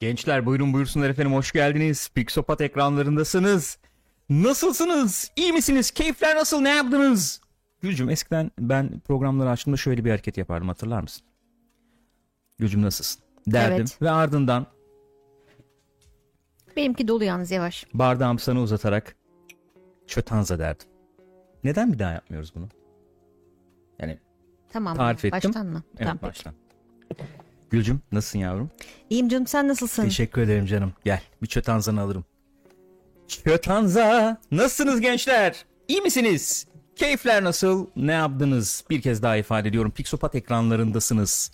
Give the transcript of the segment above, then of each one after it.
Gençler buyurun buyursunlar efendim hoş geldiniz. Pixopat ekranlarındasınız. Nasılsınız? İyi misiniz? Keyifler nasıl? Ne yaptınız? Gülcüm eskiden ben programları açtığımda şöyle bir hareket yapardım hatırlar mısın? Gülcüm nasılsın? Derdim Evet. ve ardından Benimki dolu yalnız yavaş. bardağımı sana uzatarak çötanza derdim. Neden bir daha yapmıyoruz bunu? Yani Tamam. Tarif ettim. Baştan mı? evet Tamam, peki. Gülcüm nasılsın yavrum? İyiyim canım sen nasılsın? Teşekkür ederim canım. Gel bir çötanzanı alırım. Çötanza. Nasılsınız gençler? İyi misiniz? Keyifler nasıl? Ne yaptınız? Bir kez daha ifade ediyorum. Pixopat ekranlarındasınız.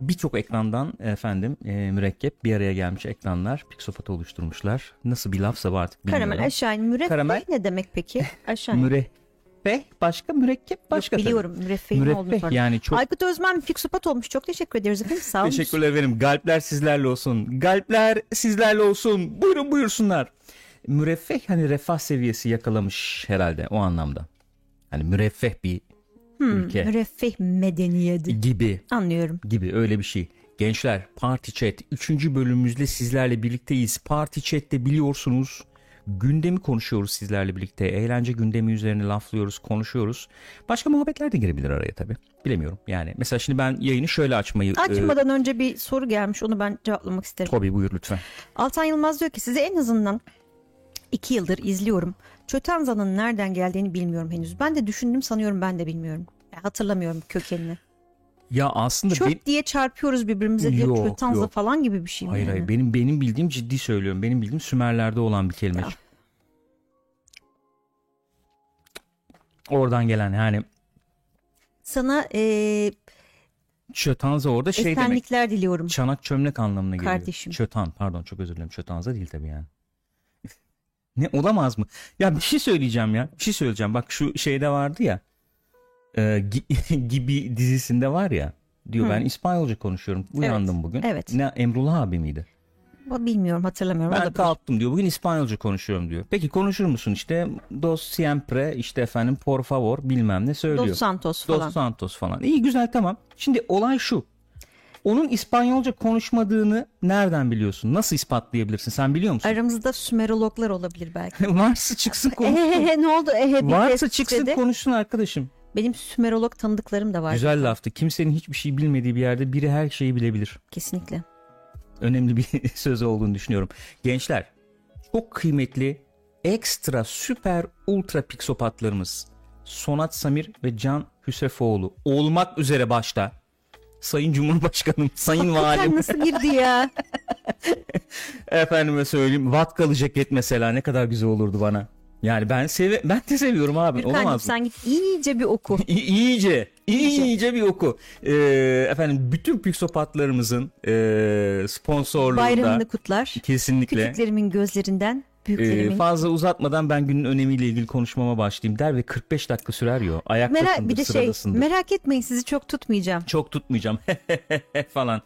Birçok ekrandan efendim e, mürekkep bir araya gelmiş ekranlar Pixopat'ı oluşturmuşlar. Nasıl bir lafsa bu artık bilmiyorum. Karamel aşağı in. Müreffeh Karamel. ne demek peki? Aşağı in. Mürekkep başka mürekkep başka. Yok, biliyorum müreffehin ne olduğunu yani çok Aykut Özmen fiksupat olmuş. Çok teşekkür ederiz efendim. Sağ olun. Teşekkürler ederim. Galpler sizlerle olsun. Galpler sizlerle olsun. Buyurun buyursunlar. Müreffeh hani refah seviyesi yakalamış herhalde o anlamda. Hani müreffeh bir ülke Müreffeh medeniyeti. gibi Anlıyorum. gibi öyle bir şey. Gençler Party Chat 3. bölümümüzde sizlerle birlikteyiz. Party Chat'te biliyorsunuz gündemi konuşuyoruz sizlerle birlikte. Eğlence gündemi üzerine laflıyoruz, konuşuyoruz. Başka muhabbetler de girebilir araya tabii. Bilemiyorum yani. Mesela şimdi ben yayını şöyle açmayı... e, Açmadan önce bir soru gelmiş. Onu ben cevaplamak isterim. Tabii buyur lütfen. Altan Yılmaz diyor ki size en azından iki yıldır izliyorum. Çötanza'nın nereden geldiğini bilmiyorum henüz. Ben de düşündüm sanıyorum ben de bilmiyorum. Hatırlamıyorum kökenini. Ya aslında Çöp ben- diye çarpıyoruz birbirimize diye Yok, yok. falan gibi bir şey mi? hayır yani? hayır benim benim bildiğim ciddi söylüyorum. Benim bildiğim Sümerlerde olan bir kelime. Ya. Oradan gelen yani Sana eee çötanza orada şey demek. esenlikler diliyorum. Çanak çömlek anlamına geliyor. Kardeşim. Çötan pardon çok özür dilerim. Çötanza değil tabii yani. ne olamaz mı? Ya bir şey söyleyeceğim ya. Bir şey söyleyeceğim. Bak şu şeyde vardı ya. E, Gi- gibi dizisinde var ya. Diyor Hı. ben İspanyolca konuşuyorum. Uyandım bugün. evet. Ne Emrullah abi miydi? Bilmiyorum hatırlamıyorum. Ben kalktım diyor. Bugün İspanyolca konuşuyorum diyor. Peki konuşur musun işte dos siempre işte efendim por favor bilmem ne söylüyor. Dos Santos Dos falan. Santos falan. İyi güzel tamam. Şimdi olay şu. Onun İspanyolca konuşmadığını nereden biliyorsun? Nasıl ispatlayabilirsin? Sen biliyor musun? Aramızda Sümerologlar olabilir belki. Varsa çıksın konuşsun. Ehehe ne oldu? Ehe Varsa çıksın dedi. konuşsun arkadaşım. Benim Sümerolog tanıdıklarım da var. Güzel laftı. Kimsenin hiçbir şey bilmediği bir yerde biri her şeyi bilebilir. Kesinlikle. önemli bir söz olduğunu düşünüyorum. Gençler çok kıymetli ekstra süper ultra pixopatlarımız Sonat Samir ve Can Hüsefoğlu olmak üzere başta Sayın Cumhurbaşkanım, Sayın Valim, nasıl girdi ya? efendime söyleyeyim vatkalı ceket mesela ne kadar güzel olurdu bana. Yani ben seve ben de seviyorum abi. Gürkan'cığım Olamaz sen git iyice bir oku. İ- iyice, İyice. iyice bir oku. Ee, efendim bütün pixopatlarımızın ee, sponsorluğunda Bayramını kutlar. kesinlikle Küçüklerimin gözlerinden Ee, büyüklerimin. fazla uzatmadan ben günün önemiyle ilgili konuşmama başlayayım der ve 45 dakika sürer yo. Ayaktasındır, Merak, bir de şey sıradasındır. merak etmeyin sizi çok tutmayacağım. Çok tutmayacağım falan.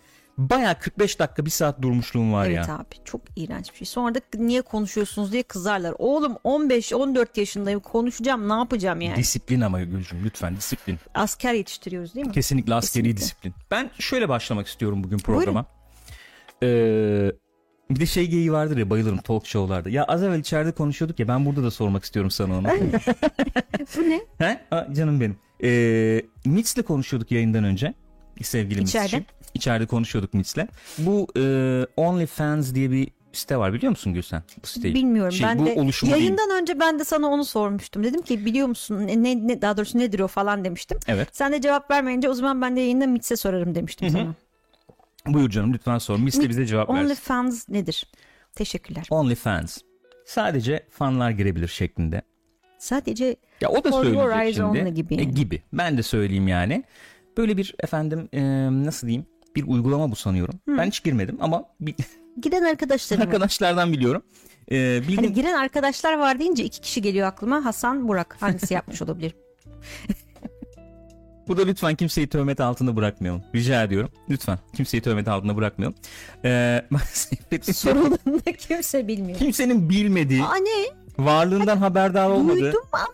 Baya 45 dakika bir saat durmuşluğum var Evet ya. abi çok iğrenç bir şey. Sonra da niye konuşuyorsunuz diye kızarlar. Oğlum 15-14 yaşındayım konuşacağım ne yapacağım yani. Disiplin ama Gülcüm lütfen disiplin. Asker yetiştiriyoruz değil mi? Kesinlikle askeri Kesinlikle. disiplin. Ben şöyle başlamak istiyorum bugün programa. Ee, bir de şey geyiği vardır ya bayılırım talk show'larda. Ya az evvel içeride konuşuyorduk ya ben burada da sormak istiyorum sana onu. Bu ne? He? Aa, canım benim. Ee, Mitz'le konuşuyorduk yayından önce. Sevgili İçeride? Mitz'ciğim. İçeride konuşuyorduk Mitz'le. Bu e, OnlyFans diye bir site var biliyor musun Gülsen? Bu siteyi. Bilmiyorum Şey, ben bu de oluşumu değil. yayından önce ben de sana onu sormuştum. Dedim ki biliyor musun ne, ne, daha doğrusu nedir o falan demiştim. Evet. Sen de cevap vermeyince o zaman ben de yayında Mits'e sorarım demiştim sana. Buyur canım lütfen sor. Mitz de bize cevap versin. OnlyFans nedir? Teşekkürler. OnlyFans. Sadece fanlar girebilir şeklinde. Sadece Ya o da söyleyecek şimdi. gibi E, yani. gibi. Ben de söyleyeyim yani. Böyle bir efendim e, nasıl diyeyim bir uygulama bu sanıyorum. Ben hiç girmedim ama arkadaşlarım var. arkadaşlardan biliyorum. E, bildiğim Hani giren arkadaşlar var deyince iki kişi geliyor aklıma. Hasan, Burak. Hangisi yapmış olabilir? Burada lütfen kimseyi töhmet altında bırakmayalım. Rica ediyorum. Lütfen kimseyi töhmet altında bırakmayalım. Ee, Sorulduğunda kimse bilmiyor. kimsenin bilmediği, Aa ne? varlığından haberdar olmadığı Duydum ama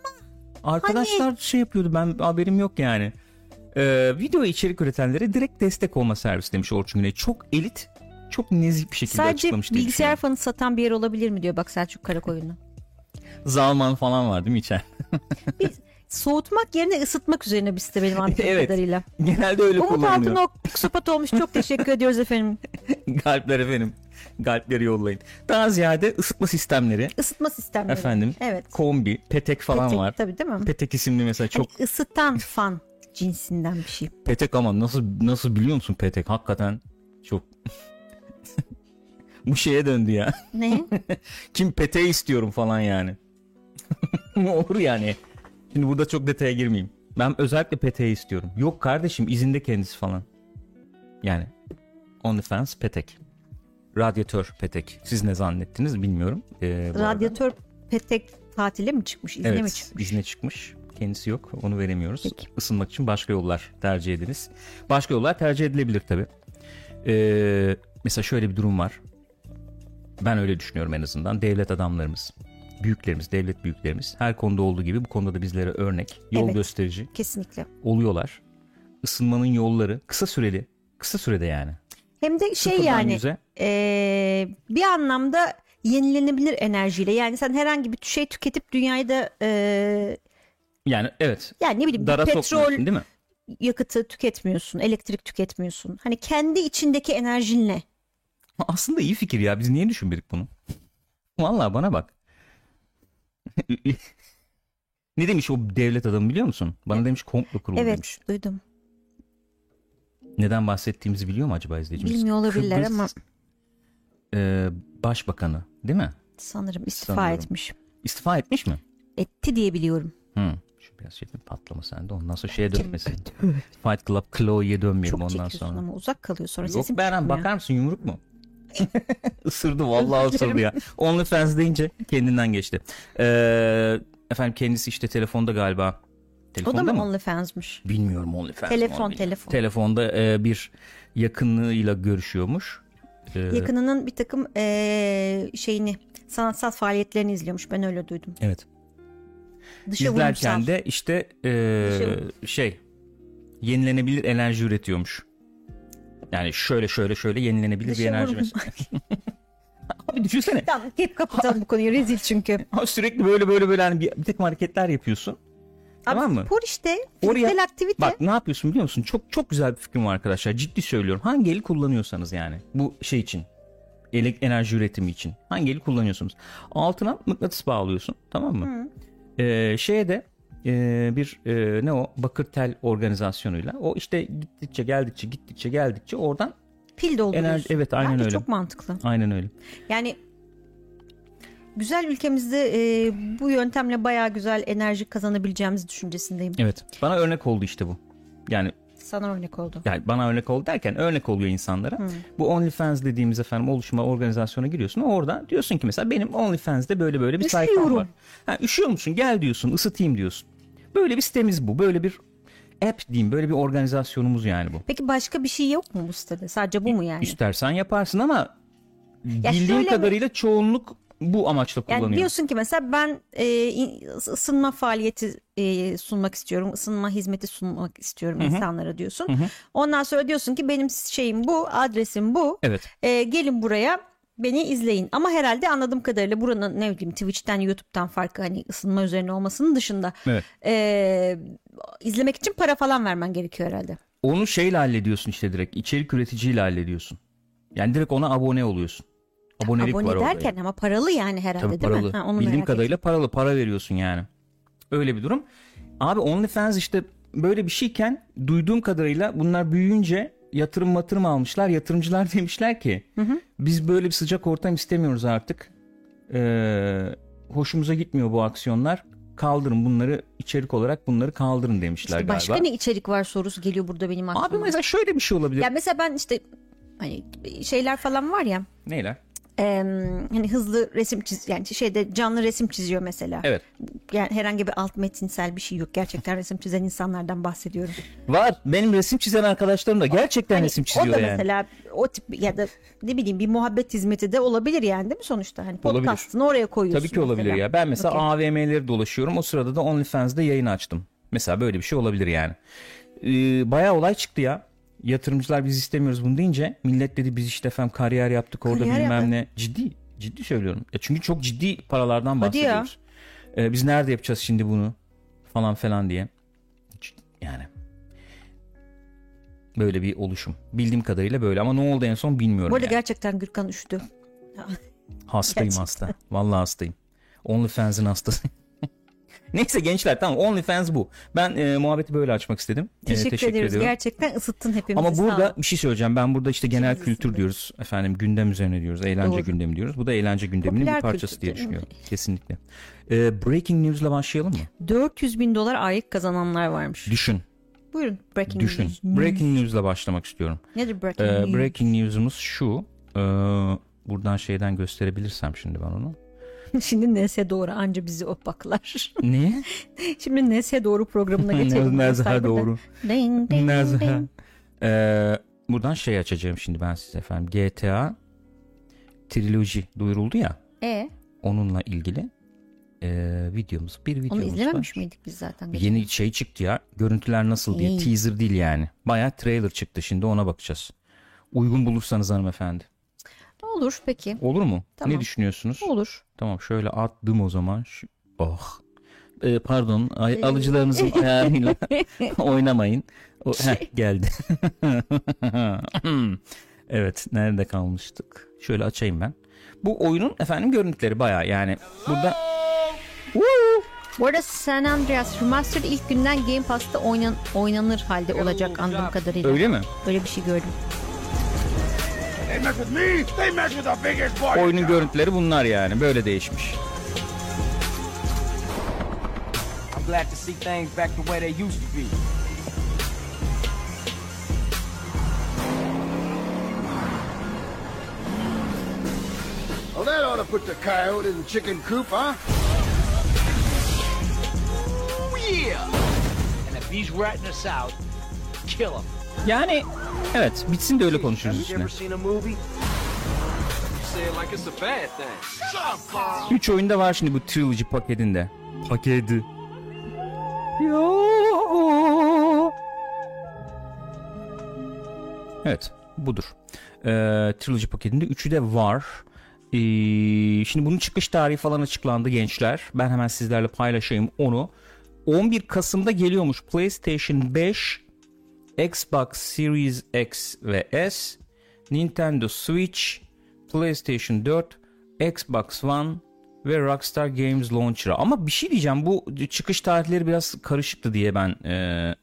arkadaşlar şey yapıyordu. Ben haberim yok yani. Ee, video içerik üretenlere direkt destek olma servisi demiş Orçun Güney. Çok elit çok nezik bir şekilde Sadece açıklamış diye bilgisayar fanı satan bir yer olabilir mi diyor bak Selçuk Karakoyunlu. Zalman falan var değil mi içeride? Soğutmak yerine ısıtmak üzerine bir site benim anladığım Evet. kadarıyla. Genelde öyle Umut kullanılıyor. Altınok psikopat olmuş çok teşekkür ediyoruz efendim. Kalpler efendim. Kalpleri yollayın. Daha ziyade ısıtma sistemleri. Isıtma sistemleri. Efendim. Evet. Kombi, petek falan Petek, var. Tabii değil mi? Petek isimli mesela çok Hani ısıtan fan cinsinden bir şey. petek ama nasıl nasıl biliyor musun petek? Hakikaten çok bu şeye döndü ya. Ne? Kim peteği istiyorum falan yani. Olur yani. Şimdi burada çok detaya girmeyeyim. Ben özellikle peteği istiyorum. Yok kardeşim izinde kendisi falan. Yani OnlyFans petek. Radyatör petek. Siz ne zannettiniz bilmiyorum. Ee, bu arada. Radyatör petek tatile mi çıkmış? İzne mi Evet çıkmış? izne çıkmış. Kendisi yok onu veremiyoruz. Peki. Isınmak için başka yollar tercih ediniz. Başka yollar tercih edilebilir tabi. Ee, mesela şöyle bir durum var. Ben öyle düşünüyorum en azından. Devlet adamlarımız, büyüklerimiz, devlet büyüklerimiz her konuda olduğu gibi bu konuda da bizlere örnek, yol Evet. gösterici Kesinlikle. oluyorlar. Isınmanın yolları kısa süreli, kısa sürede yani. Hem de şey Sıfırdan yani yüze. eee, bir anlamda yenilenebilir enerjiyle. Yani sen herhangi bir şey tüketip dünyayı da eee, Yani evet. yani ne bileyim Dara petrol değil mi? yakıtı tüketmiyorsun, elektrik tüketmiyorsun. Hani kendi içindeki enerjinle. Aslında iyi fikir ya. Biz niye düşünmedik bunu? Vallahi bana bak. ne demiş o devlet adamı biliyor musun? Bana demiş komplo kurulu Evet, demiş. duydum. Neden bahsettiğimizi biliyor mu acaba izleyicimiz? Bilmiyor olabilirler Kıbrıs, ama e, başbakanı değil mi? sanırım istifa Sanıyorum. etmiş. İstifa etmiş mi? Etti diye biliyorum. Hı. Biraz şey patlama sende ondan sonra şeye dönmesin. Fight Club Chloe'ye dönmeyelim Çok ondan çekiyorsun sonra. ama uzak kalıyor sonra Yok sesim Beren çıkmıyor. bakar mısın yumruk mu? Isırdı vallahi ısırdı ya. OnlyFans deyince kendinden geçti. Ee, efendim kendisi işte telefonda galiba. O Telefonda da mı mı? OnlyFans'mış? Bilmiyorum OnlyFans. mı, Telefon, bilmiyorum. telefon. Telefonda e, bir yakınlığıyla görüşüyormuş. Ee, Yakınının bir takım eee, şeyini sanatsal faaliyetlerini izliyormuş. Ben öyle duydum. Evet. Dışı İzlerken vurumsal. de işte e, şey yenilenebilir enerji üretiyormuş. Yani şöyle şöyle şöyle yenilenebilir Dışı bir enerji. mesela. Abi düşünsene. Tamam hep kapatalım bu konuyu rezil çünkü. Sürekli böyle böyle böyle hani bir, bir takım hareketler yapıyorsun. Tamam Abi mı? spor işte Oraya- aktivite. Bak ne yapıyorsun biliyor musun? Çok çok güzel bir fikrim var arkadaşlar. Ciddi söylüyorum. Hangi eli kullanıyorsanız yani bu şey için. Elek enerji üretimi için. Hangi eli kullanıyorsunuz? Altına mıknatıs bağlıyorsun. Tamam mı? Ee, şeye de e, bir e, ne o bakır tel organizasyonuyla o işte gittikçe geldikçe gittikçe geldikçe oradan Pil dolduruyorsun. Enerji- evet, aynen Bence öyle. çok mantıklı. aynen öyle. Yani güzel ülkemizde e, bu yöntemle bayağı güzel enerji kazanabileceğimiz düşüncesindeyim. Evet. Bana örnek oldu işte bu. Yani Sana örnek oldu. yani bana örnek oldu derken örnek oluyor insanlara. Bu OnlyFans dediğimiz efendim oluşuma organizasyona giriyorsun. Orada diyorsun ki mesela benim OnlyFans'de böyle böyle bir sayfam Üşüyorum. var. Ha, üşüyor musun? Gel diyorsun ısıtayım diyorsun. Böyle bir sitemiz bu. Böyle bir app diyeyim. Böyle bir organizasyonumuz yani bu. Peki başka bir şey yok mu bu sitede? Sadece bu mu yani? İstersen yaparsın ama bildiğim şöyle mi- kadarıyla çoğunluk bu amaçla Yani kullanıyor. diyorsun ki mesela ben e, ısınma faaliyeti e, sunmak istiyorum, ısınma hizmeti sunmak istiyorum insanlara diyorsun. Ondan sonra diyorsun ki benim şeyim bu, adresim bu. Evet. E, gelin buraya beni izleyin. Ama herhalde anladığım kadarıyla buranın ne bileyim Twitch'ten, YouTube'dan farkı hani ısınma üzerine olmasının dışında Evet. e, izlemek için para falan vermen gerekiyor herhalde. Onu şeyle hallediyorsun işte direkt. içerik üreticiyle hallediyorsun. Yani direkt ona abone oluyorsun. Abonelik var Abone orada. derken ama paralı yani herhalde Tabii değil paralı. mi? Ha, onu Bildiğim kadarıyla paralı. Para veriyorsun yani. Öyle bir durum. Abi OnlyFans işte böyle bir şeyken duyduğum kadarıyla bunlar büyüyünce yatırım matırım almışlar. Yatırımcılar demişler ki biz böyle bir sıcak ortam istemiyoruz artık. Ee, hoşumuza gitmiyor bu aksiyonlar. Kaldırın bunları içerik olarak bunları kaldırın demişler İşte galiba. başka ne içerik var sorusu geliyor burada benim aklıma. Abi mesela şöyle bir şey olabilir. Ya mesela ben işte hani şeyler falan var ya Neyle? Em, hani hızlı resim çiz yani şeyde canlı resim çiziyor mesela. Evet. Yani herhangi bir alt metinsel bir şey yok. Gerçekten resim çizen insanlardan bahsediyorum. Var. Benim resim çizen arkadaşlarım da gerçekten Hani resim o çiziyor da yani. mesela o tip ya da ne bileyim bir muhabbet hizmeti de olabilir yani değil mi sonuçta? Hani Olabilir. podcast'ını oraya koyuyorsun. Tabii ki olabilir mesela. ya. Ben mesela Okey. AVM'leri dolaşıyorum. O sırada da OnlyFans'da yayın açtım. Mesela böyle bir şey olabilir yani. Ee, bayağı olay çıktı ya. Yatırımcılar biz istemiyoruz bunu deyince millet dedi biz işte efendim kariyer yaptık orada Kariyer bilmem yaptı. ne. Ciddi ciddi söylüyorum. Ya çünkü çok ciddi paralardan bahsediyoruz. Ee, biz nerede yapacağız şimdi bunu falan falan diye. Yani böyle bir oluşum. Bildiğim kadarıyla böyle ama ne oldu en son bilmiyorum. Bu arada yani. gerçekten Gürkan üşüdü. Hastayım Gerçekten. hasta. Vallahi hastayım. OnlyFans'in hastası. Neyse gençler tamam OnlyFans bu. Ben e, muhabbeti böyle açmak istedim. E, Teşekkür, ediyoruz. ediyorum. Gerçekten ısıttın hepimizi. Ama burada bir şey söyleyeceğim. Ben burada işte genel Çok kültür iyisin. diyoruz. Efendim gündem üzerine diyoruz. Eğlence Doğru. gündemi diyoruz. Bu da eğlence gündeminin Popüler bir parçası kültür diye düşünüyorum. Kesinlikle. E, breaking news'la başlayalım mı? 400 bin dolar aylık kazananlar varmış. Düşün. Buyurun breaking Düşün. news. Breaking news'la başlamak istiyorum. Nedir breaking E, news? breaking news'umuz şu. E, buradan şeyden gösterebilirsem şimdi ben onu. Şimdi Nese doğru anca bizi opaklar. Ne? Şimdi Nese doğru programına geçelim. Cyber'da. doğru. Ding, ding, Nezaha. ding. Ee, buradan şey açacağım şimdi ben size efendim. GTA Trilogy duyuruldu ya. E, Onunla ilgili ee, videomuz. Bir onu videomuz izlememiş var. miydik biz zaten? Yeni şey çıktı ya. Görüntüler nasıl diye. İyi. Teaser değil yani. Baya trailer çıktı. Şimdi ona bakacağız. Uygun bulursanız hanımefendi. Olur peki. Olur mu? Tamam. Ne düşünüyorsunuz? Olur. Tamam şöyle attım o zaman. Şu... Oh. Ee, pardon ay- alıcılarınızın ayarıyla oynamayın. O, heh, geldi. evet nerede kalmıştık? Şöyle açayım ben. Bu oyunun efendim görüntüleri baya yani burada Bu arada San Andreas Remastered ilk günden Game Pass'ta oynan oynanır halde olacak anladığım kadarıyla. öyle mi? Öyle bir şey gördüm. Oyunun görüntüleri bunlar yani böyle değişmiş. I'm glad to see things back the way they used to be. Well, that ought to put the coyote in the chicken coop, huh? Oh, yeah! And if he's ratting us out, kill him. Yani evet bitsin de öyle konuşuruz üstüne. 3 oyunda var şimdi bu trilogy paketinde. Paketi. Yo. Evet budur. Ee, trilogy paketinde 3'ü de var. Ee, şimdi bunun çıkış tarihi falan açıklandı gençler. Ben hemen sizlerle paylaşayım onu. 11 Kasım'da geliyormuş PlayStation 5, Xbox Series X ve S, Nintendo Switch, PlayStation 4, Xbox One ve Rockstar Games Launcher'a. Ama bir şey diyeceğim bu çıkış tarihleri biraz karışıktı diye ben e,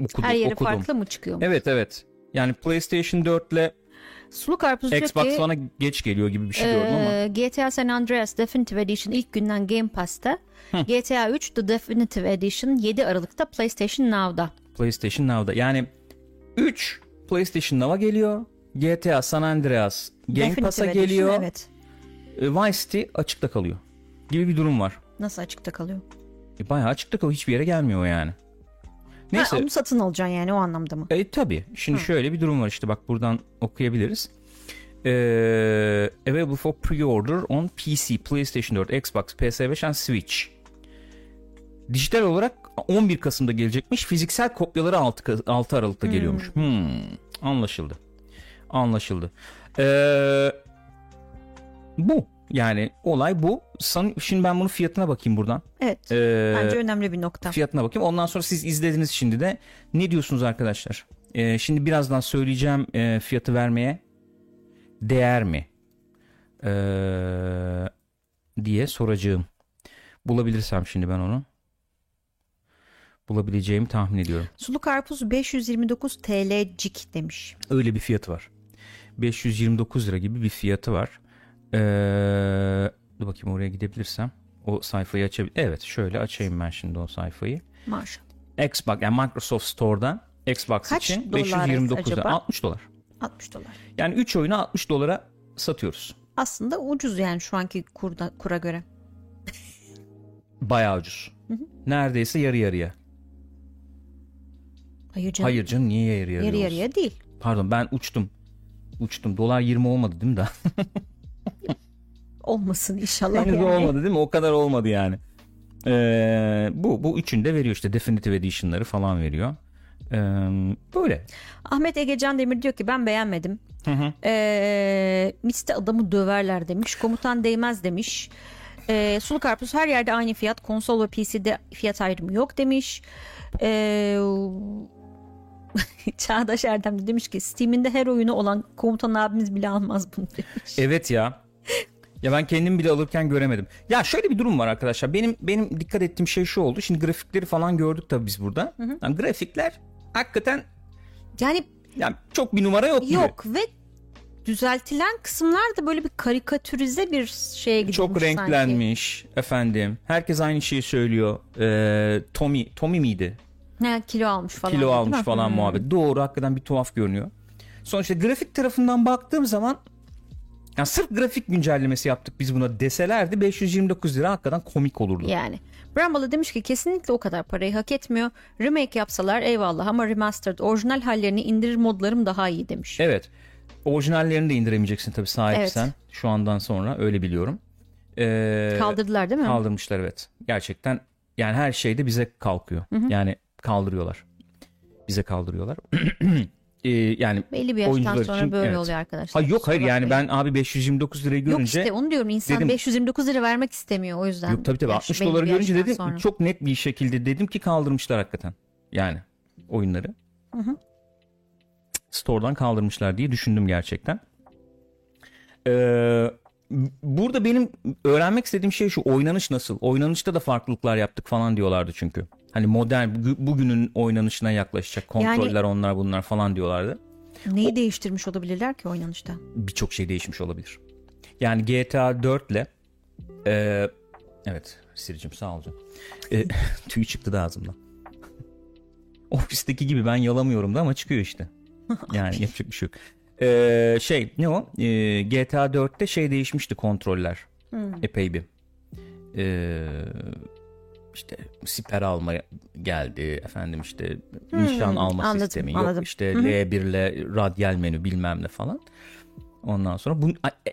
okudum. Her yeri okudum. farklı mı çıkıyor? Evet evet. Yani PlayStation 4 ile Sulu Karpuz diyor Xbox ki One'a geç geliyor gibi bir şey gördüm ama. e, GTA San Andreas Definitive Edition ilk günden Game Pass'ta. GTA 3 The Definitive Edition 7 Aralık'ta PlayStation Now'da. PlayStation Now'da. Yani 3 PlayStation Now'a geliyor. GTA San Andreas Game Pass'a geliyor. Evet. E, Vice City açıkta kalıyor. Gibi bir durum var. Nasıl açıkta kalıyor? E, bayağı açıkta kalıyor. Hiçbir yere gelmiyor yani. Neyse. Ha, onu satın alacaksın yani o anlamda mı? E, tabii. Şimdi şöyle bir durum var işte bak buradan okuyabiliriz. Ee, available for pre-order on PC, PlayStation 4, Xbox, PS5 and Switch. Dijital olarak 11 Kasım'da gelecekmiş. Fiziksel kopyaları 6, Ka- 6 Aralık'ta geliyormuş. Hmm, anlaşıldı. Anlaşıldı. Ee, bu. Yani olay bu. San- Şimdi ben bunun fiyatına bakayım buradan. Evet. Ee, Bence önemli bir nokta. fiyatına bakayım. Ondan sonra siz izlediniz şimdi de. Ne diyorsunuz arkadaşlar? Ee, şimdi birazdan söyleyeceğim e, fiyatı vermeye değer mi? Ee, diye soracağım. Bulabilirsem şimdi ben onu. Bulabileceğimi tahmin ediyorum. Sulu Karpuz 529 TL'cik demiş. Öyle bir fiyatı var. 529 lira gibi bir fiyatı var. Ee, dur bakayım oraya gidebilirsem. O sayfayı açabilir. Evet şöyle açayım ben şimdi o sayfayı. Maşallah. Xbox yani Microsoft Store'dan Xbox Kaç için dolar 529 lira. acaba? 60 dolar. 60 dolar. Yani 3 oyunu 60 dolara satıyoruz. Aslında ucuz yani şu anki kurda, kura göre. Bayağı ucuz. Neredeyse yarı yarıya. Hayır canım. Hayır canım niye yarı yarıya Yarı olsun? yarıya değil. Pardon ben uçtum. Uçtum. Dolar 20 olmadı değil mi daha? Olmasın inşallah Henüz yani. olmadı değil mi? O kadar olmadı yani. Ee, bu bu üçünü de veriyor işte Definitive Edition'ları falan veriyor. Ee, böyle. Ahmet Egecan Demir diyor ki ben beğenmedim. Ee, Miste adamı döverler demiş. Komutan değmez demiş. Ee, Sulu Karpuz her yerde aynı fiyat. Konsol ve PC'de fiyat ayrımı yok demiş. Ee, Çağdaş Erdem de demiş ki Steam'inde her oyunu olan komutan abimiz bile almaz bunu demiş. Evet ya. Ya ben kendim bile alırken göremedim. Ya şöyle bir durum var arkadaşlar. Benim benim dikkat ettiğim şey şu oldu. Şimdi grafikleri falan gördük tabii biz burada. Yani grafikler hakikaten Yani yani çok bir numara yok gibi. yok ve düzeltilen kısımlar da böyle bir karikatürize bir şeye gidilmiş Çok sanki. renklenmiş efendim. Herkes aynı şeyi söylüyor. Ee, Tommy Tommy miydi? Ne kilo almış falan. Kilo almış falan Hmm. muhabbet. Doğru hakikaten bir tuhaf görünüyor. Sonuçta grafik tarafından baktığım zaman ya sırf grafik güncellemesi yaptık biz buna deselerdi 529 lira hakikaten komik olurdu. Yani. Bramble demiş ki kesinlikle o kadar parayı hak etmiyor. Remake yapsalar eyvallah ama remastered orijinal hallerini indirir modlarım daha iyi demiş. Evet. Orijinallerini de indiremeyeceksin tabii sahipsen. Şu andan sonra öyle biliyorum. Ee, Kaldırdılar değil mi? Kaldırmışlar evet. Gerçekten yani her şeyde bize kalkıyor. Yani kaldırıyorlar. Bize kaldırıyorlar. Ee, yani Belli bir yaştan sonra için, böyle evet. oluyor arkadaşlar. Ha, yok hayır yani ben abi 529 lirayı Yok görünce işte onu diyorum insan dedim- 529 lira vermek istemiyor o yüzden. Yok tabii tabii Yaş- 60 belli doları görünce dedim sonra. çok net bir şekilde dedim ki kaldırmışlar hakikaten. Yani oyunları. Store'dan kaldırmışlar diye düşündüm gerçekten. Ee, burada benim öğrenmek istediğim şey şu oynanış nasıl? Oynanışta da farklılıklar yaptık falan diyorlardı çünkü. Hani modern bugü- bugünün oynanışına yaklaşacak kontroller onlar bunlar falan diyorlardı. Neyi değiştirmiş olabilirler ki oynanışta? birçok şey değişmiş olabilir. Yani GTA 4 ile e, evet Siricim sağ ol canım. E, tüy çıktı da ağzımdan. Ofisteki gibi ben yalamıyorum da ama çıkıyor işte. Yani yapacak bir şey yok. E, şey ne o? E, GTA 4'te şey değişmişti kontroller. Epey bir. E, işte siper alma geldi efendim işte nişan alma anladım, sistemi yok anladım. işte L1 ile radyal menü bilmem ne falan. Ondan sonra bu,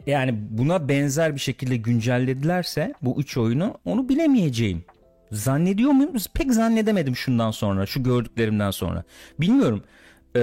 yani buna benzer bir şekilde güncelledilerse bu üç oyunu onu bilemeyeceğim. Zannediyor muyum? Pek zannedemedim şundan sonra, şu gördüklerimden sonra. Bilmiyorum. Ee,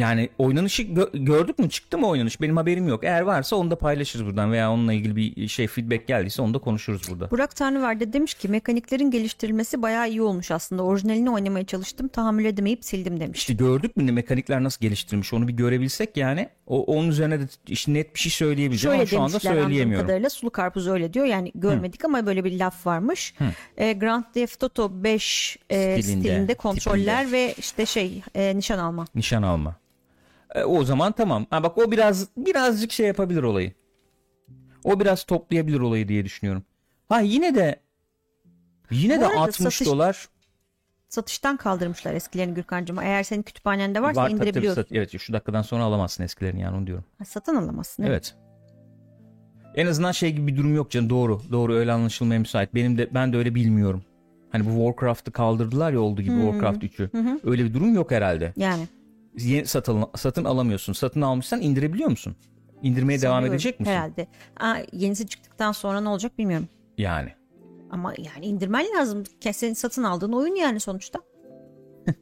yani oynanışı gö- gördük mü? Çıktı mı oynanış? Benim haberim yok. Eğer varsa onu da paylaşırız buradan veya onunla ilgili bir şey feedback geldiyse onu da konuşuruz burada. Burak Tanrıverdi demiş ki mekaniklerin geliştirilmesi bayağı iyi olmuş aslında. Orijinalini oynamaya çalıştım tahammül edemeyip sildim demiş. İşte gördük mü ne mekanikler nasıl geliştirilmiş onu bir görebilsek yani o, onun üzerine de işte net bir şey söyleyebileceğim Şöyle ama şu anda söyleyemiyorum. kadarıyla Sulu Karpuz öyle diyor. Yani görmedik ama böyle bir laf varmış. E, Grand Theft Auto 5 e, Stilinde, stilinde, kontroller tipinde. ve işte şey e, nişan alma. Nişan alma. E, o zaman tamam. Ha bak o biraz birazcık şey yapabilir olayı. O biraz toplayabilir olayı diye düşünüyorum. Ha yine de yine Bu de arada 60 satış- dolar Satıştan kaldırmışlar eskilerini Gürkan'cığım. Eğer senin kütüphanende varsa var tabii tabii indirebiliyorsun. sat- evet şu dakikadan sonra alamazsın eskilerini yani onu diyorum. Ha, Satın alamazsın. Evet. En azından şey gibi bir durum yok canım doğru. Doğru öyle anlaşılmaya müsait. Benim de ben de öyle bilmiyorum. Hani bu Warcraft'ı kaldırdılar ya olduğu gibi Warcraft 3'ü. Öyle bir durum yok herhalde. Yani. Yeni satın, satın alamıyorsun. Satın almışsan indirebiliyor musun? İndirmeye devam sanıyorum, edecek misin? Herhalde. Aa, yenisi çıktıktan sonra ne olacak bilmiyorum. Yani. Ama yani indirmen lazım. Senin satın aldığın oyun yani sonuçta.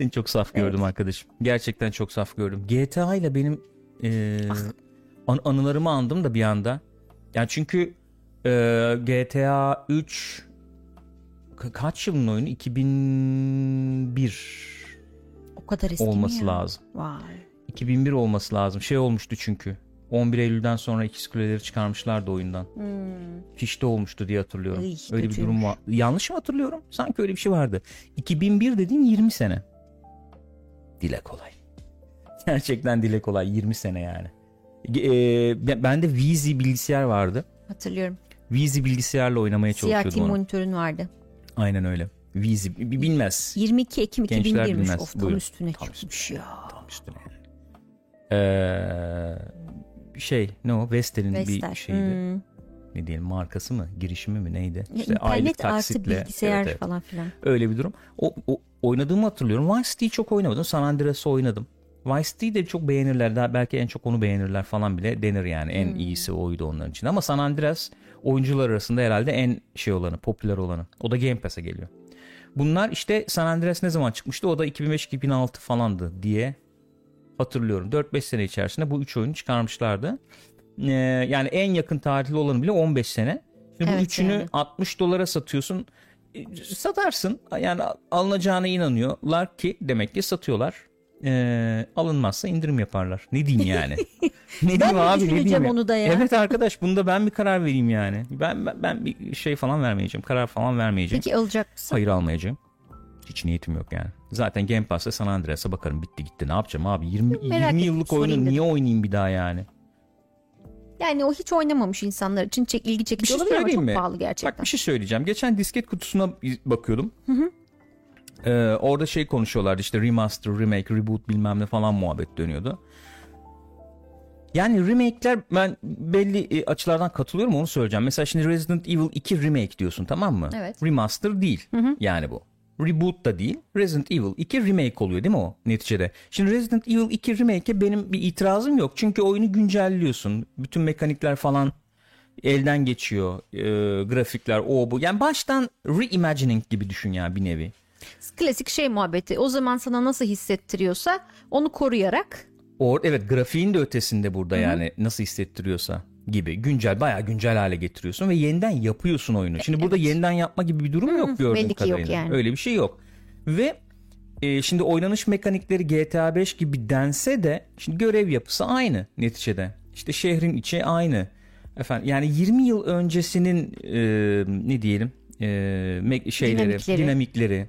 Seni çok saf gördüm arkadaşım. Gerçekten çok saf gördüm. GTA ile benim e, Ah. an- anılarımı andım da bir anda. Yani çünkü e, GTA 3 ka- kaç yılın oyunu? 2001 O kadar eski mi olması ya? lazım. Vay. 2001 olması lazım. Şey olmuştu çünkü. 11 Eylül'den sonra ikiz kuleleri çıkarmışlardı oyundan. Fişte olmuştu diye hatırlıyorum. Hmm. Ay, öyle bir kötüymüş. durum var. Yanlış mı hatırlıyorum? Sanki öyle bir şey vardı. 2001 dediğin 20 sene. Dile kolay. Gerçekten dile kolay 20 sene yani. Ee, ben- bende Vizi bilgisayar vardı. Hatırlıyorum. Vizi bilgisayarla oynamaya CRT çalışıyordum onu. monitörün vardı. Aynen öyle. Vizi bi- bilmez. 22 Ekim Gençler 2001'miş. bilmez. Of tam Buyurun. üstüne Tam çıkmış ya. Tam üstüne yani. Ee, şey ne o Vestel'in Vestel. bir şeydi. Hmm. Ne diyelim markası mı girişimi mi neydi? Ya İşte aylık İnternet artı taksitle. bilgisayar Evet, evet. falan filan. Öyle bir durum. O, o oynadığımı hatırlıyorum. Vice City'yi çok oynamadım. San Andreas'ı oynadım. Vice City'yi de çok beğenirler. Daha belki en çok onu beğenirler falan bile denir yani. En iyisi oydu onların için. Ama San Andreas oyuncular arasında herhalde en şey olanı, popüler olanı. O da Game Pass'e geliyor. Bunlar işte San Andreas ne zaman çıkmıştı? O da 2005-2006 falandı diye hatırlıyorum. 4-5 sene içerisinde bu 3 oyunu çıkarmışlardı. Ee, yani en yakın tarihli olanı bile 15 sene. Şimdi bu Evet, üçünü yani. 60 dolara satıyorsun. E, Satarsın. Yani alınacağına inanıyorlar ki demek ki satıyorlar. Ee, alınmazsa indirim yaparlar. Ne diyeyim yani? ne diyeyim abi ne diyeyim? onu da ya? Evet arkadaş bunda ben bir karar vereyim yani. Ben ben, ben bir şey falan vermeyeceğim. Karar falan vermeyeceğim. Peki alacak mısın? Hayır almayacağım. Hiç niyetim yok yani. Zaten Game Pass'ta San Andreas'a bakarım bitti gitti. Ne yapacağım abi? 20, Merak 20 ettim, yıllık oyunu niye oynayayım bir daha yani? Yani o hiç oynamamış insanlar için çek, ilgi Bir çekici şey olabilir ama çok mi? pahalı gerçekten. Bak bir şey söyleyeceğim. Geçen disket kutusuna bakıyordum. Ee, orada şey konuşuyorlardı işte remaster, remake, reboot bilmem ne falan muhabbet dönüyordu. Yani remake'ler ben belli e, açılardan katılıyorum onu söyleyeceğim. Mesela şimdi Resident Evil 2 remake diyorsun tamam mı? Evet. Remaster değil yani bu. Reboot da değil. Resident Evil 2 remake oluyor değil mi o neticede? Şimdi Resident Evil 2 remake'e benim bir itirazım yok. Çünkü oyunu güncelliyorsun. Bütün mekanikler falan elden geçiyor. Ee, grafikler o bu. Yani baştan reimagining gibi düşün ya bir nevi. Klasik şey muhabbeti. O zaman sana nasıl hissettiriyorsa onu koruyarak O evet grafiğin de ötesinde burada yani nasıl hissettiriyorsa gibi güncel bayağı güncel hale getiriyorsun ve yeniden yapıyorsun oyunu. Şimdi burada yeniden yapma gibi bir durum yok gördüğüm belli ki yok kadarıyla. yani. Öyle bir şey yok. Ve e, şimdi oynanış mekanikleri GTA 5 gibi dense de şimdi görev yapısı aynı neticede. İşte şehrin içi aynı. Efendim yani 20 yıl öncesinin e, ne diyelim e, şeyleri Dinamikleri. dinamikleri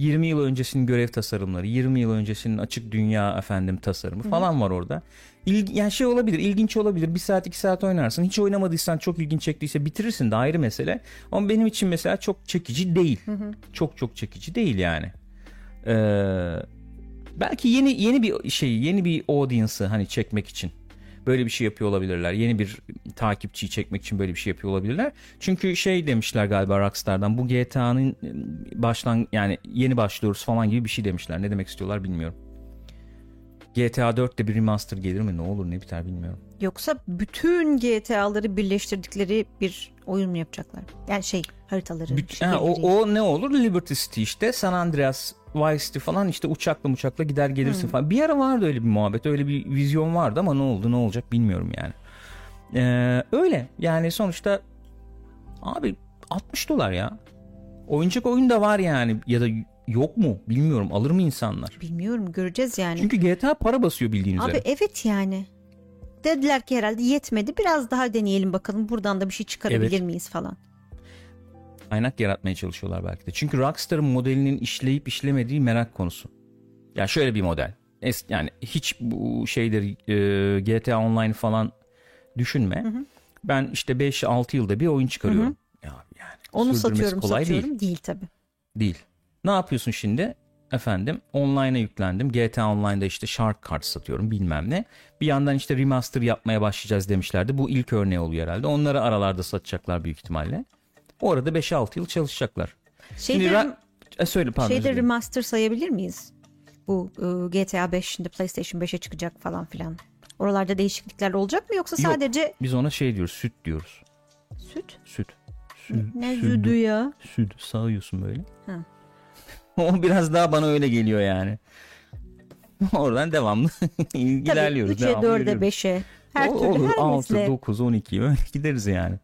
20 yıl öncesinin görev tasarımları, 20 yıl öncesinin açık dünya efendim tasarımı falan var orada. İlgi, yani şey olabilir, ilginç olabilir. Bir saat iki saat oynarsın. Hiç oynamadıysan çok ilginç çektiyse bitirirsin de ayrı mesele. Ama benim için mesela çok çekici değil. Çok çok çekici değil yani. Ee, belki yeni yeni bir şey, yeni bir audience'ı hani çekmek için böyle bir şey yapıyor olabilirler. Yeni bir takipçiyi çekmek için böyle bir şey yapıyor olabilirler. Çünkü şey demişler galiba Rockstar'dan bu GTA'nın başlan yani yeni başlıyoruz falan gibi bir şey demişler. Ne demek istiyorlar bilmiyorum. GTA 4'te bir remaster gelir mi? Ne olur ne biter bilmiyorum. yoksa bütün GTA'ları birleştirdikleri bir oyun mu yapacaklar? Yani şey haritaları. Büt- ha, o, o ne olur? Liberty City işte San Andreas, Vice City falan işte uçakla uçakla gider gelirsin falan. Bir ara vardı öyle bir muhabbet öyle bir vizyon vardı ama ne oldu ne olacak bilmiyorum yani. Ee, öyle yani sonuçta abi 60 dolar ya. Oyuncak oyun da var yani ya da yok mu bilmiyorum alır mı insanlar? Bilmiyorum göreceğiz yani. Çünkü GTA para basıyor bildiğin Abi üzere. evet yani. Dediler ki herhalde yetmedi biraz daha deneyelim bakalım buradan da bir şey çıkarabilir Evet. miyiz falan. Kaynak yaratmaya çalışıyorlar belki de. Çünkü Rockstar'ın modelinin işleyip işlemediği merak konusu. Ya şöyle bir model. Es, yani hiç bu şeyleri e, GTA Online falan düşünme. Ben işte 5-6 yılda bir oyun çıkarıyorum. Ya yani Onu satıyorum kolay satıyorum değil. değil, tabii. Değil. Ne yapıyorsun şimdi? Efendim online'a yüklendim. GTA Online'da işte Shark Cards satıyorum bilmem ne. Bir yandan işte remaster yapmaya başlayacağız demişlerdi. Bu ilk örneği oluyor herhalde. Onları aralarda satacaklar büyük ihtimalle. O arada 5-6 yıl çalışacaklar. Şeyde, Şimdi e, söyle pardon. şeyde remaster sayabilir miyiz? Bu e, GTA 5 şimdi PlayStation 5'e çıkacak falan filan. Oralarda değişiklikler olacak mı yoksa Yok. sadece Biz ona şey diyoruz süt diyoruz. süt? Süt. Süt. Ne züdü ya? Süt sağıyorsun böyle. Ha. o biraz daha bana öyle geliyor yani. Oradan devamlı ilerliyoruz. Tabii 3'e devamlı 4'e yürüyoruz. 5'e her O- türlü olur, her 6, mesle. 9, 12 öyle gideriz yani.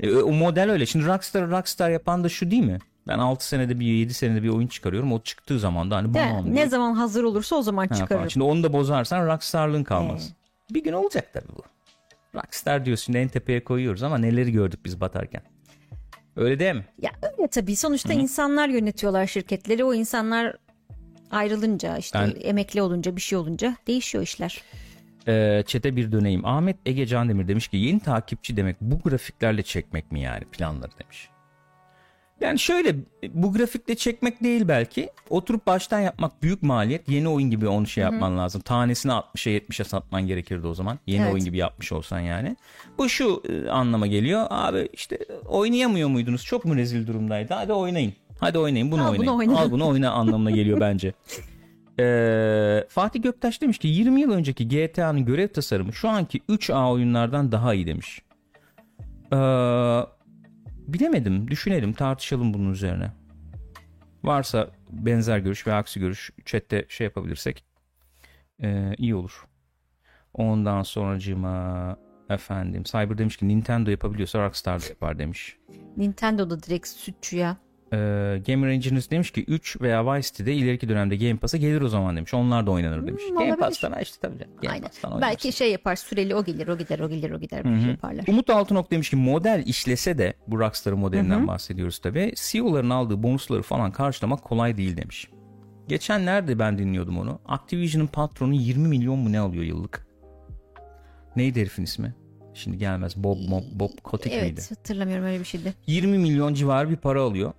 E, o model öyle. Şimdi Rockstar Rockstar yapan da şu değil mi? Ben 6 senede bir 7 senede bir oyun çıkarıyorum. O çıktığı zaman da hani bam Ne zaman hazır olursa o zaman çıkarırım. Şimdi onu da bozarsan Rockstar'lığın kalmaz. Ee. Bir gün olacak tabii bu. Rockstar diyorsun en tepeye koyuyoruz ama neleri gördük biz batarken. Öyle değil mi? Ya öyle tabii. Sonuçta insanlar yönetiyorlar şirketleri. O insanlar ayrılınca işte Ben- emekli olunca bir şey olunca değişiyor işler. Ee, çete bir döneyim. Ahmet Ege Candemir demiş ki yeni takipçi demek bu grafiklerle çekmek mi yani planları demiş. Yani şöyle bu grafikle çekmek değil belki. Oturup baştan yapmak büyük maliyet. Yeni oyun gibi onu şey yapman lazım. Tanesini 60'a 70'e satman gerekirdi o zaman. Yeni Evet. oyun gibi yapmış olsan yani. Bu şu e, anlama geliyor. Abi işte oynayamıyor muydunuz? Çok mu rezil durumdaydı? Hadi oynayın. Hadi oynayın bunu Al bunu oynayın. oyna. Al bunu oyna anlamına geliyor bence. Ee, Fatih Göktaş demiş ki 20 yıl önceki GTA'nın görev tasarımı şu anki 3A oyunlardan daha iyi demiş. Ee, bilemedim. Düşünelim tartışalım bunun üzerine. Varsa benzer görüş ve aksi görüş chatte şey yapabilirsek e, iyi olur. Ondan sonracığıma efendim Cyber demiş ki Nintendo yapabiliyorsa Rockstar da yapar demiş. Nintendo'da direkt sütçü Ee, Gamer Engineers demiş ki 3 veya Vice City'de ileriki dönemde Game Pass'a gelir o zaman demiş. Onlar da oynanır demiş. Game Hmm, olabilir. Pass'tan işte tabii canım. Game Aynen. Pass'tan oynarsın. Belki şey yapar süreli o gelir o gider o gelir o gider bir şey yaparlar. Umut Altınok demiş ki model işlese de bu Rockstar'ın modelinden bahsediyoruz tabii. CEO'ların aldığı bonusları falan karşılamak kolay değil demiş. Geçenlerde ben dinliyordum onu. Activision'ın patronu 20 milyon mu ne alıyor yıllık? Neydi herifin ismi? Şimdi gelmez. Bob, Bob, Bob Kotick miydi? Evet hatırlamıyorum öyle bir şeydi. 20 milyon civarı bir para alıyor.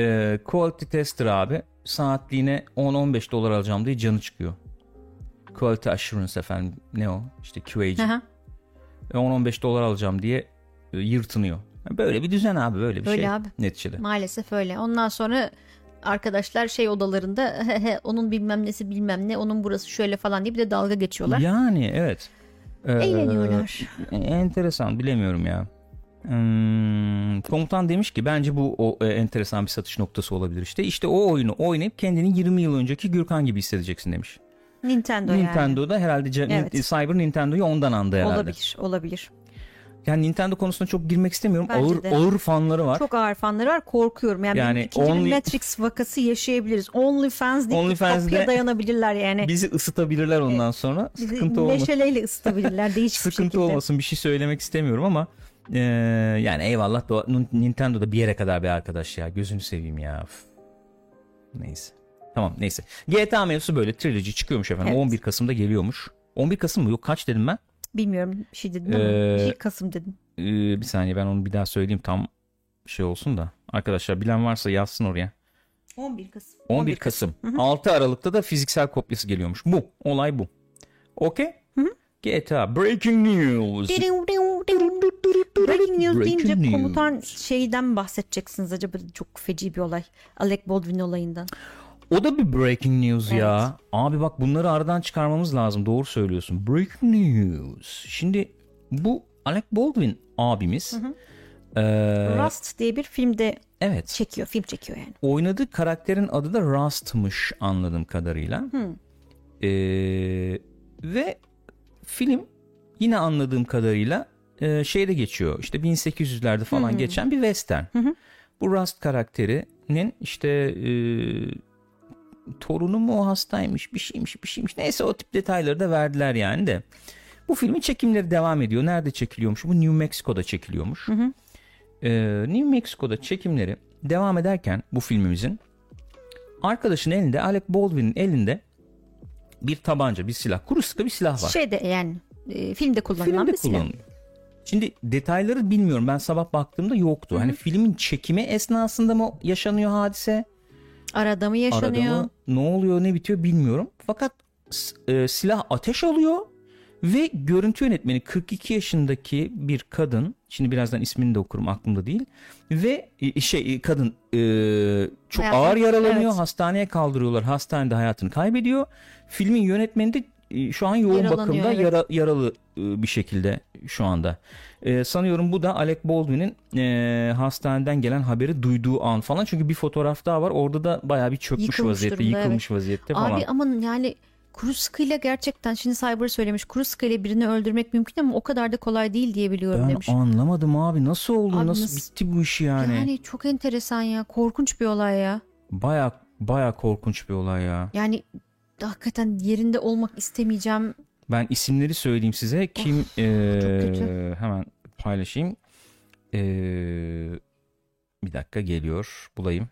Ee, quality tester abi saatliğine 10-15 dolar alacağım diye canı çıkıyor. Quality assurance efendim ne o? İşte QA'cı. Aha. 10-15 dolar alacağım diye e, yırtınıyor. Böyle bir düzen abi böyle bir Öyle şey. abi. Neticede. Maalesef öyle. Ondan sonra arkadaşlar şey odalarında "He he, onun bilmem nesi bilmem ne onun burası şöyle falan diye bir de dalga geçiyorlar. Yani evet. Ee, Eğleniyorlar. e- enteresan bilemiyorum ya. Hmm, komutan demiş ki bence bu o, e, enteresan bir satış noktası olabilir işte. İşte o oyunu oynayıp kendini 20 yıl önceki Gürkan gibi hissedeceksin demiş. Nintendo, yani. Nintendo'da herhalde ce- Evet. Cyber Nintendo'yu ondan andı herhalde. Olabilir, olabilir. Yani Nintendo konusunda çok girmek istemiyorum. Bence ağır de. ağır fanları var. Çok ağır fanları var. Korkuyorum. Yani, Yani yani ikinci only- bir Matrix vakası yaşayabiliriz. OnlyFans deyip OnlyFans'de kapıya dayanabilirler yani. Bizi ısıtabilirler ondan sonra. Bizi Sıkıntı olmasın. neşeleyle ısıtabilirler değişik Sıkıntı şekilde. olmasın bir şey söylemek istemiyorum ama e, yani eyvallah da Nintendo'da bir yere kadar bir arkadaş ya gözünü seveyim ya. Üf. Neyse. Tamam neyse. GTA mevzusu böyle trilogy çıkıyormuş efendim. Evet. 11 Kasım'da geliyormuş. 11 Kasım mı? Yok kaç dedim ben? Bilmiyorum bir şey dedin ama Ee, bir şey Kasım dedin. Ee, bir saniye ben onu bir daha söyleyeyim tam şey olsun da. Arkadaşlar bilen varsa yazsın oraya. 11 Kasım. 11 Kasım. 6 Aralık'ta da fiziksel kopyası geliyormuş. Bu. Olay bu. Okey? GTA Breaking News. Breaking News Breaking deyince news. komutan şeyden bahsedeceksiniz acaba çok feci bir olay. Alec Baldwin olayından. O da bir breaking news ya. Abi bak bunları aradan çıkarmamız lazım. Doğru söylüyorsun. Breaking news. Şimdi bu Alec Baldwin abimiz eee, Rust diye bir filmde evet çekiyor. Film çekiyor yani. oynadığı karakterin adı da Rust'mış anladığım kadarıyla. Eee, ve film yine anladığım kadarıyla eee, şeyde geçiyor. İşte 1800'lerde falan geçen bir western. Bu Rust karakterinin işte eee, torunu mu hastaymış bir şeymiş bir şeymiş. Neyse o tip detayları da verdiler yani de. Bu filmin çekimleri devam ediyor. Nerede çekiliyormuş? Bu New Mexico'da çekiliyormuş. Ee, New Mexico'da çekimleri devam ederken bu filmimizin arkadaşın elinde Alec Baldwin'in elinde bir tabanca, bir silah, kuru sıkı bir silah var. Şeyde yani e, filmde kullanılan Filmde bir silah. kullanılıyor. Şimdi detayları bilmiyorum. Ben sabah baktığımda yoktu. Hani filmin çekimi esnasında mı yaşanıyor hadise? Arada mı yaşanıyor? Arada mı ne oluyor ne bitiyor bilmiyorum. Fakat e, silah ateş alıyor ve görüntü yönetmeni 42 yaşındaki bir kadın. Şimdi birazdan ismini de okurum aklımda değil. Ve e, şey e, kadın e, çok Hayatını- ağır yaralanıyor. evet. Hastaneye kaldırıyorlar. Hastanede hayatını kaybediyor. Filmin yönetmeni de e, şu an yoğun Yaralanıyor, bakımda evet. yara- yaralı e, bir şekilde şu anda. E, sanıyorum bu da Alec Baldwin'in e, hastaneden gelen haberi duyduğu an falan. Çünkü bir fotoğraf daha var. Orada da bayağı bir çökmüş Yıkılmış vaziyette, durumda, yıkılmış vaziyette falan. Abi ama yani kuru sıkıyla gerçekten şimdi Cyber söylemiş kuru sıkıyla birini öldürmek mümkün ama o kadar da kolay değil diye biliyorum ben demiş. anlamadım abi. Nasıl oldu? Abi nasıl, nasıl- bitti bu iş yani? Yani çok enteresan ya korkunç bir olay ya. Baya baya korkunç bir olay ya. Yani hakikaten yerinde olmak istemeyeceğim. Ben isimleri söyleyeyim size. Kim eee, kötü. hemen paylaşayım. Eee, bir dakika geliyor. Bulayım.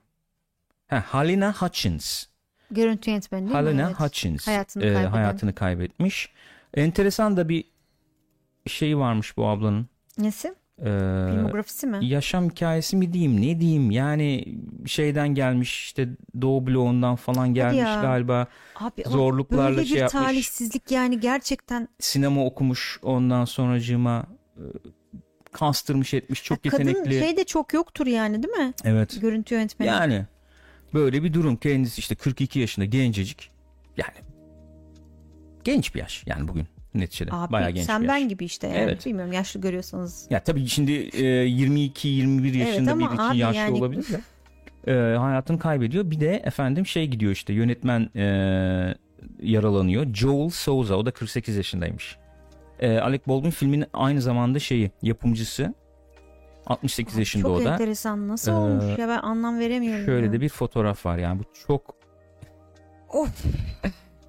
Ha, Halina Hutchins. Görüntü yönetmeni değil mi? Halina Evet. Hutchins Hayatını kaybeden. hayatını kaybetmiş. Enteresan da bir şey varmış bu ablanın. Nesi? Filmografisi mi? yaşam hikayesi mi diyeyim ne diyeyim yani şeyden gelmiş işte Doğu bloğundan falan gelmiş ya. galiba Abi zorluklarla böyle şey bir yapmış. talihsizlik yani gerçekten sinema okumuş ondan sonracığıma e, kastırmış etmiş çok kadın yetenekli şey de çok yoktur yani değil mi? evet Görüntü yönetmeni. yani böyle bir durum kendisi işte 42 yaşında gencecik yani genç bir yaş yani bugün neticede Abi bayağı genç sen bir yaş. ben gibi işte yani. Evet. Bilmiyorum yaşlı görüyorsanız. Ya tabii şimdi e, 22-21 yaşında ama biri için yaşlı yani- olabilir de. e, hayatını kaybediyor. Bir de efendim şey gidiyor işte yönetmen e, yaralanıyor. Joel Souza o da 48 yaşındaymış. E, Alec Baldwin filmin aynı zamanda şeyi yapımcısı. 68 yaşında Çok o da. enteresan. Nasıl Ee, olmuş ya ben anlam veremiyorum. Şöyle ya. de bir fotoğraf var yani bu çok Of.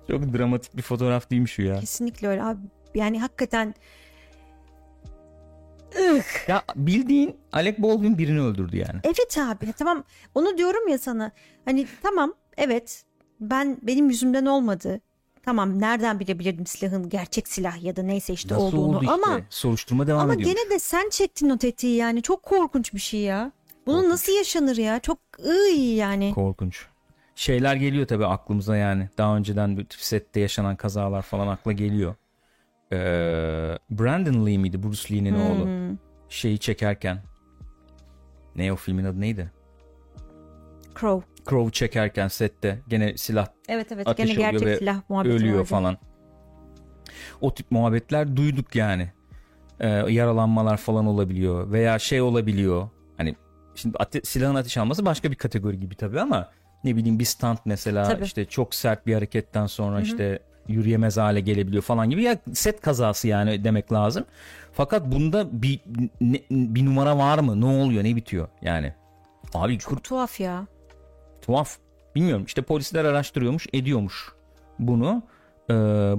çok dramatik bir fotoğraf değil mi şu ya? Kesinlikle öyle abi. Yani hakikaten Ya bildiğin Alec Baldwin birini öldürdü yani. evet abi tamam onu diyorum ya sana. Hani tamam evet ben benim yüzümden olmadı. Tamam nereden bilebilirdim silahın gerçek silah ya da neyse işte Nasıl olduğunu oldu işte? ama Soruşturma devam ama ediyor. gene de sen çektin o tetiği yani çok korkunç bir şey ya. Bunu Korkunç. nasıl yaşanır ya? Çok ıy yani. Korkunç. Şeyler geliyor tabii aklımıza yani. Daha önceden bir sette yaşanan kazalar falan akla geliyor. Ee, Brandon Lee miydi Bruce Lee'nin oğlu? Hmm. Şeyi çekerken. Ne o filmin adı neydi? Crow. Crow çekerken sette gene silah Evet evet Ateş gene gerçek ve silah muhabbeti ölüyor vardı. falan. O tip muhabbetler duyduk yani. Ee, yaralanmalar falan olabiliyor veya şey olabiliyor. Hani şimdi ate- silahın ateş alması başka bir kategori gibi tabii ama ne bileyim bir stunt mesela Tabii. işte çok sert bir hareketten sonra işte yürüyemez hale gelebiliyor falan gibi ya set kazası yani demek lazım. Fakat bunda bir ne- bir numara var mı? Ne oluyor? Ne bitiyor? Yani abi kur- Tuhaf ya. Tuhaf. Bilmiyorum işte polisler araştırıyormuş ediyormuş bunu. Ee,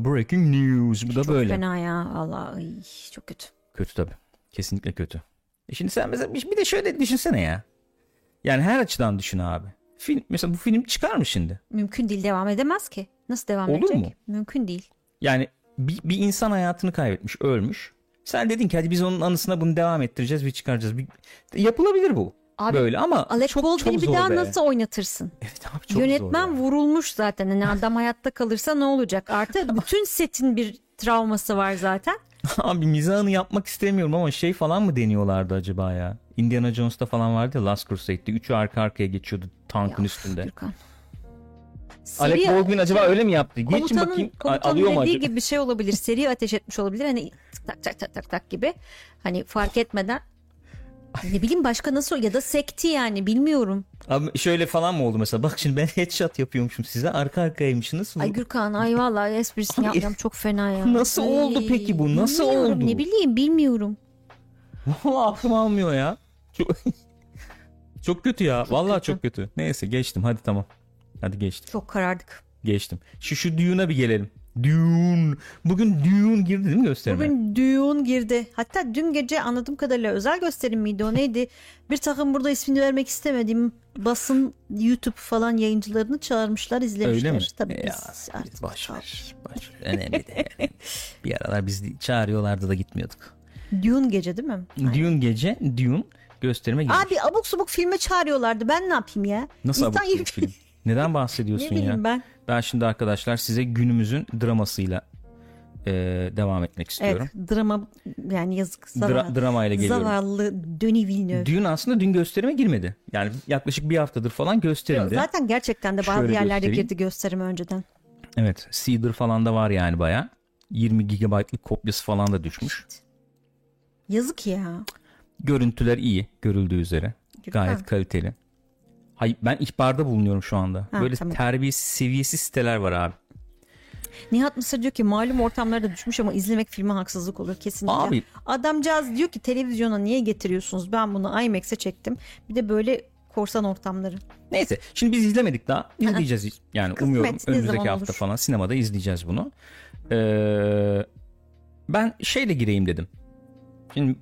breaking news. Bu da Çok böyle. fena ya. Allah ay, çok kötü. Kötü tabii. Kesinlikle kötü. E şimdi sen mesela bir de şöyle düşünsene ya. Yani her açıdan düşün abi. Film, mesela bu film çıkar mı şimdi? Mümkün değil devam edemez ki. Nasıl devam Olur edecek? mu? Mümkün değil. Yani bir, bir insan hayatını kaybetmiş, ölmüş. Sen dedin ki hadi biz onun anısına bunu devam ettireceğiz ve çıkaracağız. Bir, yapılabilir bu. Abi, Böyle ama Alec çok, Baldwin'i çok bir daha be. nasıl oynatırsın? Evet abi çok Yönetmen zor vurulmuş zaten. Hani adam hayatta kalırsa ne olacak? Artı bütün setin bir travması var zaten. Abi mizahını yapmak istemiyorum ama şey falan mı deniyorlardı acaba ya? Indiana Jones'ta falan vardı ya Last Crusade'de. Üçü arka arkaya geçiyordu tankın Ya, üstünde. Gürkan. Alec Baldwin acaba öyle mi yaptı? Geçin Komutanın, bakayım. Komutanın Alıyor mu acaba? gibi bir şey olabilir. Seri ateş etmiş olabilir. Hani tak tak tak tak tak gibi. Hani fark etmeden. Ne bileyim başka nasıl ya da sekti yani bilmiyorum. Abi şöyle falan mı oldu mesela? Bak şimdi ben headshot yapıyormuşum size. Arka arkaymışsınız. Ay Gürkan ay vallahi esprisini yapacağım çok fena ya. nasıl oldu peki bu? Nasıl oldu? Ne bileyim bilmiyorum. Vallahi aklım almıyor ya. Çok, çok kötü ya. Vallahi kötü. çok kötü. Neyse geçtim. Hadi tamam. Hadi geçtim. Çok karardık. Geçtim. Şu şu Dune'a bir gelelim. Dune. Bugün Dune girdi değil mi gösterime? Bugün düğün girdi. Hatta dün gece anladığım kadarıyla özel gösterim miydi o neydi? Bir takım burada ismini vermek istemediğim basın YouTube falan yayıncılarını çağırmışlar izlemişler. Öyle mi? Tabii Ya, biz artık boş ver. Boş ver. Önemli de. önemli. bir aralar biz çağırıyorlardı da gitmiyorduk. düğün gece değil mi? Dune gece Dune gösterime girmiş. Abi abuk subuk filme çağırıyorlardı. Ben ne yapayım ya? Nasıl İnsan abuk film? Neden Ne bahsediyorsun bileyim ya? ben. Ben şimdi arkadaşlar size günümüzün dramasıyla e, devam etmek istiyorum. Evet drama yani yazık Dra- zavallı. dramayla geliyorum. Zavallı Denis Villeneuve. Dune aslında dün gösterime girmedi. Yani yaklaşık bir haftadır falan gösterimde. Zaten gerçekten de bazı Şöyle yerlerde göstereyim. girdi gösterime önceden. Evet. Cedar falan da var yani baya. 20 GB'lık kopyası falan da düşmüş. Yazık ya. Görüntüler iyi görüldüğü üzere. Gayet kaliteli. Hayır ben ihbarda bulunuyorum şu anda. Ha, Böyle tamam. terbiyesiz seviyesiz siteler var abi. Nihat Mısır diyor ki malum ortamlarda düşmüş ama izlemek filme haksızlık olur kesinlikle. Abi- Adamcağız diyor ki televizyona niye getiriyorsunuz? Ben bunu IMAX'e çektim. Bir de böyle korsan ortamları. Neyse şimdi biz izlemedik daha. İzleyeceğiz yani Kısmet, umuyorum önümüzdeki hafta olur? falan sinemada izleyeceğiz bunu. Ee, ben şeyle gireyim dedim. Şimdi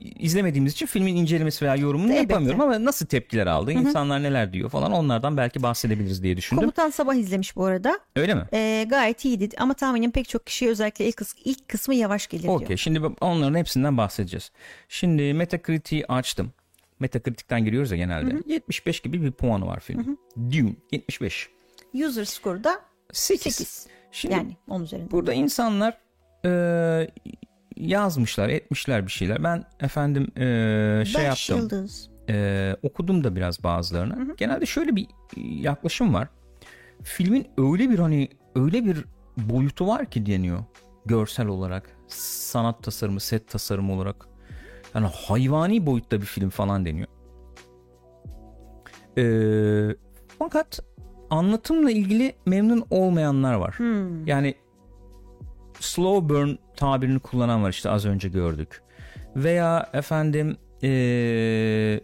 izlemediğimiz için filmin incelemesi veya yorumunu Elbette. yapamıyorum ama nasıl tepkiler aldı, insanlar neler diyor falan onlardan belki bahsedebiliriz diye düşündüm. Komutan Sabah izlemiş bu arada. Öyle mi? Ee, gayet iyiydi ama tahminim pek çok kişiye özellikle ilk, kıs- ilk kısmı yavaş gelir Okey diyor. şimdi onların hepsinden bahsedeceğiz. Şimdi Metacritic'i açtım. Metacritic'ten giriyoruz ya genelde. 75 gibi bir puanı var filmin. Dune 75. User score'u da 8. 8. Şimdi Yani 10 üzerinden. burada insanlar e, yazmışlar, etmişler bir şeyler. Ben efendim e, şey Beş yaptım. yıldız. e, okudum da biraz bazılarını. Genelde şöyle bir yaklaşım var. Filmin öyle bir hani öyle bir boyutu var ki deniyor görsel olarak, sanat tasarımı, set tasarımı olarak. Yani hayvani boyutta bir film falan deniyor. Ee, fakat anlatımla ilgili memnun olmayanlar var. Hmm. Yani slow burn tabirini kullanan var işte az önce gördük. Veya efendim ee,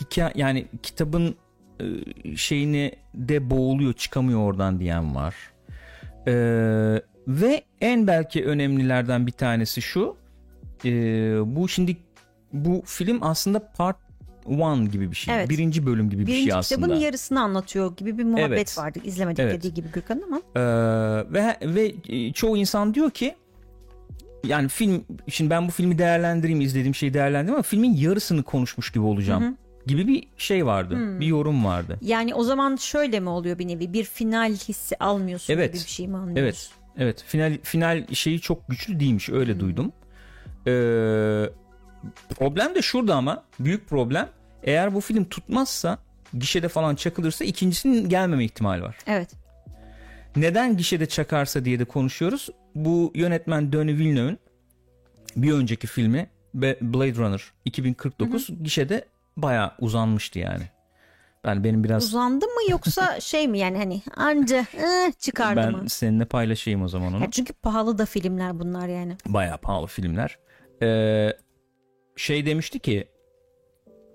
hikaye yani kitabın e, şeyini de boğuluyor çıkamıyor oradan diyen var. Ee, ve en belki önemlilerden bir tanesi şu. ee, bu şimdi bu film aslında part one gibi bir şey. Evet. Birinci bölüm gibi bir Birinci şey aslında. kitabın yarısını anlatıyor gibi bir muhabbet Evet. vardı. İzlemedik Evet. dediği gibi Gürkan ama. Ee, ve ve e, çoğu insan diyor ki yani film şimdi ben bu filmi değerlendireyim izlediğim şeyi değerlendireyim ama filmin yarısını konuşmuş gibi olacağım gibi bir şey vardı. Hmm. Bir yorum vardı. Yani o zaman şöyle mi oluyor bir nevi? Bir final hissi almıyorsun Evet. gibi bir şey mi anlıyorsun? Evet. Evet. Final final şeyi çok güçlü değilmiş. Öyle Hmm. duydum. Ee, problem de şurada ama büyük problem. Eğer bu film tutmazsa gişede falan çakılırsa ikincisinin gelmeme ihtimali var. Evet. Neden gişede çakarsa diye de konuşuyoruz. Bu yönetmen Denis Villeneuve'ün bir önceki filmi Blade Runner 2049 gişede bayağı uzanmıştı yani. Ben benim biraz Uzandı mı yoksa şey mi yani hani anca eh, çıkardı ben mı? seninle paylaşayım o zaman onu. Ya çünkü pahalı da filmler bunlar yani. Bayağı pahalı filmler. Ee, şey demişti ki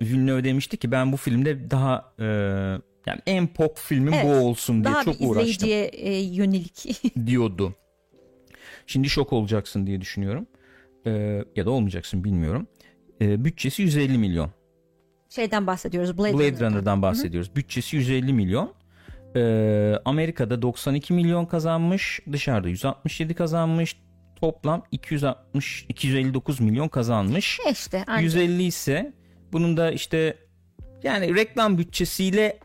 Villeneuve demişti ki ben bu filmde daha e, yani en pop filmim Evet, bu olsun diye Daha çok uğraştım izleyiciye e, yönelik. diyordu. Şimdi şok olacaksın diye düşünüyorum. Ee, ya da olmayacaksın bilmiyorum. Ee, bütçesi 150 milyon. Şeyden bahsediyoruz. Blade, Blade Runner'dan. Runner'dan bahsediyoruz. Bütçesi 150 milyon. Ee, Amerika'da 92 milyon kazanmış. Dışarıda 167 kazanmış. Toplam 260 259 milyon kazanmış. E işte anca. 150 ise bunun da işte yani reklam bütçesiyle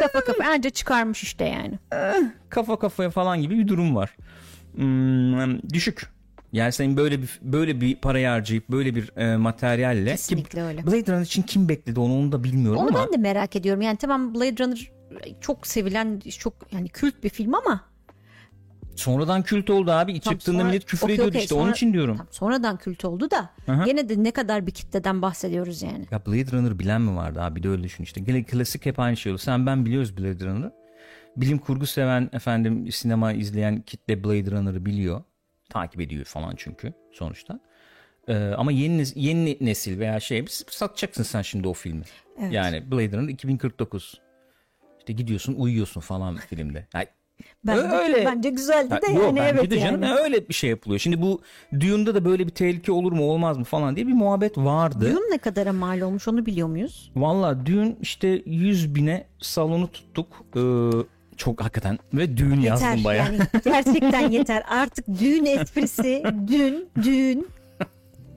kafa kafa anca çıkarmış işte yani. kafa kafaya falan gibi bir durum var. Hmm, düşük. Yani senin böyle bir böyle bir parayı harcayıp böyle bir e, materyalle Kesinlikle ki öyle. Blade Runner için kim bekledi onu onu da bilmiyorum Onu ama ben de merak ediyorum. Yani tamam Blade Runner çok sevilen çok yani kült bir film ama sonradan kült oldu abi. Tam Çıktığında sonra- millet küfür Okey, ediyordu okey, işte sonra- onun için diyorum. tam sonradan kült oldu da Aha. gene de ne kadar bir kitleden bahsediyoruz yani. Ya Blade Runner bilen mi vardı abi de öyle düşün işte. Gene klasik hep aynı şey oldu. Sen ben biliyoruz Blade Runner'ı. Bilim kurgu seven efendim sinema izleyen kitle Blade Runner'ı biliyor. Takip ediyor falan çünkü sonuçta. Ee, ama yeni yeni nesil veya şey satacaksın sen şimdi o filmi. Evet. Yani Blade Runner 2049. İşte gidiyorsun uyuyorsun falan filmde. Yani Bence, öyle. bence güzeldi Ha, de yok, yani evet de canım yani. öyle bir şey yapılıyor. Şimdi bu Dune'da da böyle bir tehlike olur mu olmaz mı falan diye bir muhabbet vardı. Dune ne kadara mal olmuş onu biliyor muyuz? Valla dün işte 100 bine salonu tuttuk. Ee, çok hakikaten ve düğün Yeter yazdım bayağı. yani gerçekten yeter. Artık düğün esprisi, dün, düğün.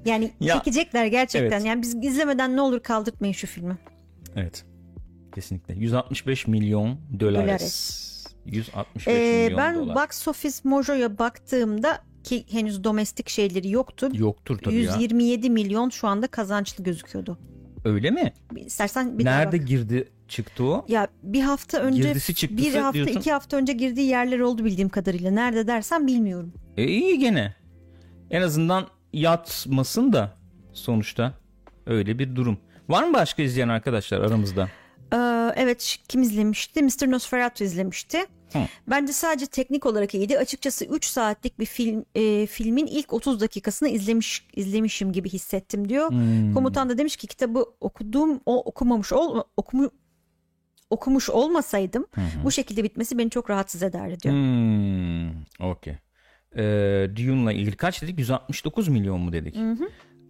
Yani Ya, çekecekler gerçekten. evet. Yani biz izlemeden ne olur kaldırtmayın şu filmi. Evet. Kesinlikle. 165 milyon dolar. Dolares. 165 Ee, milyon ben dolar. Box Office Mojo'ya baktığımda ki henüz domestik şeyleri yoktu. Yoktur tabii ya. 127 milyon şu anda kazançlı gözüküyordu. Öyle mi? İstersen bir Nerede girdi çıktı o? Ya bir hafta önce Girdisi çıktısı bir hafta diyorsun. iki hafta önce girdiği yerler oldu bildiğim kadarıyla. Nerede dersen bilmiyorum. E, iyi gene. En azından yatmasın da sonuçta öyle bir durum. Var mı başka izleyen arkadaşlar aramızda? Ee, evet kim izlemişti? Mr. Nosferatu izlemişti. Hı. Bence sadece teknik olarak iyiydi. Açıkçası 3 saatlik bir film e, filmin ilk 30 dakikasını izlemiş izlemişim gibi hissettim diyor. Hmm. Komutan da demiş ki kitabı okuduğum o okumamış ol okumu, okumuş olmasaydım bu şekilde bitmesi beni çok rahatsız ederdi diyor. Hmm, okey. Ee, Dune'la ilgili kaç dedik? 169 milyon mu dedik?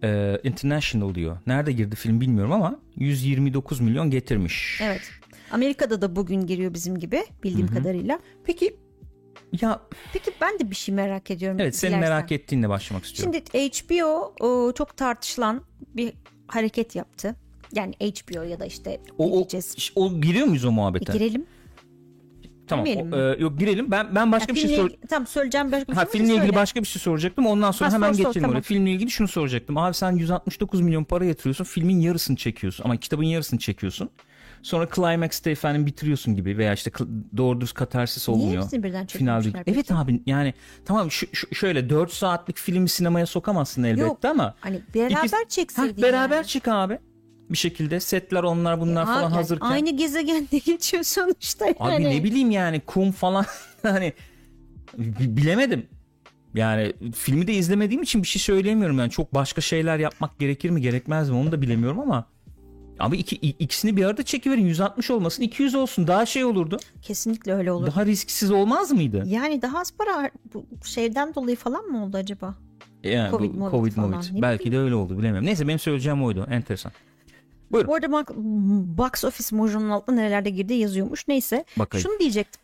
Ee, International diyor. Nerede girdi film bilmiyorum ama 129 milyon getirmiş. Evet. Amerika'da da bugün giriyor bizim gibi bildiğim kadarıyla. Peki ya Peki ben de bir şey merak ediyorum. evet senin dilersen. merak ettiğinle başlamak istiyorum. Şimdi HBO o, çok tartışılan bir hareket yaptı. Yani HBO ya da işte o, o, o giriyor muyuz o muhabbete? girelim. tamam. o- e, yok girelim. Ben ben başka Ya bir şey sor. Tamam söyleyeceğim başka bir Ha şey filmle ilgili söyle. başka bir şey soracaktım. Ondan sonra Ha, hemen sor, sor, geçelim tamam. oraya. Filmle ilgili şunu soracaktım. Abi sen 169 milyon para yatırıyorsun. Filmin yarısını çekiyorsun. Ama kitabın yarısını çekiyorsun. Sonra Climax'te efendim bitiriyorsun gibi veya işte doğru dürüst katarsis Niye olmuyor. hepsini birden Final çekmişler değil. Evet peki? abi yani tamam şu, şu- şöyle 4 saatlik filmi sinemaya sokamazsın elbette Yok, ama Hani beraber İkisi- çekseydin Heh, beraber yani. çık abi. Bir şekilde setler onlar bunlar Ha, falan yani hazırken. Aynı gezegende geçiyor sonuçta yani. Abi ne bileyim yani kum falan hani bi- bilemedim. Yani filmi de izlemediğim için bir şey söyleyemiyorum yani çok başka şeyler yapmak gerekir mi gerekmez mi onu da bilemiyorum ama Abi iki, ikisini bir arada çekiverin 160 olmasın 200 olsun daha şey olurdu. Kesinlikle öyle olur. Daha risksiz olmaz mıydı? Yani daha az para bu şeyden dolayı falan mı oldu acaba? Yani Covid, bu Covid, falan, Movid. ne Belki de öyle oldu bilemiyorum. Neyse benim söyleyeceğim oydu. Enteresan. Buyurun. Bu arada bak, box office Mojo'nun altında nerelerde girdi yazıyormuş. Neyse. Bakayım. Şunu diyecektim.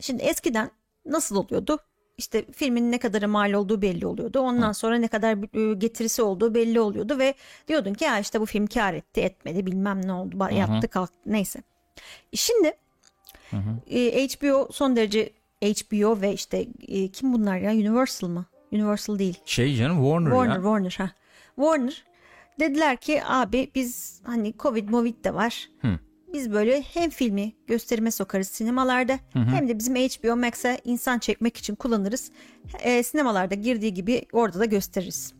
Şimdi eskiden nasıl oluyordu? İşte filmin ne kadar mal olduğu belli oluyordu. Ondan sonra ne kadar e, getirisi olduğu belli oluyordu ve diyordun ki ya işte bu film kar etti etmedi bilmem ne oldu ba- yattı kalktı neyse. Şimdi e, HBO son derece HBO ve işte e, kim bunlar ya Universal mı? Universal değil. Şey canım Warner, Warner, ya. Warner ha. Warner dediler ki abi biz hani Covid Movid de var. Hı. Biz böyle hem filmi gösterime sokarız sinemalarda hem de bizim HBO Max'e insan çekmek için kullanırız. E, sinemalarda girdiği gibi orada da gösteririz.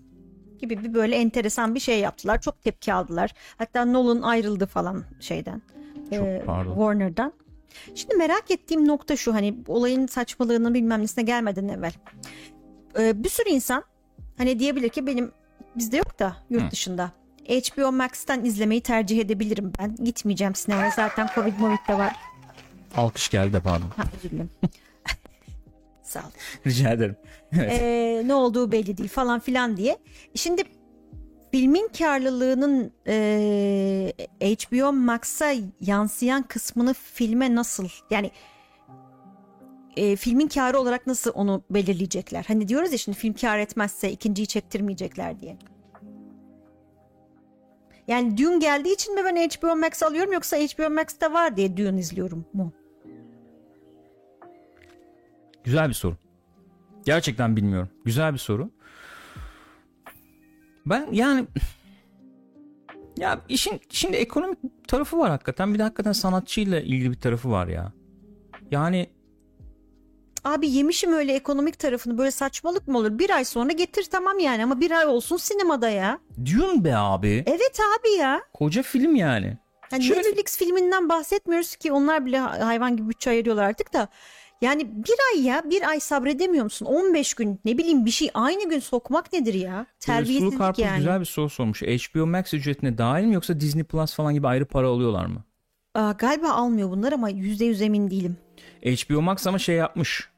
Gibi bir böyle enteresan bir şey yaptılar. Çok tepki aldılar. Hatta Nolan ayrıldı falan şeyden. Çok e, pardon. Warner'dan. Şimdi merak ettiğim nokta şu hani olayın saçmalığını bilmem nesine gelmeden evvel. Ee, bir sürü insan hani diyebilir ki benim bizde yok da yurt dışında. HBO Max'ten izlemeyi tercih edebilirim ben. Gitmeyeceğim sinemaya zaten Covid Movid de var. Alkış geldi pardon. Ha, özür dilerim. Sağ ol. Rica ederim. Ee, ne olduğu belli değil falan filan diye. Şimdi filmin karlılığının e, HBO Max'a yansıyan kısmını filme nasıl yani e, filmin karı olarak nasıl onu belirleyecekler? Hani diyoruz ya şimdi film kar etmezse ikinciyi çektirmeyecekler diye. Yani Dune geldiği için mi ben HBO Max alıyorum yoksa HBO Max'te var diye Dune izliyorum mu? Güzel bir soru. Gerçekten bilmiyorum. Güzel bir soru. Ben yani ya işin şimdi ekonomik tarafı var hakikaten. Bir de hakikaten sanatçıyla ilgili bir tarafı var ya. Yani Abi yemişim öyle ekonomik tarafını böyle saçmalık mı olur? Bir ay sonra getir tamam yani ama bir ay olsun sinemada ya. Dune be abi. Evet abi ya. Koca film yani. Yani Şöyle- Netflix filminden bahsetmiyoruz ki onlar bile hayvan gibi bütçe ayırıyorlar artık da. Yani bir ay ya bir ay sabredemiyor musun? 15 gün ne bileyim bir şey aynı gün sokmak nedir ya? Sulu Terbiyesizlik Karpuz yani. güzel bir soru sormuş. HBO Max ücretine dahil mi yoksa Disney Plus falan gibi ayrı para alıyorlar mı? Aa, galiba almıyor bunlar ama %100 emin değilim. HBO Max ama şey yapmış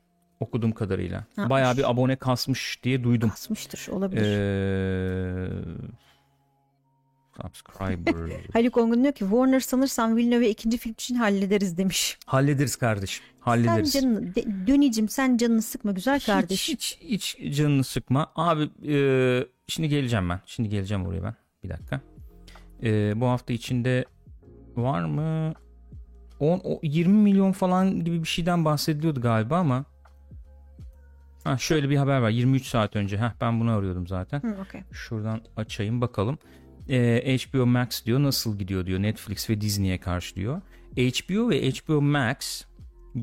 okuduğum kadarıyla. Yapmış. Bayağı bir abone kasmış diye duydum. Kasmıştır olabilir. Ee, subscriber. Haluk Ongun diyor ki Warner sanırsam Villeneuve ikinci film için hallederiz demiş. hallederiz kardeşim. Hallederiz. Sen canını, de- Dönicim sen canını sıkma güzel kardeş. Hiç, hiç, hiç canını sıkma. Abi e, şimdi geleceğim ben. Şimdi geleceğim oraya ben. Bir dakika. E, bu hafta içinde var mı? 10, o 20 milyon falan gibi bir şeyden bahsediliyordu galiba ama ha, şöyle bir haber var 23 saat önce. Heh, ben bunu arıyordum zaten. Hı, okey. Şuradan açayım bakalım. Ee, HBO Max diyor nasıl gidiyor diyor Netflix ve Disney'e karşı diyor. HBO ve HBO Max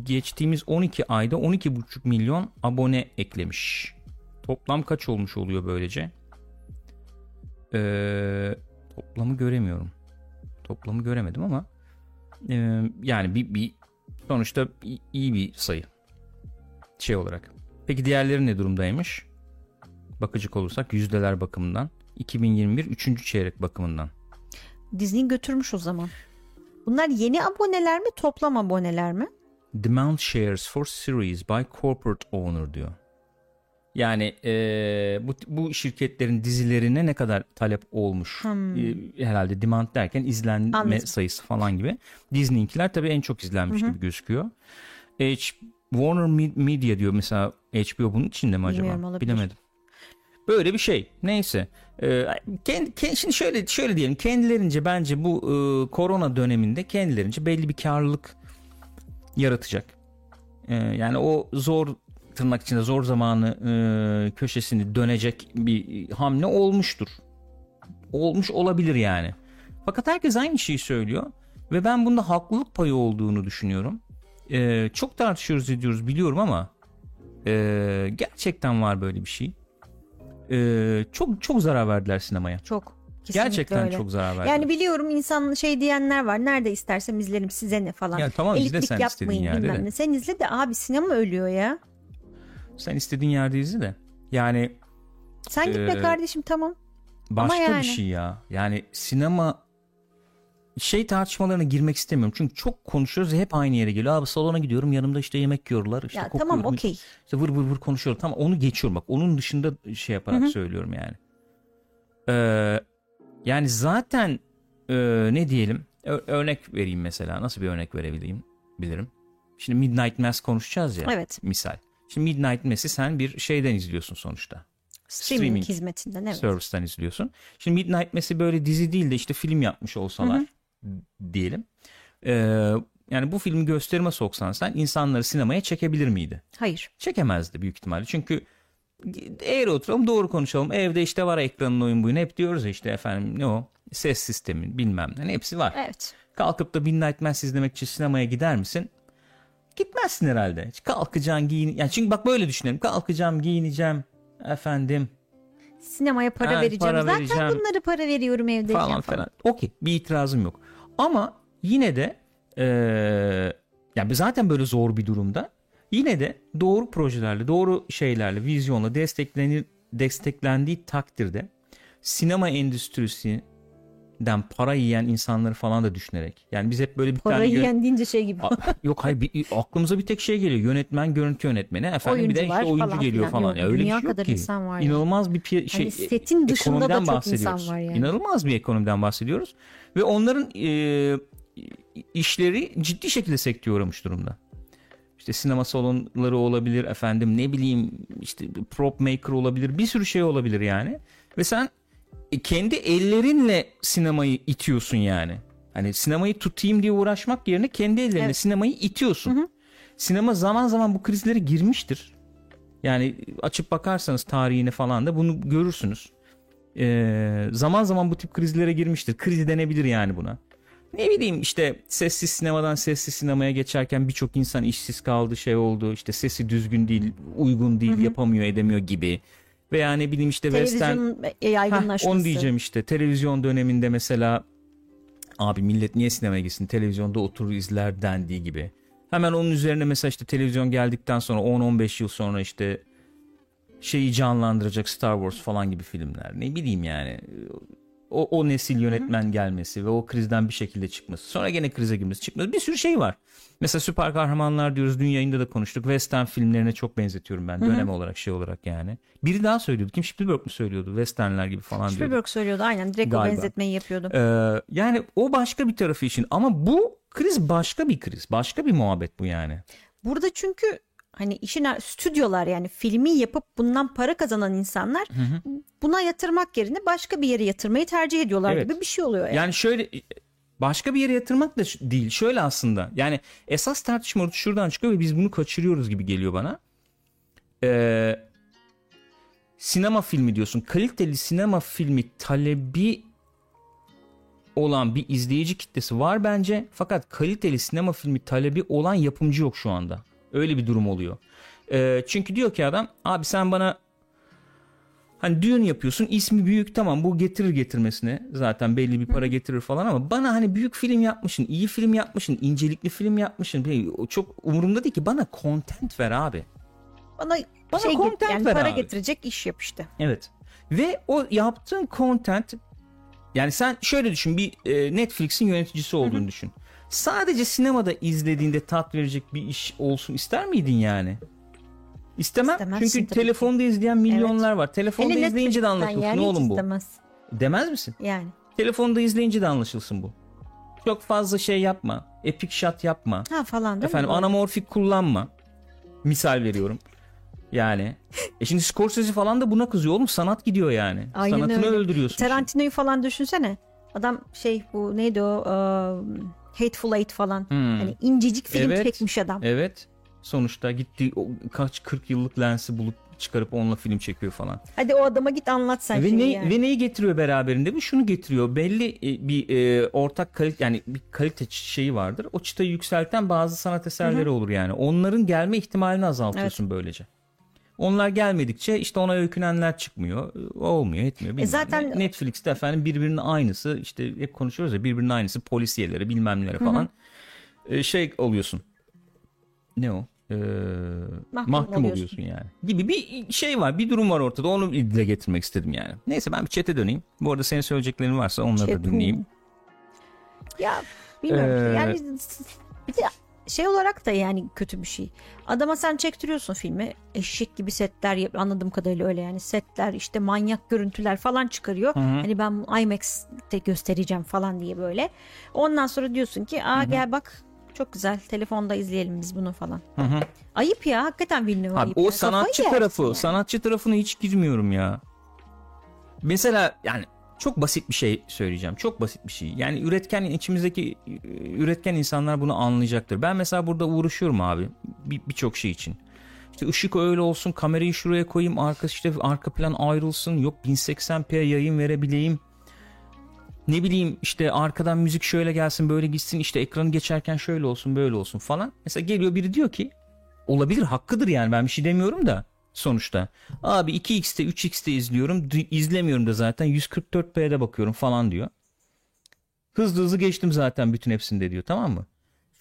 geçtiğimiz 12 ayda 12,5 milyon abone eklemiş. Toplam kaç olmuş oluyor böylece? Ee, toplamı göremiyorum. Toplamı göremedim ama ee, yani bir, bir sonuçta iyi bir sayı şey olarak. Peki diğerleri ne durumdaymış? bakacak olursak yüzdeler bakımından 2021 3. çeyrek bakımından. Disney götürmüş o zaman. Bunlar yeni aboneler mi toplam aboneler mi? Demand shares for series by corporate owner diyor. Yani eee, bu bu şirketlerin dizilerine ne kadar talep olmuş Eee, herhalde demand derken izlenme Anladım. sayısı falan gibi. Disney'inkiler tabii en çok izlenmiş gibi gözüküyor. H, Warner Me- Media diyor mesela HBO bunun içinde mi acaba? Bilmiyorum, olabilir. Bilemedim. Böyle bir şey. Neyse. Ee, kendi, kendi- şimdi şöyle şöyle diyelim. Kendilerince bence bu e, korona döneminde kendilerince belli bir karlılık yaratacak. Ee, yani o zor tırnak içinde zor zamanı e, köşesini dönecek bir hamle olmuştur. Olmuş olabilir yani. Fakat herkes aynı şeyi söylüyor ve ben bunda haklılık payı olduğunu düşünüyorum. Ee, çok tartışıyoruz ediyoruz biliyorum ama e, gerçekten var böyle bir şey. Ee, çok çok zarar verdiler sinemaya. Çok. Kesinlikle Gerçekten öyle. çok zarar verdiler. Yani biliyorum insan şey diyenler var. Nerede istersem izlerim size ne falan. Ya tamam, izle sen yapmayın yerde bilmem ne. Sen izle de abi sinema ölüyor ya. Sen istediğin yerde izle de. Yani Sen gitme Ee, kardeşim tamam. başka yani. bir şey ya. Yani sinema şey tartışmalarına girmek istemiyorum. Çünkü çok konuşuyoruz hep aynı yere geliyor. Abi salona gidiyorum yanımda işte yemek yiyorlar. işte ya kokuyor. tamam okey. İşte vır vır vır konuşuyor. Tamam onu geçiyorum bak. Onun dışında şey yaparak söylüyorum yani. Ee, yani zaten e, ne diyelim Ö- örnek vereyim mesela. Nasıl bir örnek verebileyim bilirim. Şimdi Midnight Mass konuşacağız ya. Evet. Misal. Şimdi Midnight Mass'i sen bir şeyden izliyorsun sonuçta. Streaming, Streaming hizmetinden evet. Service'ten izliyorsun. Şimdi Midnight Mass'i böyle dizi değil de işte film yapmış olsalar diyelim. Ee, yani bu filmi gösterime soksan sen insanları sinemaya çekebilir miydi? Hayır. çekemezdi büyük ihtimalle. Çünkü eğer oturalım doğru konuşalım. Evde işte var ekranın oyun buyun. Hep diyoruz işte efendim ne o? Ses sistemi bilmem ne. Hepsi var. Evet. Kalkıp da Midnight Mass izlemek için sinemaya gider misin? Gitmezsin herhalde. Kalkacaksın giyin. Yani çünkü bak böyle düşünelim. Kalkacağım giyineceğim. Efendim Sinemaya para Ha, vereceğim. para Zaten vereceğim. bunları para veriyorum evde. falan. falan. Okey bir itirazım yok. Ama yine de eee yani zaten böyle zor bir durumda. Yine de doğru projelerle, doğru şeylerle, vizyonla desteklenir, desteklendiği takdirde sinema endüstrisinden para yiyen insanları falan da düşünerek. Yani biz hep böyle bir Para tane yön- yiyen deyince şey gibi. Yok hayır bir, aklımıza bir tek şey geliyor. Yönetmen, görüntü yönetmeni. Efendim bir de Oyuncular işte oyuncu falan geliyor falan. Yok, Ya öyle bir dünya şey yok kadar ki. insan var. İnanılmaz bir piy- şey Hani setin dışında da çok insan bahsediyoruz. var yani. İnanılmaz bir ekonomiden bahsediyoruz. Ve onların e, işleri ciddi şekilde sekteye uğramış durumda. İşte sinema salonları olabilir efendim ne bileyim işte prop maker olabilir bir sürü şey olabilir yani. Ve sen e, kendi ellerinle sinemayı itiyorsun yani. Hani sinemayı tutayım diye uğraşmak yerine kendi ellerinle Evet. sinemayı itiyorsun. Sinema zaman zaman bu krizlere girmiştir. Yani açıp bakarsanız tarihine falan da bunu görürsünüz. Ee, zaman zaman bu tip krizlere girmiştir. Kriz denebilir yani buna. Ne bileyim işte sessiz sinemadan sessiz sinemaya geçerken birçok insan işsiz kaldı şey oldu. İşte sesi düzgün değil, uygun değil, yapamıyor, edemiyor gibi. Veya ne bileyim işte western Televizyonun Heh, yaygınlaşması. onu diyeceğim işte. Televizyon döneminde mesela abi millet niye sinemaya gitsin? Televizyonda oturur izler dendiği gibi. Hemen onun üzerine mesela işte televizyon geldikten sonra 10-15 yıl sonra işte şeyi canlandıracak Star Wars falan gibi filmler. Ne bileyim yani. O, o nesil yönetmen gelmesi ve o krizden bir şekilde çıkması. Sonra gene krize girmesi çıkması. Bir sürü şey var. Mesela süper kahramanlar diyoruz. Dün yayında da konuştuk. Western filmlerine çok benzetiyorum ben. Dönem olarak şey olarak yani. Biri daha söylüyordu. Kim Spielberg mi söylüyordu? Westernler gibi falan diyordu. Spielberg söylüyordu aynen. Direkt o Galiba. benzetmeyi yapıyordu. Ee, yani o başka bir tarafı için. Ama bu kriz başka bir kriz. Başka bir muhabbet bu yani. Burada çünkü hani işin stüdyolar yani filmi yapıp bundan para kazanan insanlar buna yatırmak yerine başka bir yere yatırmayı tercih ediyorlar Evet. gibi bir şey oluyor yani. Yani şöyle başka bir yere yatırmak da değil. Şöyle aslında. Yani esas tartışma şuradan çıkıyor ve biz bunu kaçırıyoruz gibi geliyor bana. Ee, sinema filmi diyorsun. Kaliteli sinema filmi talebi olan bir izleyici kitlesi var bence. Fakat kaliteli sinema filmi talebi olan yapımcı yok şu anda. Öyle bir durum oluyor. Ee, çünkü diyor ki adam abi sen bana Hani düğün yapıyorsun ismi büyük tamam bu getirir getirmesine zaten belli bir para getirir falan ama bana hani büyük film yapmışsın iyi film yapmışsın incelikli film yapmışsın çok umurumda değil ki bana content ver abi. Bana, Bana şey content yani ver para abi. getirecek iş yap işte. Evet ve o yaptığın content yani sen şöyle düşün bir e, Netflix'in yöneticisi olduğunu düşün. Sadece sinemada izlediğinde tat verecek bir iş olsun ister miydin yani? İstemem. İstemezsin Çünkü tabii ki. telefonda izleyen milyonlar var. Telefonda Hele izleyince de Netflix'ten anlaşılsın yani hiç oğlum bu. istemez. Demez misin? Yani. Telefonda izleyince de anlaşılsın bu. Çok fazla şey yapma. Epic shot yapma. Ha falan değil Efendim mi? anamorfik kullanma. Misal veriyorum. Yani. E şimdi Scorsese falan da buna kızıyor oğlum. Sanat gidiyor yani. Aynen Sanatını öyle. öldürüyorsun. şimdi. Tarantino'yu falan düşünsene. Adam şey bu neydi o um, Hateful Eight falan. Hmm. Hani incecik film Evet. çekmiş adam. Evet. Sonuçta gitti o kaç 40 yıllık lensi bulup çıkarıp onunla film çekiyor falan. Hadi o adama git anlat sen ve, şeyi ne, yani. ve neyi getiriyor beraberinde? Bu şunu getiriyor. Belli e, bir e, ortak kalite yani bir kalite şeyi vardır. O çıtayı yükselten bazı sanat eserleri olur yani. Onların gelme ihtimalini azaltıyorsun böylece. Onlar gelmedikçe işte ona öykünenler çıkmıyor. Olmuyor etmiyor. bilmem zaten- ne. Netflix'te efendim birbirinin aynısı işte hep konuşuyoruz ya birbirinin aynısı polisiyeleri bilmem neleri falan. Ee, şey oluyorsun. Ne o? Ee, mahkum, oluyorsun. oluyorsun yani. Gibi bir şey var bir durum var ortada onu dile getirmek istedim yani. Neyse ben bir chat'e döneyim. Bu arada senin söyleyeceklerin varsa onları da Chat, dinleyeyim. Ya bilmiyorum. Ee, yani bir de şey olarak da yani kötü bir şey. Adama sen çektiriyorsun filmi. Eşek gibi setler anladığım kadarıyla öyle yani. Setler işte manyak görüntüler falan çıkarıyor. Hani ben IMAX'te göstereceğim falan diye böyle. Ondan sonra diyorsun ki aa gel bak çok güzel telefonda izleyelim biz bunu falan. Ayıp ya hakikaten Villeneuve ayıp. o ya. sanatçı Kafayı tarafı, yani. sanatçı tarafına hiç girmiyorum ya. Mesela yani çok basit bir şey söyleyeceğim. Çok basit bir şey. Yani üretken içimizdeki e, üretken insanlar bunu anlayacaktır. Ben mesela burada uğraşıyorum abi bir- birçok şey için. İşte ışık öyle olsun, kamerayı şuraya koyayım, arka işte arka plan ayrılsın, yok 1080p yayın verebileyim. Ne bileyim işte arkadan müzik şöyle gelsin, böyle gitsin, işte ekranı geçerken şöyle olsun, böyle olsun falan. Mesela geliyor biri diyor ki olabilir hakkıdır yani ben bir şey demiyorum da sonuçta. Abi 2x'te 3x'te izliyorum izlemiyorum da zaten 144p'de bakıyorum falan diyor. Hızlı hızlı geçtim zaten bütün hepsinde diyor tamam mı?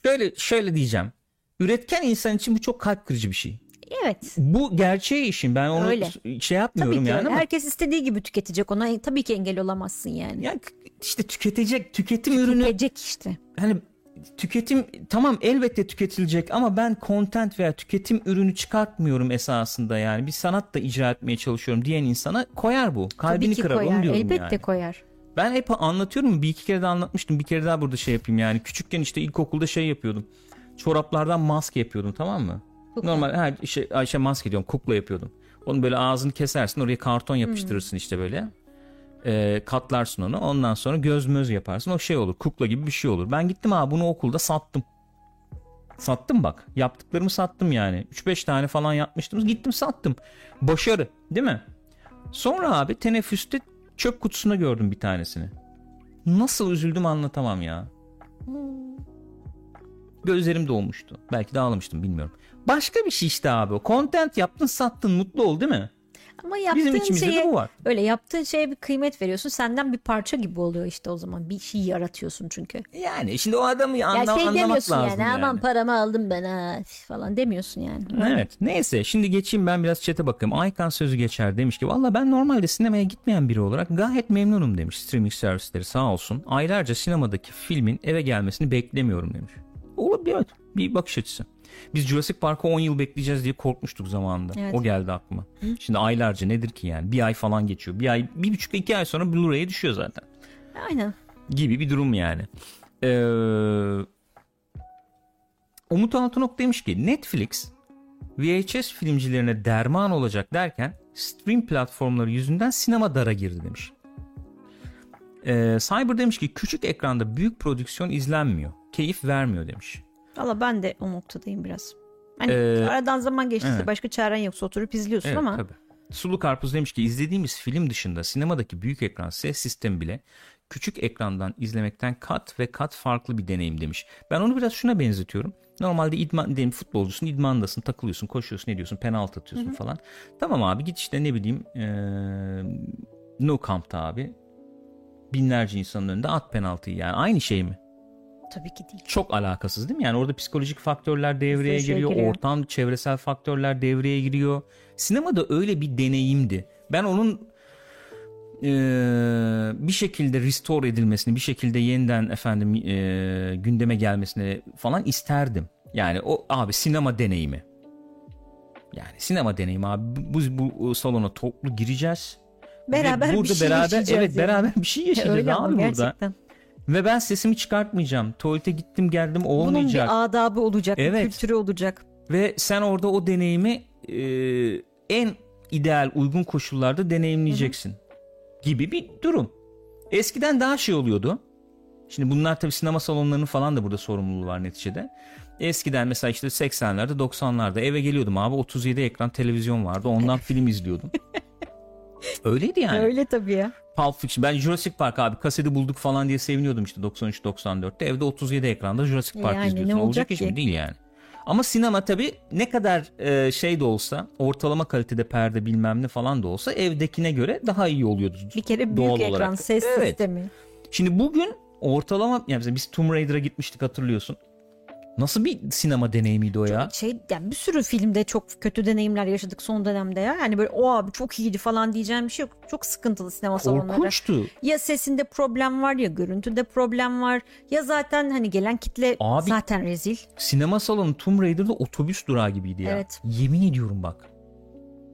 Şöyle şöyle diyeceğim. Üretken insan için bu çok kalp kırıcı bir şey. Evet. Bu gerçeği işin ben onu Öyle. şey yapmıyorum Tabii ki yani ama herkes istediği gibi tüketecek ona tabii ki engel olamazsın yani. yani işte tüketecek tüketim ürünü Tüketecek işte. hani tüketim tamam elbette tüketilecek ama ben content veya tüketim ürünü çıkartmıyorum esasında yani bir sanat da icra etmeye çalışıyorum diyen insana koyar bu. Kalbini kırar onu koyar. diyorum Elbette yani. koyar. Ben hep anlatıyorum bir iki kere de anlatmıştım bir kere daha burada şey yapayım yani küçükken işte ilkokulda şey yapıyordum. Çoraplardan maske yapıyordum tamam mı? Kukla. Normal her şey Ayşe maske diyorum kukla yapıyordum. Onu böyle ağzını kesersin oraya karton yapıştırırsın işte böyle. Ee, katlarsın onu ondan sonra göz möz yaparsın o şey olur kukla gibi bir şey olur. Ben gittim abi bunu okulda sattım. Sattım bak yaptıklarımı sattım yani 3-5 tane falan yapmıştım gittim sattım. Başarı değil mi? Sonra abi teneffüste çöp kutusuna gördüm bir tanesini. Nasıl üzüldüm anlatamam ya. Gözlerim dolmuştu. Belki de ağlamıştım bilmiyorum. Başka bir şey işte abi. Content yaptın sattın mutlu ol değil mi? Ama yaptığın Bizim içimizde de şeye bu var. öyle yaptığın şeye bir kıymet veriyorsun. Senden bir parça gibi oluyor işte o zaman. Bir şey yaratıyorsun çünkü. Yani şimdi o adamı Ya anla, şey anlamak lazım yani, yani. aman paramı aldım ben ha falan demiyorsun yani. Evet neyse şimdi geçeyim ben biraz chat'e bakayım. Aykan sözü geçer demiş ki valla ben normalde sinemaya gitmeyen biri olarak gayet memnunum demiş streaming servisleri sağ olsun. Aylarca sinemadaki filmin eve gelmesini beklemiyorum demiş. Olabilir bir bakış açısı. Biz Jurassic Park'ı 10 yıl bekleyeceğiz diye korkmuştuk zamanında. Evet. O geldi aklıma. Şimdi aylarca nedir ki yani? Bir ay falan geçiyor. Bir ay, bir buçuk iki ay sonra Blu-ray'e düşüyor zaten. Aynen. Gibi bir durum yani. Ee, Umut Altınok demiş ki Netflix VHS filmcilerine derman olacak derken stream platformları yüzünden sinema dara girdi demiş. Ee, Cyber demiş ki küçük ekranda büyük prodüksiyon izlenmiyor. Keyif vermiyor demiş. Valla ben de o noktadayım biraz. Hani Ee, aradan zaman geçtiyse evet. başka çaren yoksa oturup izliyorsun Evet ama tabii. Sulu Karpuz demiş ki izlediğimiz film dışında sinemadaki büyük ekran ses sistemi bile küçük ekrandan izlemekten kat ve kat farklı bir deneyim demiş. Ben onu biraz şuna benzetiyorum. Normalde idman diyelim futbolcusun idmandasın takılıyorsun koşuyorsun ne diyorsun penaltı atıyorsun falan. Tamam abi git işte ne bileyim eee No Camp'ta abi binlerce insanın önünde at penaltıyı yani aynı şey mi? Tabii ki değil. çok alakasız değil mi? Yani orada psikolojik faktörler devreye şey giriyor, giriyor. ortam, çevresel faktörler devreye giriyor. Sinemada öyle bir deneyimdi. Ben onun eee, bir şekilde restore edilmesini, bir şekilde yeniden efendim eee, gündeme gelmesini falan isterdim. Yani o abi sinema deneyimi. Yani sinema deneyimi abi. Bu, bu, salona toplu gireceğiz. Beraber burada bir şey beraber yaşayacağız evet yani. beraber bir şey yaşayacağız Öyle abi ama burada. Ve ben sesimi çıkartmayacağım. Tuvalete gittim geldim Bunun olmayacak. bir adabı olacak, Evet. bir kültürü olacak. Ve sen orada o deneyimi e, en ideal uygun koşullarda deneyimleyeceksin. Gibi bir durum. Eskiden daha şey oluyordu. Şimdi bunlar tabii sinema salonlarının falan da burada sorumluluğu var neticede. Eskiden mesela işte 80'lerde 90'larda eve geliyordum abi 37 ekran televizyon vardı ondan film izliyordum. Öyleydi yani. Öyle tabii ya. Pulp Fiction. Ben Jurassic Park abi kaseti bulduk falan diye seviniyordum işte 93-94'te. Evde 37 ekranda Jurassic Park Yani ne izliyorsun. olacak Olacak iş mi? Değil yani. Ama sinema tabii ne kadar e, şey de olsa ortalama kalitede perde bilmem ne falan da olsa evdekine göre daha iyi oluyordu. Bir kere büyük doğal ekran olarak. ses Evet. sistemi. Şimdi bugün ortalama yani biz Tomb Raider'a gitmiştik hatırlıyorsun. Nasıl bir sinema deneyimiydi o ya? Şey yani bir sürü filmde çok kötü deneyimler yaşadık son dönemde ya. Yani böyle o abi çok iyiydi falan diyeceğim bir şey yok. Çok sıkıntılı sinema salonları. Korkunçtu. Ya sesinde problem var ya görüntüde problem var. Ya zaten hani gelen kitle Abi- zaten rezil. Sinema salonu Tomb Raider'da otobüs durağı gibiydi ya. Evet. Yemin ediyorum bak.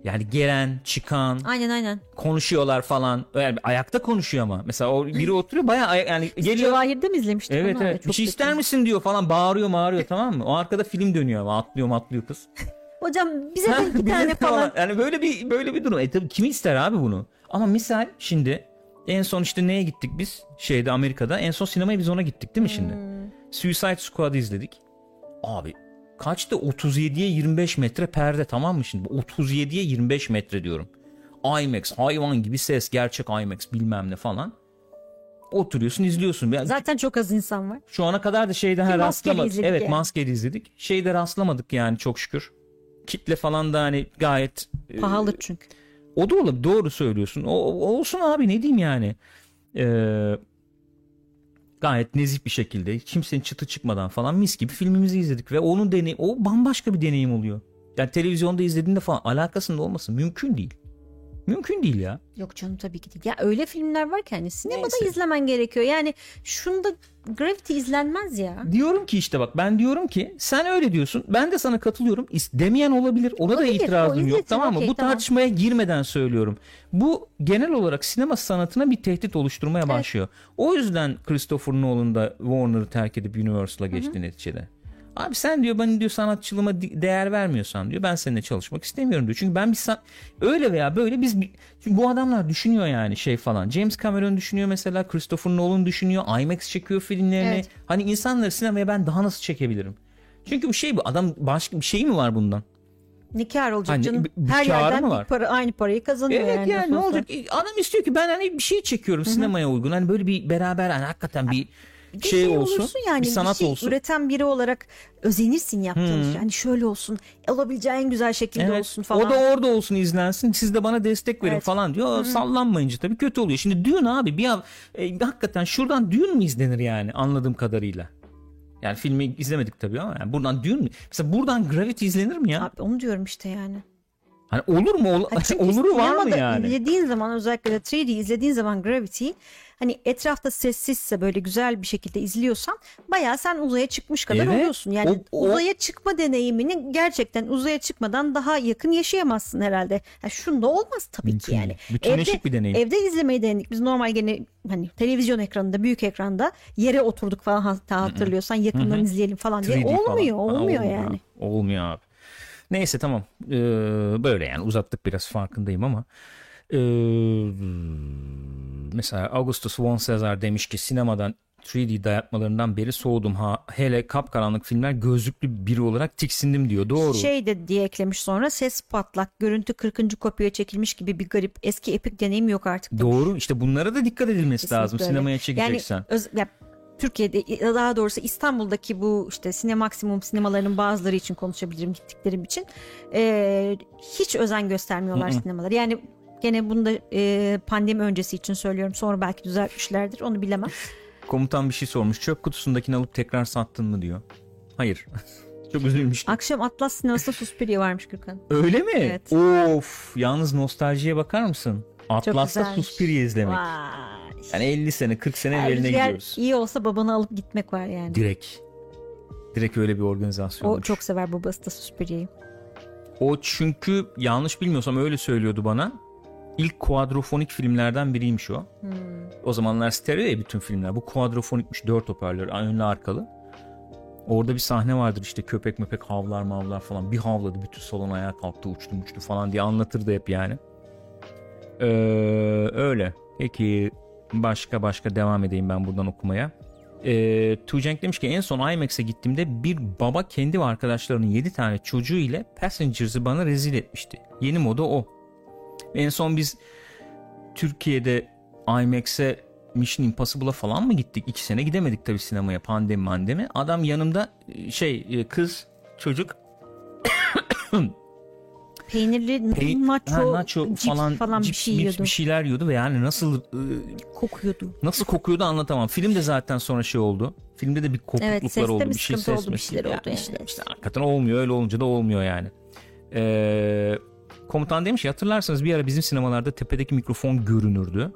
Yani gelen, çıkan, Aynen aynen. konuşuyorlar falan. Yani ayakta konuşuyor ama. Mesela o biri oturuyor bayağı ay- yani geliyor. Cevahir'de mi izlemiştik Evet onu? evet. Çok Bir şey kötü. ister misin diyor falan bağırıyor bağırıyor tamam mı? O arkada film dönüyor ama atlıyor atlıyor kız. Hocam bize de iki tane falan. Yani böyle bir böyle bir durum. E tabii kim ister abi bunu? Ama misal şimdi en son işte neye gittik biz? Şeyde Amerika'da. En son sinemaya biz ona gittik değil mi şimdi? Hmm. Suicide Squad'ı izledik. Abi kaçtı? 37'ye 25 metre perde tamam mı şimdi? 37'ye 25 metre diyorum. IMAX hayvan gibi ses gerçek IMAX bilmem ne falan. Oturuyorsun izliyorsun. Yani Zaten çok az insan var. şu ana kadar da şeyden her rastlamadık. Evet yani. maskeli izledik. Şeyde rastlamadık yani çok şükür. Kitle falan da hani gayet e, Pahalı çünkü. o da olabilir. Doğru söylüyorsun. O, olsun abi ne diyeyim yani. Ee, gayet nezih bir şekilde kimsenin çıtı çıkmadan falan mis gibi filmimizi izledik ve onun deney o bambaşka bir deneyim oluyor. Yani televizyonda izlediğinde falan alakasında olması mümkün değil. Mümkün değil ya. Yok canım tabii ki değil. Ya öyle filmler var ki hani sinemada Neyse. izlemen gerekiyor. Yani şunda Gravity izlenmez ya. Diyorum ki işte bak ben diyorum ki sen öyle diyorsun. Ben de sana katılıyorum. Demeyen olabilir. Ona da Olabilir, o itirazım yok tamam mı? okey, Bu tamam. tartışmaya girmeden söylüyorum. Bu genel olarak sinema sanatına bir tehdit oluşturmaya başlıyor. O yüzden Christopher Nolan da Warner'ı terk edip Universal'a geçti neticede. Abi sen diyor ben diyor sanatçılığıma değer vermiyorsan diyor ben seninle çalışmak istemiyorum diyor. Çünkü ben bir san- öyle veya böyle biz bir- çünkü bu adamlar düşünüyor yani şey falan. James Cameron düşünüyor mesela Christopher Nolan düşünüyor. IMAX çekiyor filmlerini. Evet. Hani insanları sinemaya ben daha nasıl çekebilirim? Çünkü bu şey bu adam başka bir şey mi var bundan? Ne kar olacak Hani canım? bir- bir Her yerden mı bir var? para aynı parayı kazanıyor Evet yani. yani, ne olacak? Adam istiyor ki ben hani bir şey çekiyorum sinemaya uygun. Hani böyle bir beraber hani hakikaten bir Bir de şey, olsun, olursun yani bir sanat şey olsun. üreten biri olarak özenirsin yaptığın şey. Hani şöyle olsun olabileceği en güzel şekilde Evet. olsun falan. O da orada olsun izlensin. Siz de bana destek verin Evet. falan diyor. Sallanmayınca tabii kötü oluyor. Şimdi düğün abi bir e, hakikaten şuradan düğün mü izlenir yani anladığım kadarıyla. Yani filmi izlemedik tabii ama yani buradan düğün mü? Mesela buradan Gravity izlenir mi ya? Abi onu diyorum işte yani. Hani olur mu? Ol- Ha çünkü Oluru var mı yani? İzlediğin zaman özellikle de 3D izlediğin zaman Gravity hani etrafta sessizse böyle güzel bir şekilde izliyorsan bayağı sen uzaya çıkmış kadar Evet. oluyorsun. Yani O- o- uzaya çıkma deneyimini gerçekten uzaya çıkmadan daha yakın yaşayamazsın herhalde. Ya şunda olmaz tabii Mümkün ki yani. Bütünleşik bir deneyim. Evde izlemeyi denedik. Biz normal gene hani televizyon ekranında büyük ekranda yere oturduk falan hatta hatırlıyorsan yakından izleyelim falan diye. 3D falan. Olmuyor, Ha, olmuyor yani. Olmuyor abi. Neyse tamam. Ee, böyle yani uzattık biraz farkındayım ama. Ee, mesela Augustus von Caesar demiş ki sinemadan 3D dayatmalarından beri soğudum. Ha, hele kapkaranlık filmler gözlüklü biri olarak tiksindim diyor. Doğru. Şey de diye eklemiş sonra ses patlak, görüntü 40. kopya çekilmiş gibi bir garip eski epik deneyim yok artık. demiş. Doğru. İşte bunlara da dikkat edilmesi Kesinlikle lazım öyle. sinemaya çekeceksen. Yani öz- ya Türkiye'de daha doğrusu İstanbul'daki bu işte Sinemaksimum sinemalarının bazıları için konuşabilirim gittiklerim için Ee, hiç özen göstermiyorlar sinemalar. Yani gene bunu da e, pandemi öncesi için söylüyorum sonra belki düzeltmişlerdir onu bilemem. Komutan bir şey sormuş. Çöp kutusundakini alıp tekrar sattın mı diyor. Hayır. Çok üzülmüştüm. Akşam Atlas sinemasında Suspiria varmış Gürkan. Öyle mi? Evet. Of. Yalnız nostaljiye bakar mısın? Atlas'ta. Suspiria izlemek. Vay. Yani 50 sene 40 sene Yani diğer gidiyoruz. iyi olsa babanı alıp gitmek var yani. Direkt. Direkt öyle bir organizasyon. O çok sever babası da Suspiria'yı. O çünkü yanlış bilmiyorsam öyle söylüyordu bana. İlk kuadrofonik filmlerden biriymiş o. Hmm. O zamanlar stereo ya bütün filmler. Bu kuadrofonikmiş dört hoparlör önlü arkalı. Orada bir sahne vardır işte köpek möpek havlar mavlar falan. Bir havladı bütün salon ayağa kalktı uçtu uçtu falan diye anlatırdı hep yani. Ee, öyle. Peki başka başka devam edeyim ben buradan okumaya. Ee, Tuğcenk demiş ki en son IMAX'e gittiğimde bir baba kendi ve arkadaşlarının 7 tane çocuğu ile Passengers'ı bana rezil etmişti. Yeni moda o. En son biz Türkiye'de IMAX'e Mission Impossible'a falan mı gittik? İki sene gidemedik tabii sinemaya pandemi mandemi. Adam yanımda e, şey e, kız çocuk Peynirli Pey- nacho, ha, nacho cips falan, falan, bir cips, şey mips yiyordu. bir şeyler yiyordu ve yani nasıl e, Kokuyordu. nasıl kokuyordu anlatamam. Film de zaten sonra şey oldu. Filmde de bir kopukluklar seste oldu. bir Bir şey ses oldu, bir şeyler oldu yani. işte, işte hakikaten olmuyor. Öyle olunca da olmuyor yani. Ee, komutan demiş ya hatırlarsanız bir ara bizim sinemalarda tepedeki mikrofon görünürdü.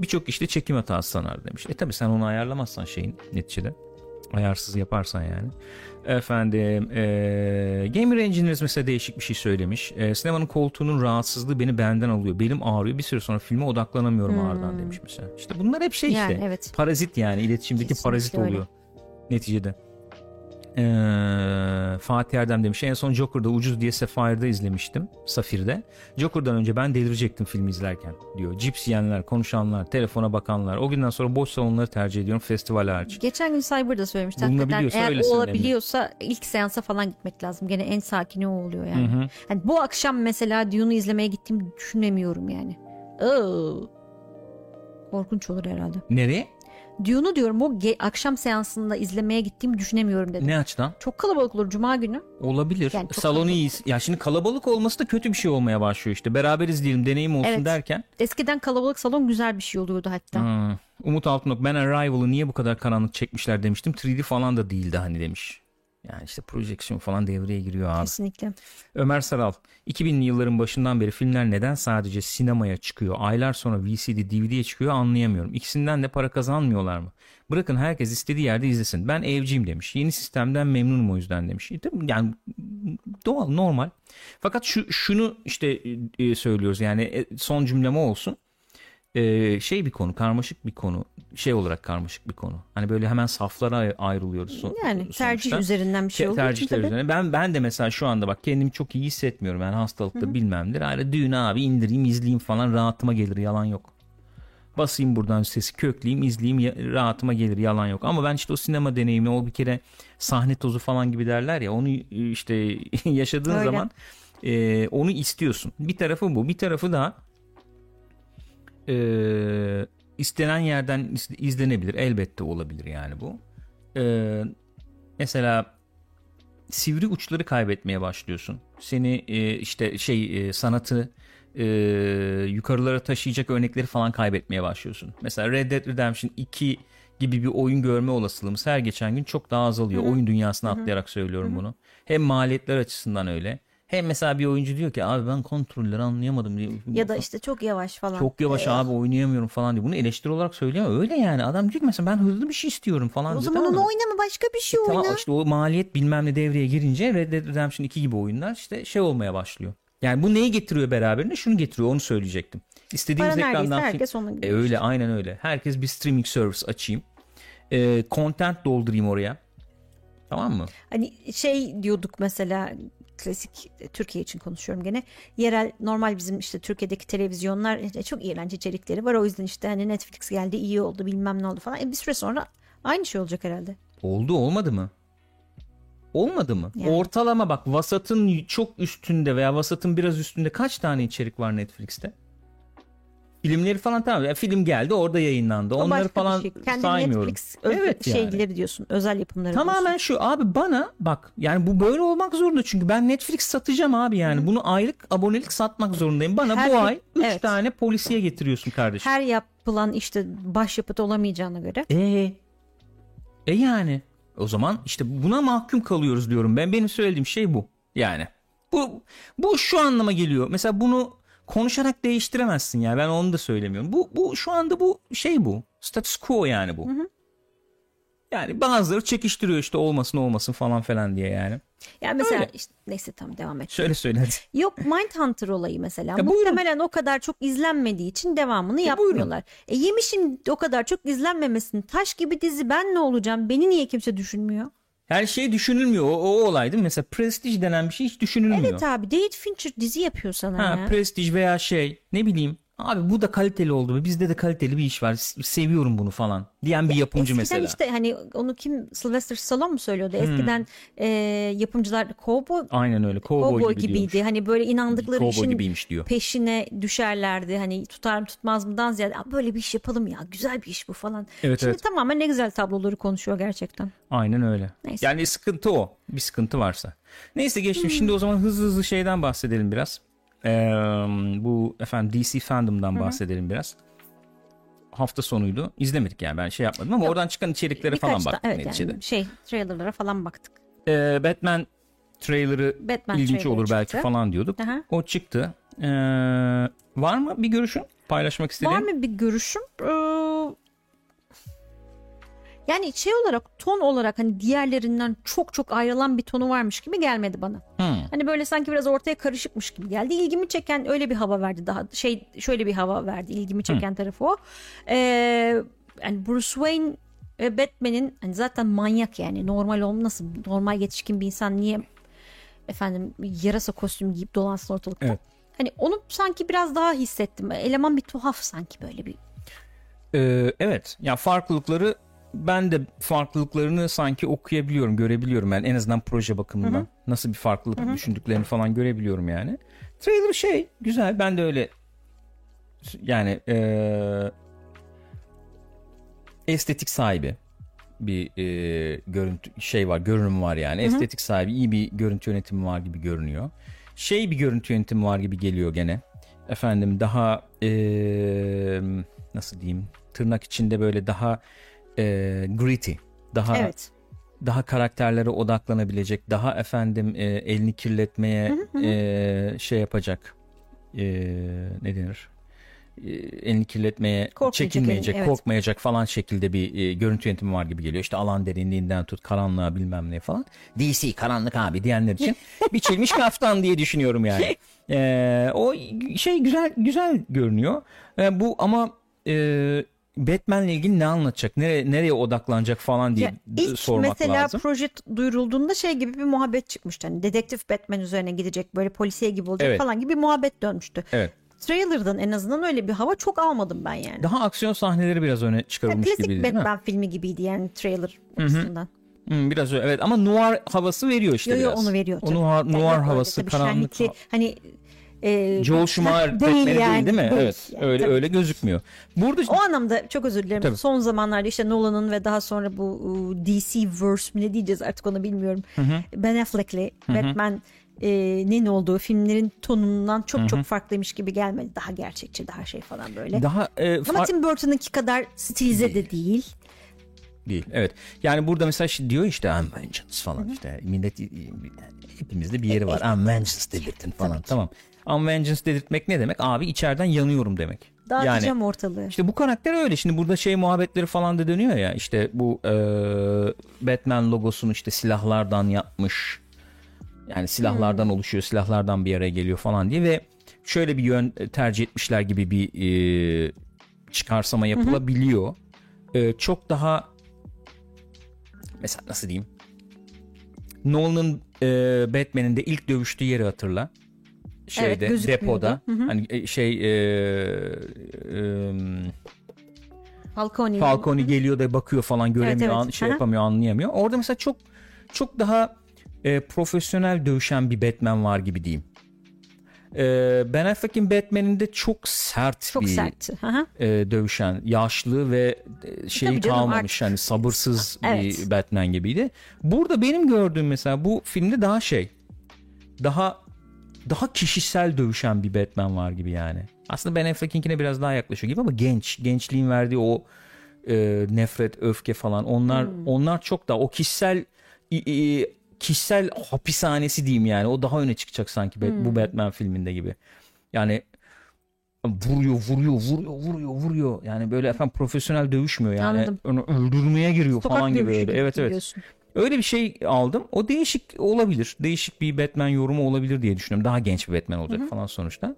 Birçok işte çekim hatası sanar demiş. E tabi sen onu ayarlamazsan şeyin neticede. Ayarsız yaparsan yani. Efendim e, Gamer Engineers mesela değişik bir şey söylemiş. E, sinemanın koltuğunun rahatsızlığı beni benden alıyor. Belim ağrıyor. Bir süre sonra filme odaklanamıyorum ağrıdan demiş mesela. İşte bunlar hep şey Hmm. Yani işte. evet. Parazit yani iletişimdeki Kesinlikle parazit öyle. oluyor neticede. Ee, Fatih Erdem demiş en son Joker'da ucuz diye Sapphire'da izlemiştim Safir'de. Joker'dan önce ben delirecektim filmi izlerken diyor. Cips yiyenler, konuşanlar, telefona bakanlar. O günden sonra boş salonları tercih ediyorum festival hariç. Geçen gün Cyber'da söylemişti. Hakikaten eğer o olabiliyorsa ilk seansa falan gitmek lazım. Gene en sakini o oluyor yani. Hani bu akşam mesela Dune'u izlemeye gittiğimi düşünemiyorum yani. Oo. Korkunç olur herhalde. Nereye? Dune'u diyorum o ge- akşam seansında izlemeye gittiğimi düşünemiyorum dedim. Ne açıdan? Çok kalabalık olur cuma günü. Olabilir. Yani Salonu iyi. Ya şimdi kalabalık olması da kötü bir şey olmaya başlıyor işte. Beraber izleyelim, deneyim olsun Evet. derken. Eskiden kalabalık salon güzel bir şey oluyordu hatta. Ha, Umut Altınok ben Arrival'ı niye bu kadar karanlık çekmişler demiştim. 3D falan da değildi hani demiş. Yani işte projeksiyon falan devreye giriyor abi. Kesinlikle. Ömer Saral 2000'li yılların başından beri filmler neden sadece sinemaya çıkıyor aylar sonra VCD DVD'ye çıkıyor anlayamıyorum. İkisinden de para kazanmıyorlar mı? Bırakın herkes istediği yerde izlesin. Ben evciyim demiş. Yeni sistemden memnunum o yüzden demiş. E, yani doğal normal. Fakat şu şunu işte e, söylüyoruz yani e, son cümlem o olsun. E, şey bir konu karmaşık bir konu şey olarak karmaşık bir konu. Hani böyle hemen saflara ay- ayrılıyoruz. son- Yani tercih sonuçta. üzerinden bir şey olduğu için tercihler tabii. üzerine. Ben ben de mesela şu anda bak kendimi çok iyi hissetmiyorum. Yani hastalıkta bilmemdir. Ayrı düğün abi indireyim izleyeyim falan rahatıma gelir yalan yok. Basayım buradan sesi kökleyeyim izleyeyim rahatıma gelir yalan yok. Ama ben işte o sinema deneyimi o bir kere sahne tozu falan gibi derler ya onu işte yaşadığın Öyle. zaman e, onu istiyorsun. Bir tarafı bu bir tarafı da e, istenen yerden iz- izlenebilir elbette olabilir yani bu. E, mesela sivri uçları kaybetmeye başlıyorsun. Seni e, işte şey e, sanatı e, yukarılara taşıyacak örnekleri falan kaybetmeye başlıyorsun. Mesela Red Dead Redemption 2 gibi bir oyun görme olasılığımız her geçen gün çok daha azalıyor. Oyun dünyasına atlayarak söylüyorum bunu. Hem maliyetler açısından öyle. Hem mesela bir oyuncu diyor ki abi ben kontrolleri anlayamadım diye. Ya da işte çok yavaş falan. çok yavaş Ee, abi oynayamıyorum falan diye. Bunu eleştiri olarak söyleyemem. Öyle yani. Adam diyor ki mesela ben hızlı bir şey istiyorum falan O diyor. zaman tamam onu mı? oynama başka bir şey Tamam oyna. işte o maliyet bilmem ne devreye girince Red Dead Redemption 2 gibi oyunlar işte şey olmaya başlıyor. Yani bu neyi getiriyor beraberinde? Şunu getiriyor onu söyleyecektim. İstediğimiz Para ekrandan herkes ona E, öyle aynen öyle. Herkes bir streaming service açayım. E, content doldurayım oraya. Tamam mı? Hani şey diyorduk mesela klasik Türkiye için konuşuyorum gene. Yerel normal bizim işte Türkiye'deki televizyonlar işte çok iğrenç içerikleri var. O yüzden işte hani Netflix geldi iyi oldu bilmem ne oldu falan. E bir süre sonra aynı şey olacak herhalde. Oldu olmadı mı? Olmadı mı? Yani. Ortalama bak vasatın çok üstünde veya vasatın biraz üstünde kaç tane içerik var Netflix'te? Filmleri falan tamam. Ya film geldi orada yayınlandı. O Onları falan şey. Kendi saymıyorum. Netflix Evet yani. şeyleri diyorsun. Özel yapımları diyorsun. Tamamen şu abi bana bak yani bu böyle olmak zorunda çünkü ben Netflix satacağım abi yani bunu aylık abonelik satmak zorundayım. Bana Her bu ay 3 evet. tane polisiye getiriyorsun kardeşim. Her yapılan işte başyapıt olamayacağına göre. E e yani o zaman işte buna mahkum kalıyoruz diyorum ben. Benim söylediğim şey bu. Yani bu bu şu anlama geliyor. Mesela bunu konuşarak değiştiremezsin ya. Ben onu da söylemiyorum. Bu bu şu anda bu şey bu. Status quo yani bu. Yani bazıları çekiştiriyor işte olmasın olmasın falan falan diye yani. Yani mesela Öyle. işte neyse tamam devam et. Söyle söyle hadi. Yok Mindhunter olayı mesela. Ya buyurun. Muhtemelen o kadar çok izlenmediği için devamını yapmıyorlar. E yemişim o kadar çok izlenmemesini. Taş gibi dizi ben ne olacağım? Beni niye kimse düşünmüyor? Her şey düşünülmüyor. O, o olay değil mi? Mesela Prestige denen bir şey hiç düşünülmüyor. Evet abi David Fincher dizi yapıyor sana Ha, ya. Prestige veya şey ne bileyim abi bu da kaliteli oldu mu? Bizde de kaliteli bir iş var. Seviyorum bunu falan diyen bir yapımcı Eskiden mesela. işte hani onu kim Sylvester Stallone mu söylüyordu? Eskiden e, yapımcılar kovboy Aynen öyle. Cowboy, kovboy gibi gibiydi. diyormuş. Hani böyle inandıkları Cowboy işin gibiymiş diyor. peşine düşerlerdi. Hani tutar mı tutmaz mıdan ziyade "Aa, böyle bir iş yapalım ya güzel bir iş bu falan. Evet, Şimdi evet. tamamen ne güzel tabloları konuşuyor gerçekten. Aynen öyle. Neyse. Yani sıkıntı o. Bir sıkıntı varsa. Neyse geçtim. Şimdi o zaman hızlı hızlı şeyden bahsedelim biraz. Ee, bu efendim DC fandom'dan bahsedelim biraz. Hafta sonuydu. İzlemedik yani ben şey yapmadım ama oradan çıkan içeriklere falan Birkaç da- baktık evet neticede. yani şey trailerlara falan baktık. Ee, Batman trailer'ı Batman ilginç trailerı olur belki çıktı. falan diyorduk. Aha. O çıktı. Ee, var mı bir görüşün? Paylaşmak istediğin? Var mı bir görüşüm? Ee, yani şey olarak ton olarak hani diğerlerinden çok çok ayrılan bir tonu varmış gibi gelmedi bana. Hmm. Hani böyle sanki biraz ortaya karışıkmış gibi geldi. İlgimi çeken öyle bir hava verdi daha şey şöyle bir hava verdi. İlgimi çeken tarafı o. Ee, yani Bruce Wayne ve Batman'in hani zaten manyak yani normal ol nasıl normal yetişkin bir insan niye efendim yarasa kostümü giyip dolansın ortalıkta. Evet. Hani onu sanki biraz daha hissettim. Eleman bir tuhaf sanki böyle bir. Ee, evet. Ya farklılıkları ben de farklılıklarını sanki okuyabiliyorum, görebiliyorum yani en azından proje bakımından. Nasıl bir farklılık düşündüklerini falan görebiliyorum yani. Trailer şey güzel. Ben de öyle yani ee, estetik sahibi bir ee, görüntü şey var, görünüm var yani. Estetik sahibi, iyi bir görüntü yönetimi var gibi görünüyor. Şey bir görüntü yönetimi var gibi geliyor gene. Efendim daha ee, nasıl diyeyim? Tırnak içinde böyle daha ee, gritty, daha Evet. daha karakterlere odaklanabilecek, daha efendim e, elini kirletmeye e, şey yapacak. E, ne denir? E, elini kirletmeye Korkmayacak, çekinmeyecek, evet. korkmayacak falan şekilde bir e, görüntü yönetimi var gibi geliyor. İşte alan derinliğinden tut karanlığa bilmem ne falan. DC karanlık abi diyenler için biçilmiş kaftan diye düşünüyorum yani. E, o şey güzel güzel görünüyor. E, bu ama e, Batman'le ilgili ne anlatacak? Nereye nereye odaklanacak falan diye Ya ilk sormak mesela lazım. proje duyurulduğunda şey gibi bir muhabbet çıkmıştı. Hani dedektif Batman üzerine gidecek böyle polisiye gibi olacak Evet. falan gibi bir muhabbet dönmüştü. Evet. Trailer'dan en azından öyle bir hava çok almadım ben yani. Daha aksiyon sahneleri biraz öne Ya, çıkarılmış klasik gibiydi? Batman filmi gibiydi yani trailer açısından. Hmm, biraz öyle. Evet ama noir havası veriyor işte Yo yo biraz. onu veriyor. O tabii. noir, Yani noir öyle havası, karanlık. şenlikli, hani e, Joel Schumacher değil yani, değil değil mi? değil. Evet. Öyle tabii. öyle gözükmüyor. Burada O anlamda çok özür dilerim. Tabii. Son zamanlarda işte Nolan'ın ve daha sonra bu DC verse mi ne diyeceğiz artık onu bilmiyorum. Ben Affleck'li Batman'in olduğu filmlerin tonundan çok çok farklıymış gibi gelmedi. Daha gerçekçi, daha şey falan böyle. daha e, Ama far- Tim Burton'ınki kadar stilize de değil. değil. Evet. Yani burada mesela şey diyor işte I'm vengeance falan işte. Millet hepimizde bir yeri var. I'm vengeance dedirtin falan. Tamam. I'm vengeance dedirtmek ne demek? Abi içeriden yanıyorum demek. Dağıtacağım ortalığı. İşte bu karakter öyle. Şimdi burada şey muhabbetleri falan da dönüyor ya. İşte bu e, Batman logosunu işte silahlardan yapmış. Yani silahlardan oluşuyor, silahlardan bir araya geliyor falan diye ve şöyle bir yön tercih etmişler gibi bir e, çıkarsama yapılabiliyor. E, çok daha mesela nasıl diyeyim? Nolan'ın e, Batman'in de ilk dövüştüğü yeri hatırla. Şeyde gözükmüyordu. depoda. Hı hı. Hani e, şey e, e, Falcone. Falcone geliyor da bakıyor falan göremiyor, evet. an- şey Aha. yapamıyor, anlayamıyor. Orada mesela çok çok daha e, profesyonel dövüşen bir Batman var gibi diyeyim. E, Ben Affleck'in Batman'inde çok sert Çok bir sert. Aha. e, dövüşen, yaşlı ve e, şeyi Tabii canım, kalmamış hani sabırsız Evet. bir Batman gibiydi. Burada benim gördüğüm mesela bu filmde daha şey, daha daha kişisel dövüşen bir Batman var gibi yani. Aslında Ben Affleck'inkine biraz daha yaklaşıyor gibi ama genç, gençliğin verdiği o e, nefret, öfke falan onlar Hmm. onlar çok daha o kişisel i- kişisel hapishanesi diyeyim yani. O daha öne çıkacak sanki Hmm. bu Batman filminde gibi. Yani vuruyor, vuruyor, vuruyor, vuruyor, vuruyor. Yani böyle efendim profesyonel dövüşmüyor yani. Anladım. Öldürmeye giriyor Sokak falan gibi öyle. Evet evet. diyorsun. Öyle bir şey aldım. O değişik olabilir. Değişik bir Batman yorumu olabilir diye düşünüyorum. Daha genç bir Batman olacak falan sonuçta.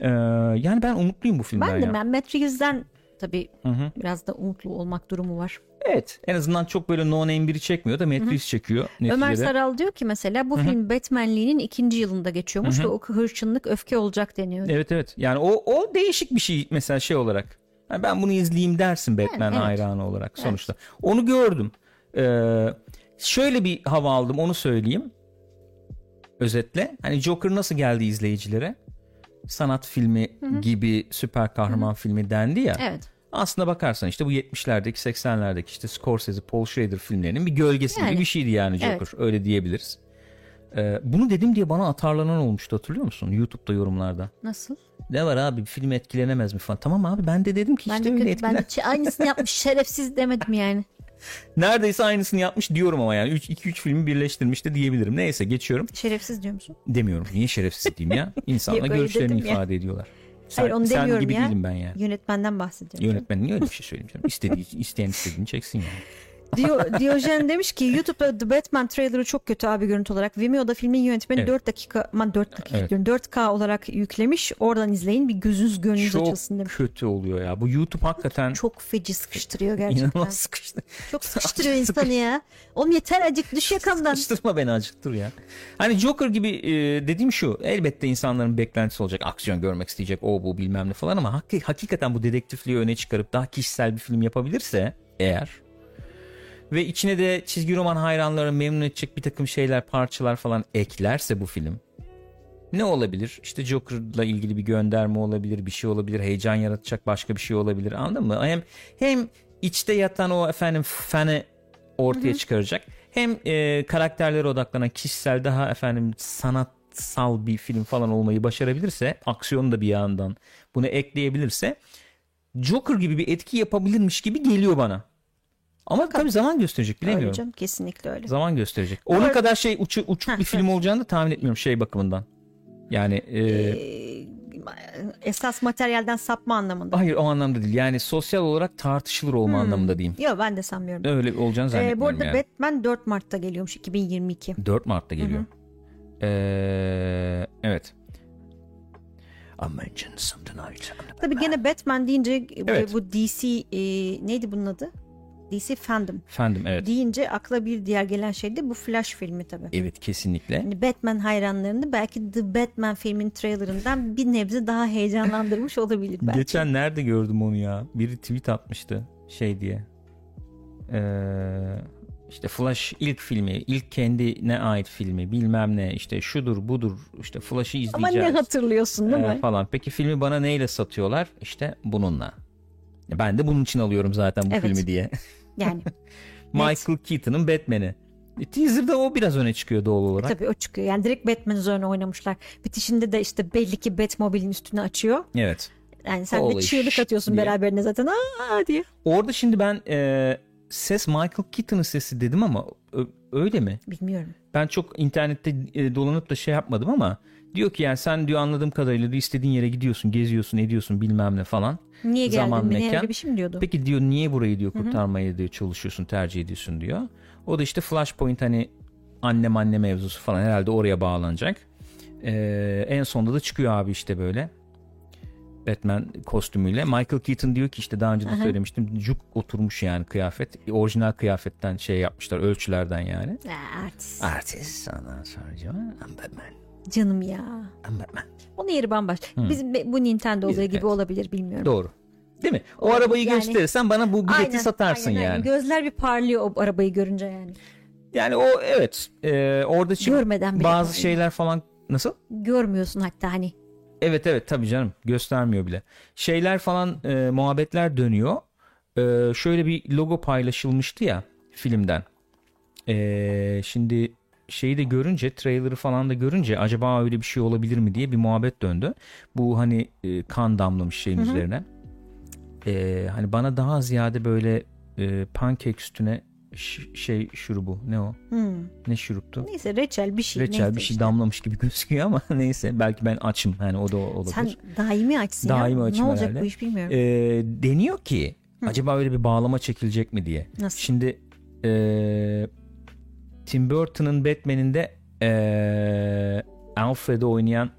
Ee, yani ben umutluyum bu filmden Ben de ya. ben Matt Reeves'den tabii biraz da umutlu olmak durumu var. Evet. En azından çok böyle no name biri çekmiyor da Matt Reeves çekiyor. Ömer neticede. Saral diyor ki mesela bu film Batman'liğinin ikinci yılında geçiyormuş ve o hırçınlık öfke olacak deniyor. Evet evet. Yani o o değişik bir şey mesela şey olarak. Yani ben bunu izleyeyim dersin Batman evet. hayranı olarak sonuçta. Onu gördüm. Ee, şöyle bir hava aldım onu söyleyeyim. Özetle. Hani Joker nasıl geldi izleyicilere? Sanat filmi gibi süper kahraman filmi dendi ya. Evet. Aslına bakarsan işte bu 70'lerdeki 80'lerdeki işte Scorsese, Paul Schrader filmlerinin bir gölgesi Yani. gibi bir şeydi yani Joker. Evet. Öyle diyebiliriz. Ee, bunu dedim diye bana atarlanan olmuştu hatırlıyor musun? YouTube'da yorumlarda. Nasıl? Ne var abi bir film etkilenemez mi falan. Tamam abi ben de dedim ki Ben işte de, öyle kötü, etkilen. ben de aynısını yapmış şerefsiz demedim yani. Neredeyse aynısını yapmış diyorum ama yani 2-3 filmi birleştirmiş de diyebilirim. Neyse geçiyorum. Şerefsiz diyor musun? Demiyorum. Niye şerefsiz diyeyim ya? Yok, öyle görüşlerini dedim ya. ifade ediyorlar. Sen, Hayır onu sen demiyorum gibi ya. değilim ben yani. Yönetmenden bahsediyorum. Yönetmen niye öyle bir şey söyleyeyim canım? İstediği, isteyen istediğini çeksin yani. Dio, Diyojen demiş ki YouTube'da The Batman trailer'ı çok kötü abi görüntü olarak. Vimeo'da filmin yönetmeni Evet. 4 dakika, aman 4 dakika Evet. diyorum 4K olarak yüklemiş. Oradan izleyin bir gözünüz gönlünüz Çok açılsın demiş. kötü oluyor ya. Bu YouTube hakikaten Çok feci sıkıştırıyor gerçekten. inanılmaz sıkıştı. Çok sıkıştırıyor insanı ya. Oğlum yeter acık düş yakamdan. Sıkıştırma beni acıktır ya. Hani Joker gibi e, dediğim şu. Elbette insanların beklentisi olacak. Aksiyon görmek isteyecek. O bu bilmem ne falan ama hakik- hakikaten bu dedektifliği öne çıkarıp daha kişisel bir film yapabilirse eğer ve içine de çizgi roman hayranlarını memnun edecek bir takım şeyler, parçalar falan eklerse bu film ne olabilir? İşte Joker'la ilgili bir gönderme olabilir, bir şey olabilir, heyecan yaratacak başka bir şey olabilir. Anladın mı? Hem hem içte yatan o efendim fanı ortaya çıkaracak. Hem e, karakterlere odaklanan kişisel daha efendim sanatsal bir film falan olmayı başarabilirse, aksiyonu da bir yandan bunu ekleyebilirse Joker gibi bir etki yapabilirmiş gibi geliyor bana. Ama tabii zaman gösterecek Öyle bilemiyorum. canım kesinlikle öyle. Zaman gösterecek. Onun kadar şey uçu, uçuk bir film olacağını da tahmin etmiyorum şey bakımından. Yani e, Ee, esas materyalden sapma anlamında. hayır o anlamda değil. Yani sosyal olarak tartışılır olma anlamında diyeyim. Yok ben de sanmıyorum. Öyle olacağını Ee, zannetmiyorum bu arada yani. Batman 4 Mart'ta geliyormuş 2022. 4 Mart'ta geliyor. Ee, evet. I mentioned some tonight. Tabii gene Batman deyince bu- Evet. bu DC e, neydi bunun adı? DC Fandom Efendim evet. deyince akla bir diğer gelen şey de bu Flash filmi tabii. Evet kesinlikle. Yani Batman hayranlarını belki The Batman filmin trailerından bir nebze daha heyecanlandırmış olabilir belki. Geçen nerede gördüm onu ya? Biri tweet atmıştı şey diye. Ee, işte Flash ilk filmi, ilk kendine ait filmi, bilmem ne işte şudur budur işte Flash'ı Ama izleyeceğiz. ne hatırlıyorsun değil Ee, mi? falan. Peki filmi bana neyle satıyorlar? İşte bununla. Ben de bunun için alıyorum zaten bu Evet. filmi diye. Yani Michael Keaton'ın Batman'i. E, teaser'da o biraz öne çıkıyor doğal olarak. tabii o çıkıyor. Yani direkt Batman üzerine oynamışlar. Bitişinde de işte belli ki Batmobile'in üstüne açıyor. Evet. Yani sen Holy de çığlık atıyorsun diye. beraberine zaten. Aa diye. Orada şimdi ben e, ses Michael Keaton'ın sesi dedim ama ö- öyle mi? Bilmiyorum. Ben çok internette e, dolanıp da şey yapmadım ama diyor ki yani sen diyor anladığım kadarıyla da istediğin yere gidiyorsun, geziyorsun, ediyorsun bilmem ne falan. Niye geldin Zaman, mekan. bir şey mi diyordu? Peki diyor niye burayı diyor kurtarmaya diyor çalışıyorsun, tercih ediyorsun diyor. O da işte Flashpoint hani annem anne mevzusu falan herhalde oraya bağlanacak. Ee, en sonunda da çıkıyor abi işte böyle. Batman kostümüyle. Michael Keaton diyor ki işte daha önce de söylemiştim. Cuk oturmuş yani kıyafet. Orijinal kıyafetten şey yapmışlar ölçülerden yani. Artist. Artist ondan sonra I'm Batman. Canım ya. Onun yeri bambaşka. Bizim be- bu Nintendo olayı gibi evet. olabilir bilmiyorum. Doğru. Değil mi? O arabayı Yani- gösterirsen bana bu bileti Aynen, satarsın aynen, aynen. yani. Gözler bir parlıyor o arabayı görünce yani. Yani o evet. Ee, orada şimdi Görmeden bile bazı parlıyor. şeyler falan nasıl? Görmüyorsun hatta hani. Evet evet tabii canım göstermiyor bile. Şeyler falan e, muhabbetler dönüyor. E, şöyle bir logo paylaşılmıştı ya filmden. E, şimdi şeyi de görünce trailer'ı falan da görünce acaba öyle bir şey olabilir mi diye bir muhabbet döndü. Bu hani e, kan damlamış şeyin üzerine. E, hani bana daha ziyade böyle e, pankek üstüne şey şurubu ne o? Hmm. Ne şuruptu? Neyse reçel bir şey. Reçel neyse bir şey işte. damlamış gibi gözüküyor ama neyse belki ben açım hani o da olabilir. Sen daimi açsın Daimi ya. açım Ne olacak herhalde. bu iş bilmiyorum. Ee, deniyor ki acaba öyle bir bağlama çekilecek mi diye. Nasıl? Şimdi ee, Tim Burton'ın Batman'inde ee, Alfred'i oynayan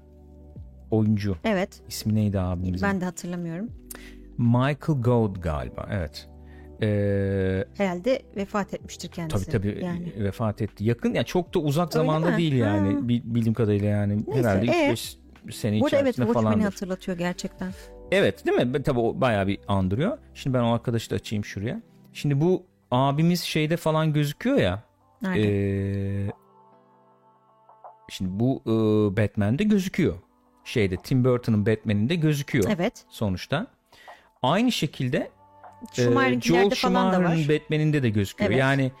oyuncu Evet. ismi neydi abimizin? Ben de hatırlamıyorum. Michael Gould galiba evet. Ee, Herhalde vefat etmiştir kendisi. tabii tabii Yani. vefat etti. Yakın yani çok da uzak Öyle zamanda mi? değil yani Ha. Bi- bildiğim kadarıyla yani Neyse, herhalde ee? 3-5 sene Burada evet içerisinde Watchmen'i falan. hatırlatıyor gerçekten. Evet değil mi? Tabii o bayağı bir andırıyor. Şimdi ben o arkadaşı da açayım şuraya. Şimdi bu abimiz şeyde falan gözüküyor ya. Nerede? Ee, şimdi bu e, Batman'de gözüküyor. Şeyde Tim Burton'ın Batman'inde gözüküyor evet. sonuçta. Aynı şekilde e, Joel falan da var. Schumacher'ın Batman'inde de gözüküyor. Evet. Yani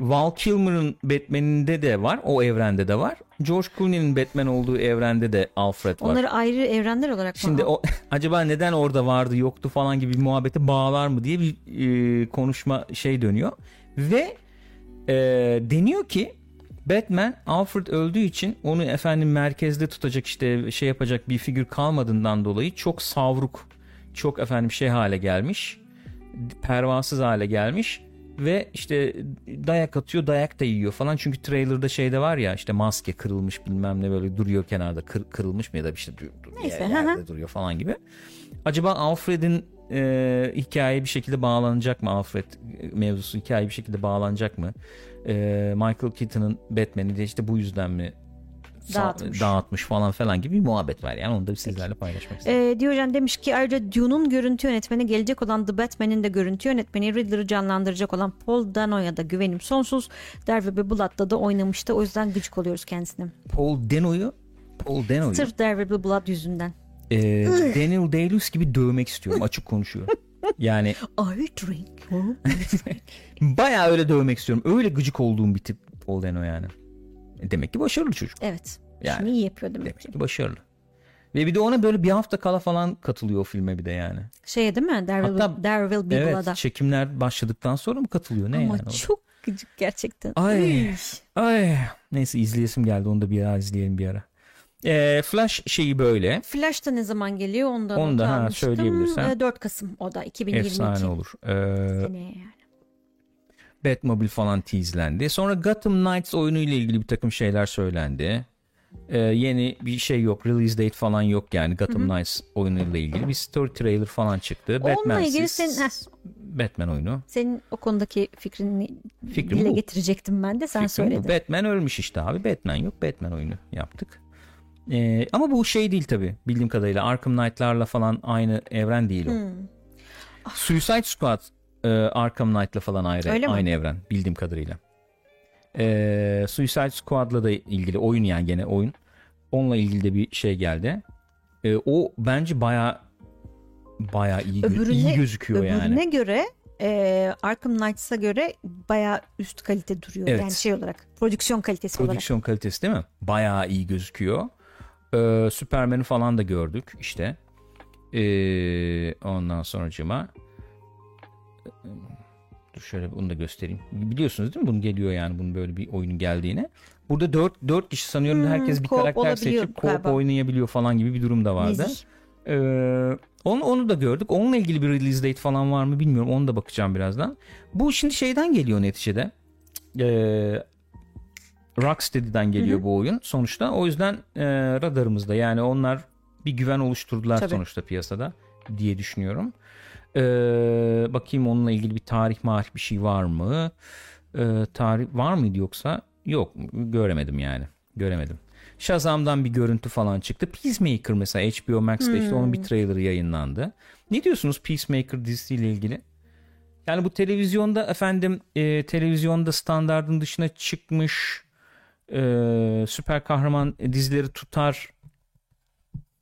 Val Kilmer'ın Batman'inde de var. O evrende de var. George Clooney'nin Batman olduğu evrende de Alfred var. Onları ayrı evrenler olarak mı? Şimdi o acaba neden orada vardı yoktu falan gibi bir muhabbete bağlar mı diye bir e, konuşma şey dönüyor. Ve e, deniyor ki Batman Alfred öldüğü için onu efendim merkezde tutacak işte şey yapacak bir figür kalmadığından dolayı çok savruk çok efendim şey hale gelmiş pervasız hale gelmiş ve işte dayak atıyor dayak da yiyor falan çünkü trailer'da şeyde var ya işte maske kırılmış bilmem ne böyle duruyor kenarda kır- kırılmış mı ya da işte dur- dur- Neyse, yerde duruyor falan gibi. Acaba Alfred'in e, hikaye bir şekilde bağlanacak mı Alfred e, mevzusu hikaye bir şekilde bağlanacak mı? E, Michael Keaton'ın Batman'i de işte bu yüzden mi Dağıtmış. dağıtmış falan falan gibi bir muhabbet var. Yani onu da sizlerle paylaşmak istedim. Ee, Diyojen demiş ki ayrıca Dune'un görüntü yönetmeni gelecek olan The Batman'in de görüntü yönetmeni Riddler'ı canlandıracak olan Paul Dano'ya da güvenim sonsuz. Derby ve Blood'da da oynamıştı. O yüzden gıcık oluyoruz kendisine. Paul Dano'yu Paul Dano'yu Sırf Derby ve Blood yüzünden. E, Daniel Day-Lewis gibi dövmek istiyorum. Açık konuşuyor. Yani I drink bayağı öyle dövmek istiyorum. Öyle gıcık olduğum bir tip Paul Dano yani. Demek ki başarılı çocuk. Evet. Yani. Şimdi iyi yapıyor demek Demek ki. ki başarılı. Ve bir de ona böyle bir hafta kala falan katılıyor o filme bir de yani. Şey değil mi? There will, Hatta- there will be evet çekimler başladıktan sonra mı katılıyor ne Ama yani? o çok gıcık gerçekten. Ay. Ay. Neyse izleyesim geldi onu da bir ara izleyelim bir ara. Ee, Flash şeyi böyle. Flash da ne zaman geliyor ondan Onu da, ha, söyleyebilirsen. Ee, 4 Kasım o da 2022. Efsane olur. Ee, Seneye yani. Batmobile falan teaselendi. Sonra Gotham Knights oyunu ile ilgili bir takım şeyler söylendi. Ee, yeni bir şey yok. Release date falan yok yani Gotham Knights oyunuyla ilgili. Bir story trailer falan çıktı. Onunla Batman'siz ilgili senin, heh, Batman oyunu. senin o konudaki fikrini Fikrim dile bu. getirecektim ben de sen Fikrim bu. söyledin. Batman ölmüş işte abi. Batman yok. Batman oyunu yaptık. Ee, ama bu şey değil tabi bildiğim kadarıyla Arkham Knight'larla falan aynı evren değil o. Hmm. Suicide Squad e, Arkham Knight'la falan ayrı Öyle mi? aynı evren bildiğim kadarıyla. Ee, Suicide Squad'la da ilgili oyun yani gene oyun. Onunla ilgili de bir şey geldi. Ee, o bence baya baya iyi, Öbürüne- iyi gözüküyor Öbürüne yani. göre e, Arkham Knights'a göre bayağı üst kalite duruyor. Evet. Yani şey olarak prodüksiyon kalitesi olarak. Prodüksiyon kalitesi değil mi? Baya iyi gözüküyor. Ee, Superman'i falan da gördük işte. Ee, ondan sonracıma Dur şöyle bunu da göstereyim. Biliyorsunuz değil mi? Bunun geliyor yani bunun böyle bir oyunun geldiğini. Burada 4 4 kişi sanıyorum Hmm, herkes bir karakter seçip galiba. oynayabiliyor falan gibi bir durum da vardı. Nezih. Ee, onu, onu da gördük. Onunla ilgili bir release date falan var mı bilmiyorum. Onu da bakacağım birazdan. Bu şimdi şeyden geliyor neticede. Ee, Rocksteady'den geliyor bu oyun sonuçta. O yüzden e, radarımızda yani onlar bir güven oluşturdular Tabii. sonuçta piyasada diye düşünüyorum. Ee, bakayım onunla ilgili bir tarih marih bir şey var mı? Ee, tarih var mıydı yoksa? Yok göremedim yani. Göremedim. Shazam'dan bir görüntü falan çıktı. Peacemaker mesela HBO Max'te işte onun bir trailerı yayınlandı. Ne diyorsunuz Peacemaker dizisiyle ilgili? Yani bu televizyonda efendim e, televizyonda standardın dışına çıkmış e, süper kahraman dizileri tutar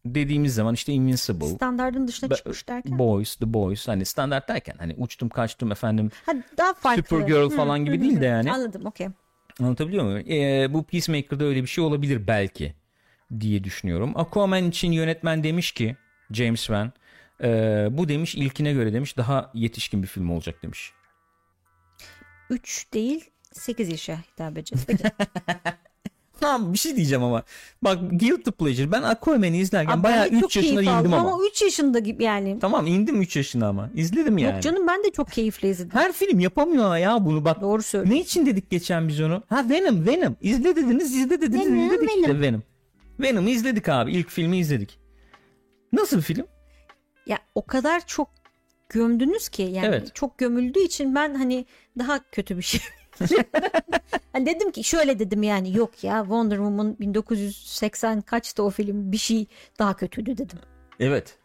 dediğimiz zaman işte Invincible, Standardın dışına çıkmış derken. Boys, The Boys hani standart derken hani uçtum kaçtım efendim Ha, daha farklı. Supergirl falan gibi değil de yani. Anladım okey. Anlatabiliyor muyum? Ee, bu Peacemaker'da öyle bir şey olabilir belki diye düşünüyorum. Aquaman için yönetmen demiş ki James Wan e, bu demiş ilkine göre demiş daha yetişkin bir film olacak demiş. 3 değil 8 yaşa hitap edeceğiz. Peki. Ha bir şey diyeceğim ama. Bak Guilty Pleasure ben Aquaman'i izlerken Abi bayağı ben de 3 çok yaşına keyif indim aldım ama. 3 yaşında gibi yani. Tamam indim 3 yaşına ama. İzledim yani. Yok canım ben de çok keyifle izledim. Her film yapamıyor ya bunu bak. Doğru söylüyorsun. Ne için dedik geçen biz onu? Ha Venom Venom. İzle dediniz izle dediniz Venom, izledik işte Venom. Venom. Venom'u izledik abi. İlk filmi izledik. Nasıl bir film? ya o kadar çok gömdünüz ki yani Evet. çok gömüldüğü için ben hani daha kötü bir şey hani dedim ki şöyle dedim yani yok ya Wonder Woman 1980 kaçtı o film bir şey daha kötüydü dedim. Evet.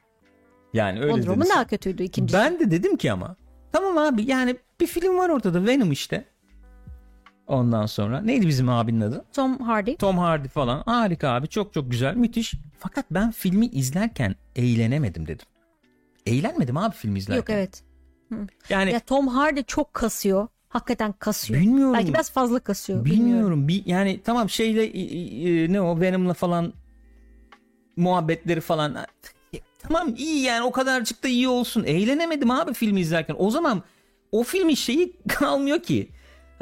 Yani öyle Wonder Woman daha kötüydü ikincisi. Ben de dedim ki ama tamam abi yani bir film var ortada Venom işte. Ondan sonra neydi bizim abinin adı? Tom Hardy. Tom Hardy falan. Harika abi çok çok güzel müthiş. Fakat ben filmi izlerken eğlenemedim dedim. Eğlenmedim abi filmi izlerken. Yok evet. Yani Ya Tom Hardy çok kasıyor. Hakikaten kasıyor. Bilmiyorum. Belki biraz fazla kasıyor. bilmiyorum. Bilmiyorum. Bir, yani tamam şeyle i- i- ne o Venom'la falan muhabbetleri falan tamam iyi yani o kadarcık da iyi olsun. Eğlenemedim abi filmi izlerken. O zaman o filmin şeyi kalmıyor ki.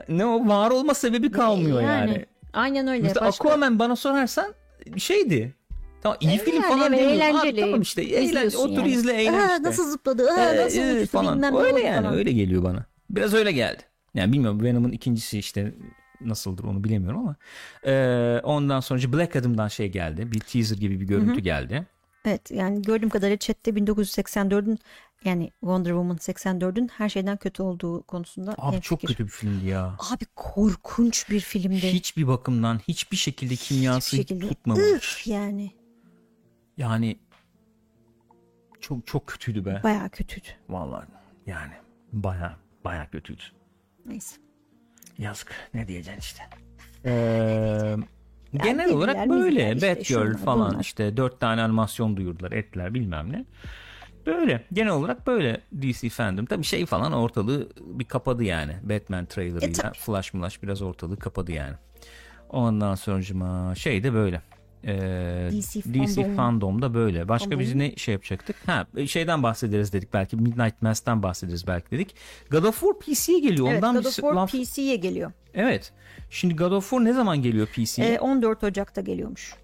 Ne o var olma sebebi kalmıyor yani. Aynen öyle. Mesela Başka- Aquaman bana sorarsan şeydi. Tamam iyi Evet, film yani falan evet, demiyorum. Abi, eğlenceli. tamam işte eğlen, otur yani. izle eğlen Aa, işte. Nasıl zıpladı? Aa, Ee, nasıl e, uçtu falan. bilmem Öyle yani falan. öyle geliyor bana. Biraz öyle geldi. Yani bilmiyorum Venom'un ikincisi işte nasıldır onu bilemiyorum ama ee, ondan sonra Black Adam'dan şey geldi. Bir teaser gibi bir görüntü geldi. Evet yani gördüğüm kadarıyla chatte 1984'ün yani Wonder Woman 84'ün her şeyden kötü olduğu konusunda Abi çok kötü bir filmdi ya. Abi korkunç bir filmdi. Hiçbir bakımdan hiçbir şekilde kimyası Hiçbir şekilde. tutmamış. Üf yani Yani çok çok kötüydü be. bayağı kötüydü. Vallahi yani baya baya kötüydü. Neyse. Yazık ne diyeceksin işte. Ee, genel dediler, olarak böyle işte, Batgirl şunlar, falan bunlar. işte dört tane animasyon duyurdular ettiler bilmem ne. Böyle genel olarak böyle DC fandom. Tabii şey falan ortalığı bir kapadı yani. Batman E, trailerıyla tabii. Flash Flash biraz ortalığı kapadı yani. Ondan sonucuma şey de böyle. Ee, DC DC fandom. fandomda böyle. Başka Fandom. biz ne şey yapacaktık? Ha şeyden bahsederiz dedik belki. Midnight Mass'ten bahsederiz belki dedik. God of War PC'ye geliyor. Evet Ondan God of War laf- PC'ye geliyor. Evet. Şimdi God of War ne zaman geliyor PC'ye? Ee, 14 Ocak'ta geliyormuş.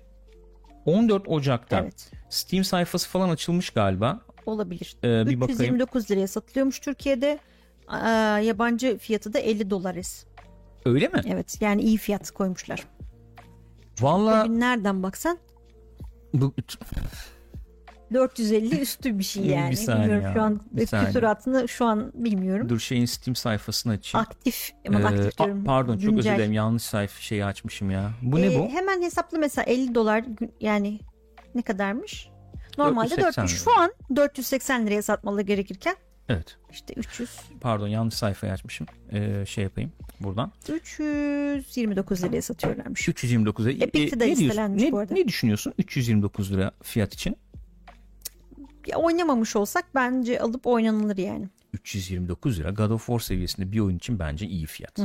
14 Ocak'ta. Evet. Steam sayfası falan açılmış galiba. Olabilir. Ee, bir bakayım. 329 liraya satılıyormuş Türkiye'de. Aa, yabancı fiyatı da 50 dolarız. Öyle mi? Evet yani iyi fiyat koymuşlar. Valla Bugün nereden baksan bu 450 üstü bir şey Bir yani. saniye bilmiyorum ya, şu an bir küsuratını şu an bilmiyorum. dur şeyin Steam sayfasını açayım. Aktif Ee, aktif a- diyorum. pardon çok özür Güncel. dilerim yanlış sayfa şeyi açmışım ya. Bu Ee, ne bu? Hemen hesaplı mesela 50 dolar yani ne kadarmış? Normalde 480 400 şu an 480 liraya satmaları gerekirken Evet. işte 300 Pardon yanlış sayfayı açmışım. Ee, şey yapayım buradan. 329 liraya satıyorlarmış. 329 lira. Epic'te de ne, diyorsun? listelenmiş ne, bu arada. ne düşünüyorsun 329 lira fiyat için? Ya oynamamış olsak bence alıp oynanılır yani. 329 lira God of War seviyesinde bir oyun için bence iyi fiyat.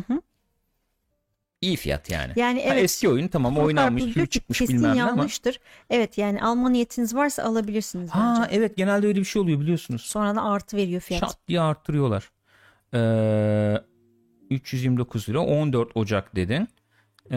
İyi fiyat yani. Yani Ha, evet. eski oyun tamam oynanmış, ki çıkmış kesin bilmem ne ama. yanlıştır. Evet yani alma niyetiniz varsa alabilirsiniz Ha bence. evet genelde öyle bir şey oluyor biliyorsunuz. Sonra da artı veriyor fiyat. Şat diye arttırıyorlar. Ee, 329 lira 14 Ocak dedin. Ee,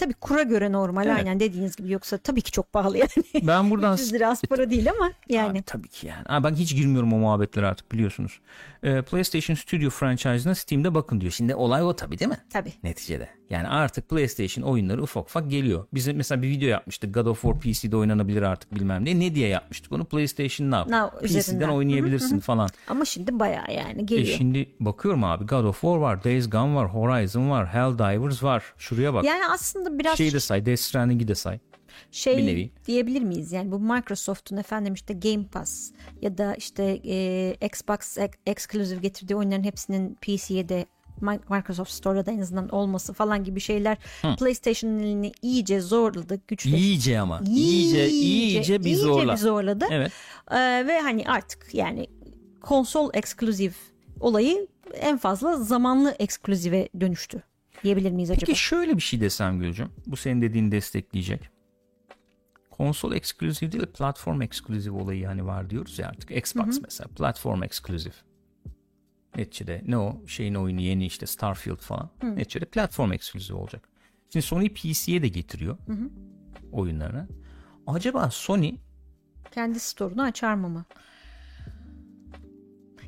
Tabii kura göre normal Evet. aynen dediğiniz gibi yoksa tabii ki çok pahalı yani. ben buradan 300 lira az para değil ama yani. Abi, tabii ki yani. Aa, ben hiç girmiyorum o muhabbetlere artık biliyorsunuz. Ee, PlayStation Studio franchise'ına Steam'de bakın diyor. Şimdi olay o tabii değil mi? Tabii. Neticede. Yani artık PlayStation oyunları ufak ufak geliyor. Biz mesela bir video yapmıştık. God of War PC'de oynanabilir artık bilmem ne. Ne diye yapmıştık onu? PlayStation Now. Now PC'den üzerinden. oynayabilirsin falan. Ama şimdi bayağı yani E geliyor. şimdi bakıyorum abi God of War var, Days Gone var, Horizon var, Helldivers var. Şuraya bak. yani aslında biraz Şeyi de say, Death Stranding'i de say. şey bir nevi. diyebilir miyiz yani bu Microsoft'un efendim işte Game Pass ya da işte e, Xbox ex- exclusive getirdiği oyunların hepsinin PC'ye de Microsoft Store'da da en azından olması falan gibi şeyler PlayStation'ın elini iyice zorladı, güçleştirdi. İyice ama. İyice, iyice bir zorla. bir zorladı. Evet. Ee, ve hani artık yani konsol eksklusif olayı en fazla zamanlı ekskluzive dönüştü diyebilir miyiz acaba? Peki şöyle bir şey desem Gülcüm. Bu senin dediğini destekleyecek. Konsol eksklusif değil de platform eksklusif olayı hani var diyoruz ya artık. Xbox mesela platform eksklusif. Neticede ne o şeyin oyunu yeni işte Starfield falan. Neticede platform eksklusif olacak. Şimdi Sony PC'ye de getiriyor oyunlarını. Acaba Sony Kendi store'unu açar mı mı?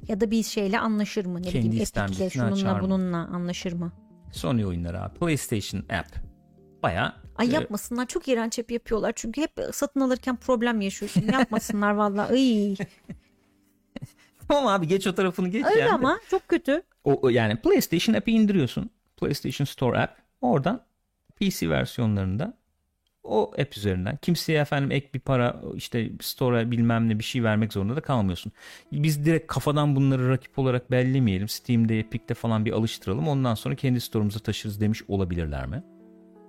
Ya da bir şeyle anlaşır mı? Ne Kendi bileyim Epic'le istenmesini şununla açar mı? bununla anlaşır mı? Sony oyunları abi. PlayStation App. Baya Ay yapmasınlar çok iğrenç hep yapıyorlar çünkü hep satın alırken problem yaşıyorsun yapmasınlar vallahi. tamam abi geç o tarafını geç Öyle yani. ama çok kötü. O, o yani PlayStation app'i indiriyorsun. PlayStation Store app. Oradan PC versiyonlarında o app üzerinden kimseye efendim ek bir para işte store'a bilmem ne bir şey vermek zorunda da kalmıyorsun. Biz direkt kafadan bunları rakip olarak bellemeyelim. Steam'de, Epic'te falan bir alıştıralım. Ondan sonra kendi store'umuza taşırız demiş olabilirler mi?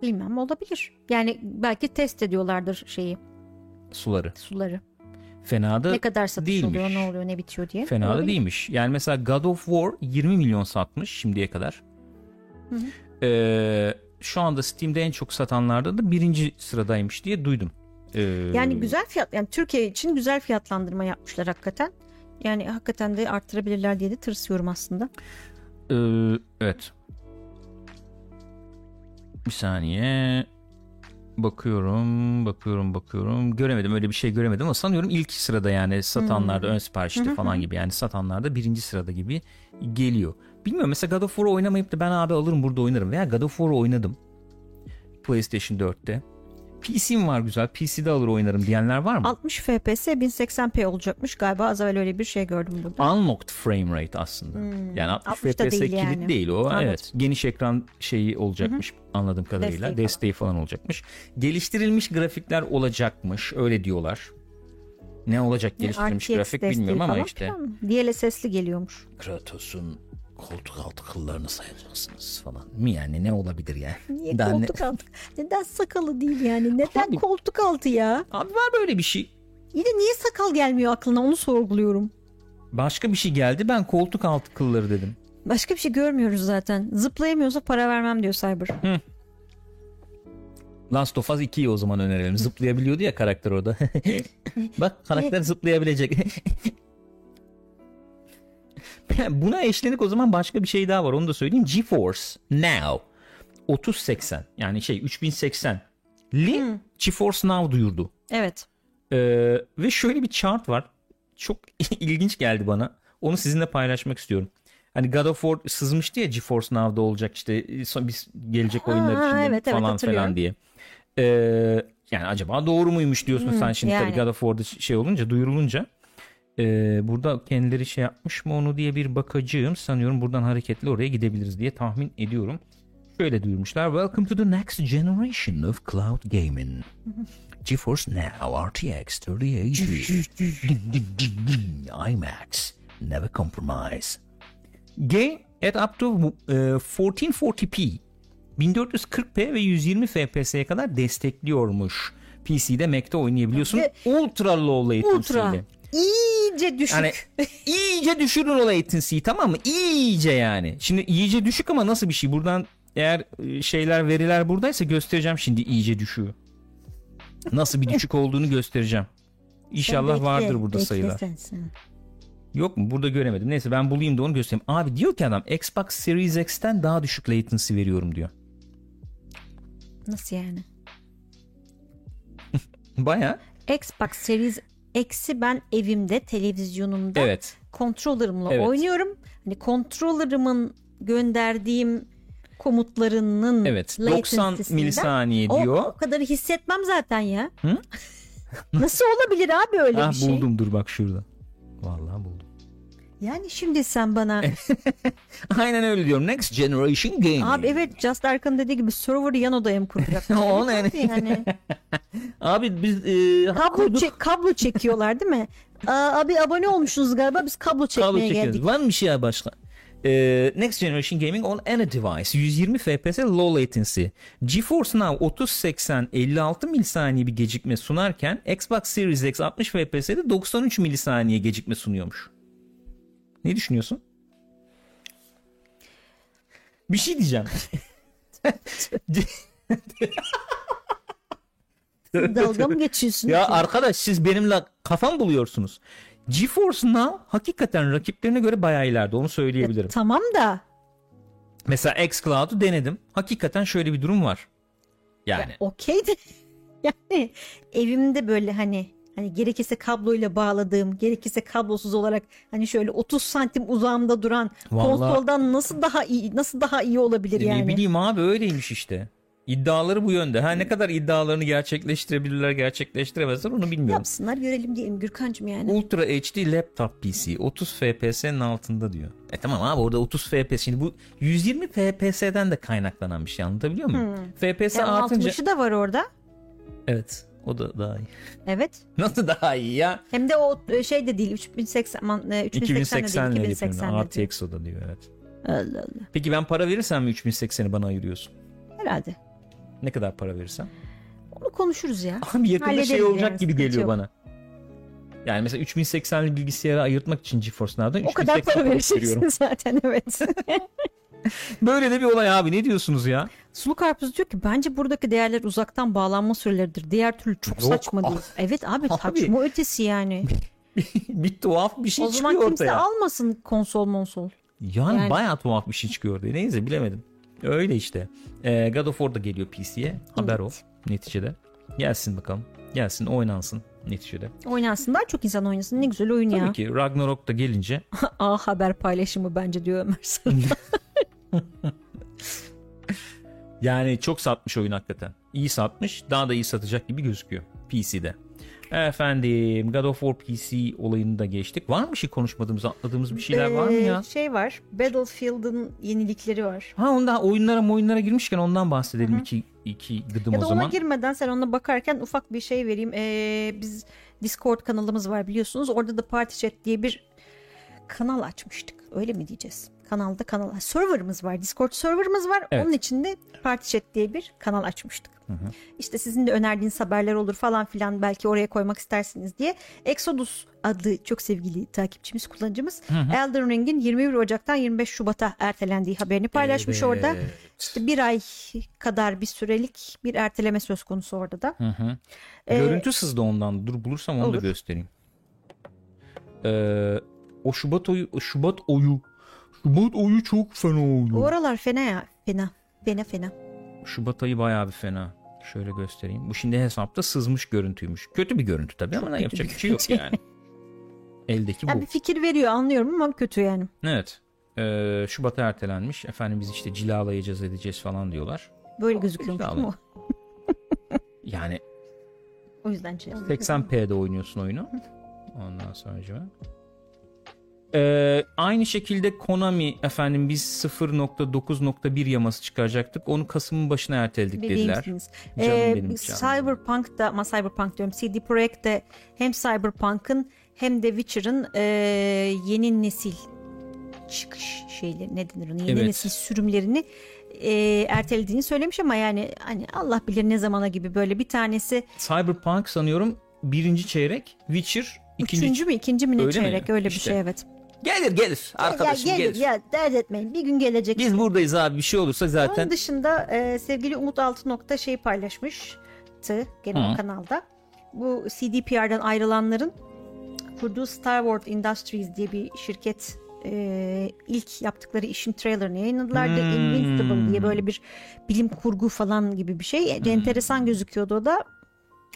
Bilmem olabilir. Yani belki test ediyorlardır şeyi Suları. suları. Fena da Ne kadar satış değilmiş. oluyor ne oluyor ne bitiyor diye. Fena da Olabilir. değilmiş. Yani mesela God of War 20 milyon satmış şimdiye kadar. Ee, şu anda Steam'de en çok satanlarda da birinci sıradaymış diye duydum. Ee, Yani güzel fiyat yani Türkiye için güzel fiyatlandırma yapmışlar hakikaten. Yani hakikaten de arttırabilirler diye de tırsıyorum aslında. Ee, evet. Bir saniye. Bakıyorum, bakıyorum, bakıyorum. Göremedim öyle bir şey göremedim ama sanıyorum ilk sırada yani satanlarda ön siparişte falan gibi yani satanlarda birinci sırada gibi geliyor. Bilmiyorum mesela God of War'u oynamayıp da ben abi alırım burada oynarım veya God of War'u oynadım. PlayStation 4'te. PC'm var güzel. PC'de alır oynarım diyenler var mı? 60 FPS 1080p olacakmış galiba az evvel öyle bir şey gördüm burada. Unlocked frame rate aslında. Yani 60 60 da FPS değil kilit yani. değil o. Anladım. Evet. Geniş ekran şeyi olacakmış anladığım kadarıyla. Desteği Desteği, falan. falan. olacakmış. Geliştirilmiş grafikler olacakmış. Öyle diyorlar. Ne olacak geliştirilmiş RTX grafik bilmiyorum ama işte. DLSS'li geliyormuş. Kratos'un koltuk altı kıllarını sayacaksınız falan. Mi yani ne olabilir yani? Niye Daha ne- koltuk altı? Neden sakalı değil yani? Neden Abi- koltuk altı ya? Abi var böyle bir şey. Yine niye sakal gelmiyor aklına onu sorguluyorum. Başka bir şey geldi ben koltuk altı kılları dedim. Başka bir şey görmüyoruz zaten. Zıplayamıyorsa para vermem diyor Cyber. Last of Us 2'yi o zaman önerelim. Zıplayabiliyordu ya karakter orada. Bak karakter zıplayabilecek. Buna eşlenik o zaman başka bir şey daha var. Onu da söyleyeyim. GeForce Now 3080 yani şey 3080 li GeForce Now duyurdu. Evet. Ee, ve şöyle bir chart var. Çok ilginç geldi bana. Onu sizinle paylaşmak istiyorum. Hani God of War sızmıştı ya GeForce Now'da olacak işte biz gelecek oyunlar için evet, evet, falan falan diye. Ee, yani acaba doğru muymuş diyorsun sen şimdi yani. tabii God of War'da şey olunca duyurulunca. Ee, burada kendileri şey yapmış mı onu diye bir bakacağım. Sanıyorum buradan hareketli oraya gidebiliriz diye tahmin ediyorum. Şöyle duyurmuşlar. Welcome to the next generation of cloud gaming. GeForce Now RTX 3080 IMAX never compromise. Game at up to uh, 1440p 1440p ve 120 fps'ye kadar destekliyormuş. PC'de Mac'te oynayabiliyorsun. Ve- ultra low latency Ultra. ile. İyice düşük. Yani iyice düşürün o latency'yi tamam mı? İyice yani. Şimdi iyice düşük ama nasıl bir şey? Buradan eğer e, şeyler veriler buradaysa göstereceğim şimdi iyice düşüğü. Nasıl bir düşük olduğunu göstereceğim. İnşallah Bekle, vardır burada bekle sayılar. Yok mu? Burada göremedim. Neyse ben bulayım da onu göstereyim. Abi diyor ki adam Xbox Series X'ten daha düşük latency veriyorum diyor. Nasıl yani? Baya Xbox Series X'i ben evimde televizyonumda evet. controller'ımla Evet. oynuyorum. Hani controller'ımın gönderdiğim komutlarının Evet. 90 latency'sinden milisaniye o, diyor. o kadar hissetmem zaten ya. Hı? Nasıl olabilir abi öyle Ah bir şey? buldum dur bak şurada. Vallahi buldum. Yani şimdi sen bana Aynen öyle diyorum. Next Generation Gaming. abi evet Just Arkın dediği gibi server'ı yan odaya mı kuracak? O ne? yani Abi biz e, kablo kurduk. çek- kablo çekiyorlar değil mi? Aa, abi abone olmuşsunuz galiba biz kablo çekmeye Kablo çekiyoruz. geldik. Var mı bir şey başka? Ee, Next Generation Gaming on any device 120 FPS low latency. GeForce Now 3080 56 milisaniye bir gecikme sunarken Xbox Series X 60 FPS'de 93 milisaniye gecikme sunuyormuş. Ne düşünüyorsun? Bir şey diyeceğim. Dalga mı geçiyorsun? Ya arkadaş siz benimle kafam buluyorsunuz. GeForce Now hakikaten rakiplerine göre bayağı ileride onu söyleyebilirim. Tamam da Mesela xCloud'u denedim. Hakikaten şöyle bir durum var. Yani okey de yani evimde böyle hani hani gerekirse kabloyla bağladığım gerekirse kablosuz olarak hani şöyle 30 santim uzağımda duran Vallahi- konsoldan nasıl daha iyi nasıl daha iyi olabilir E, yani? ne bileyim abi öyleymiş işte. İddiaları bu yönde. Ha ne kadar iddialarını gerçekleştirebilirler, gerçekleştiremezler onu bilmiyorum. Yapsınlar görelim diyelim Gürkan'cığım yani. Ultra HD laptop PC 30 FPS'nin altında diyor. E tamam abi orada 30 FPS şimdi bu 120 FPS'den de kaynaklanan bir şey anlatabiliyor muyum? FPS Ya artınca 60'ı da var orada. evet o da daha iyi. Evet. Nasıl daha iyi ya? Hem de o e, şey de değil 3080 man- e, 3080 2080 de değil ile 2080 yapıyorum. de değil. RTX o da diyor evet. Allah Allah. Peki ben para verirsem mi 3080'i bana ayırıyorsun? Herhalde. Ne kadar para verirsem? Onu konuşuruz ya. Abi yakında şey Hallederiz olacak yani, gibi geliyor yok. bana. Yani mesela 3080'li bilgisayarı ayırtmak için GeForce Now'dan O kadar 3080 para vereceksin zaten evet. Böyle de bir olay abi ne diyorsunuz ya? Sulu Karpuz diyor ki bence buradaki değerler uzaktan bağlanma süreleridir. Diğer türlü çok Yok. saçma değil. Evet abi, Abi. saçma ötesi yani. bir tuhaf bir şey o zaman çıkıyor kimse ortaya. almasın konsol monsol. Yani, Yani- bayağı tuhaf bir şey çıkıyor ortaya. Neyse bilemedim. Öyle işte. Ee, God of War da geliyor PC'ye. Haber o neticede. Gelsin bakalım. Gelsin oynansın neticede. Oynansın daha çok insan oynasın. Ne güzel oyun Tabii ya. ki Ragnarok da gelince A haber paylaşımı bence diyor Ömer Sarı. yani çok satmış oyun hakikaten. İyi satmış. Daha da iyi satacak gibi gözüküyor PC'de. Efendim God of War PC olayını da geçtik. Var mı şey konuşmadığımız, atladığımız bir şeyler var mı Ee, ya? Şey var. Battlefield'ın yenilikleri var. Ha onda oyunlara oyunlara girmişken ondan bahsedelim iki, iki gıdım Ya o da zaman. ona girmeden sen ona bakarken ufak bir şey vereyim. Ee, biz Discord kanalımız var biliyorsunuz. Orada da Party Chat diye bir kanal açmıştık. Öyle mi diyeceğiz? Kanalda kanal. Serverımız var. Discord serverımız var. Evet. Onun içinde Party Chat diye bir kanal açmıştık. İşte sizin de önerdiğiniz haberler olur falan filan belki oraya koymak istersiniz diye. Exodus adlı çok sevgili takipçimiz, kullanıcımız Elden Ring'in 21 Ocak'tan 25 Şubat'a ertelendiği haberini paylaşmış orada. İşte bir ay kadar bir sürelik bir erteleme söz konusu orada da. Görüntü sızdı ondan. Dur bulursam onu da Olur. göstereyim. Ee, o Şubat oyu Şubat oyu Şubat oyu çok fena oldu. Bu aralar fena ya. Fena. Fena fena. Şubat ayı bayağı bir fena. Şöyle göstereyim. Bu şimdi hesapta sızmış görüntüymüş. Kötü bir görüntü tabii ama kötü yapacak bir şey yok yani. Eldeki bu. Yani bir fikir veriyor anlıyorum ama kötü yani. Evet. Ee, Şubat'a ertelenmiş. Efendim biz işte cilalayacağız edeceğiz falan diyorlar. Böyle gözüküyormuş Güzel değil mi? o? Yani O yüzden şey. 80p'de oynuyorsun oyunu. Ondan sonra ee, aynı şekilde Konami efendim biz 0.9.1 yaması çıkaracaktık. Onu Kasım'ın başına erteledik Bebeğim dediler. misiniz? Canım Ee, benim canım. Cyberpunk da ama Cyberpunk diyorum CD Projekt de hem Cyberpunk'ın hem de Witcher'ın e, yeni nesil çıkış şeyleri ne denir ona yeni Evet. nesil sürümlerini e, ertelediğini söylemiş ama yani hani Allah bilir ne zamana gibi böyle bir tanesi Cyberpunk sanıyorum birinci çeyrek, Witcher ikinci. üçüncü mü ikinci mi ne Öyle mi? çeyrek öyle bir İşte. şey evet. Gelir gelir arkadaşım ya, gelir. gelir, ya dert etmeyin bir gün gelecek. Biz buradayız abi bir şey olursa zaten. Onun dışında e, sevgili Umut Altınok'ta şey paylaşmıştı gene o kanalda. Bu CDPR'dan ayrılanların kurduğu Star Wars Industries diye bir şirket e, ilk yaptıkları işin trailerını yayınladılar. The Hmm. Invincible diye böyle bir bilim kurgu falan gibi bir şey. Hmm. Enteresan gözüküyordu o da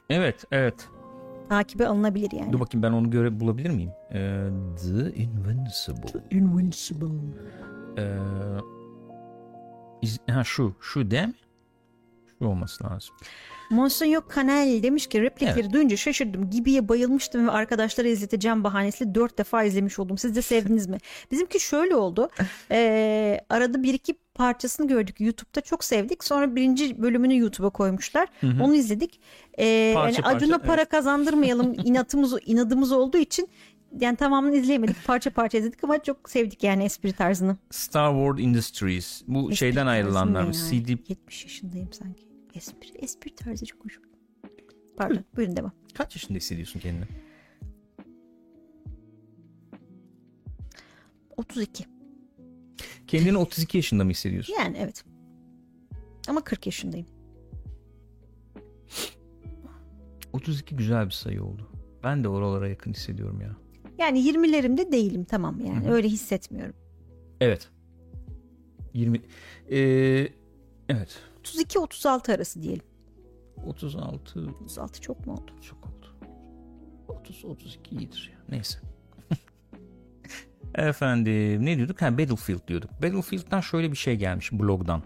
Evet evet. Takibe alınabilir yani. Dur bakayım ben onu göre bulabilir miyim? Ee, The Invincible. Invincible. Ee, iz- ha şu şu değil mi? Şu olması lazım. Monsignor Canel demiş ki replikleri duyunca şaşırdım. Gibi'ye bayılmıştım ve arkadaşlara izleteceğim bahanesiyle dört defa izlemiş oldum. Siz de sevdiniz mi? Bizimki şöyle oldu. Ee, arada bir iki parçasını gördük YouTube'da çok sevdik. Sonra birinci bölümünü YouTube'a koymuşlar. Onu izledik. Ee, Parça yani Acun'a parça, para evet. kazandırmayalım inatımız inadımız olduğu için yani tamamını izleyemedik. Parça parça izledik ama çok sevdik yani espri tarzını. Star Wars Industries. Bu Espri şeyden ayrılanlar yani? CD 70 yaşındayım sanki. Espri, espri tarzı çok hoş. Pardon buyurun devam. kaç yaşında hissediyorsun kendini? 32. Kendini 32 yaşında mı hissediyorsun? Yani evet. Ama 40 yaşındayım. 32 güzel bir sayı oldu. Ben de oralara yakın hissediyorum ya. Yani 20'lerimde değilim tamam yani öyle hissetmiyorum. Evet. 20 ee, evet. 32-36 arası diyelim. 36 36 çok mu oldu? çok oldu. 30 32 iyidir ya. Neyse. Efendim ne diyorduk? Ha Battlefield diyorduk. Battlefield'dan şöyle bir şey gelmiş blogdan.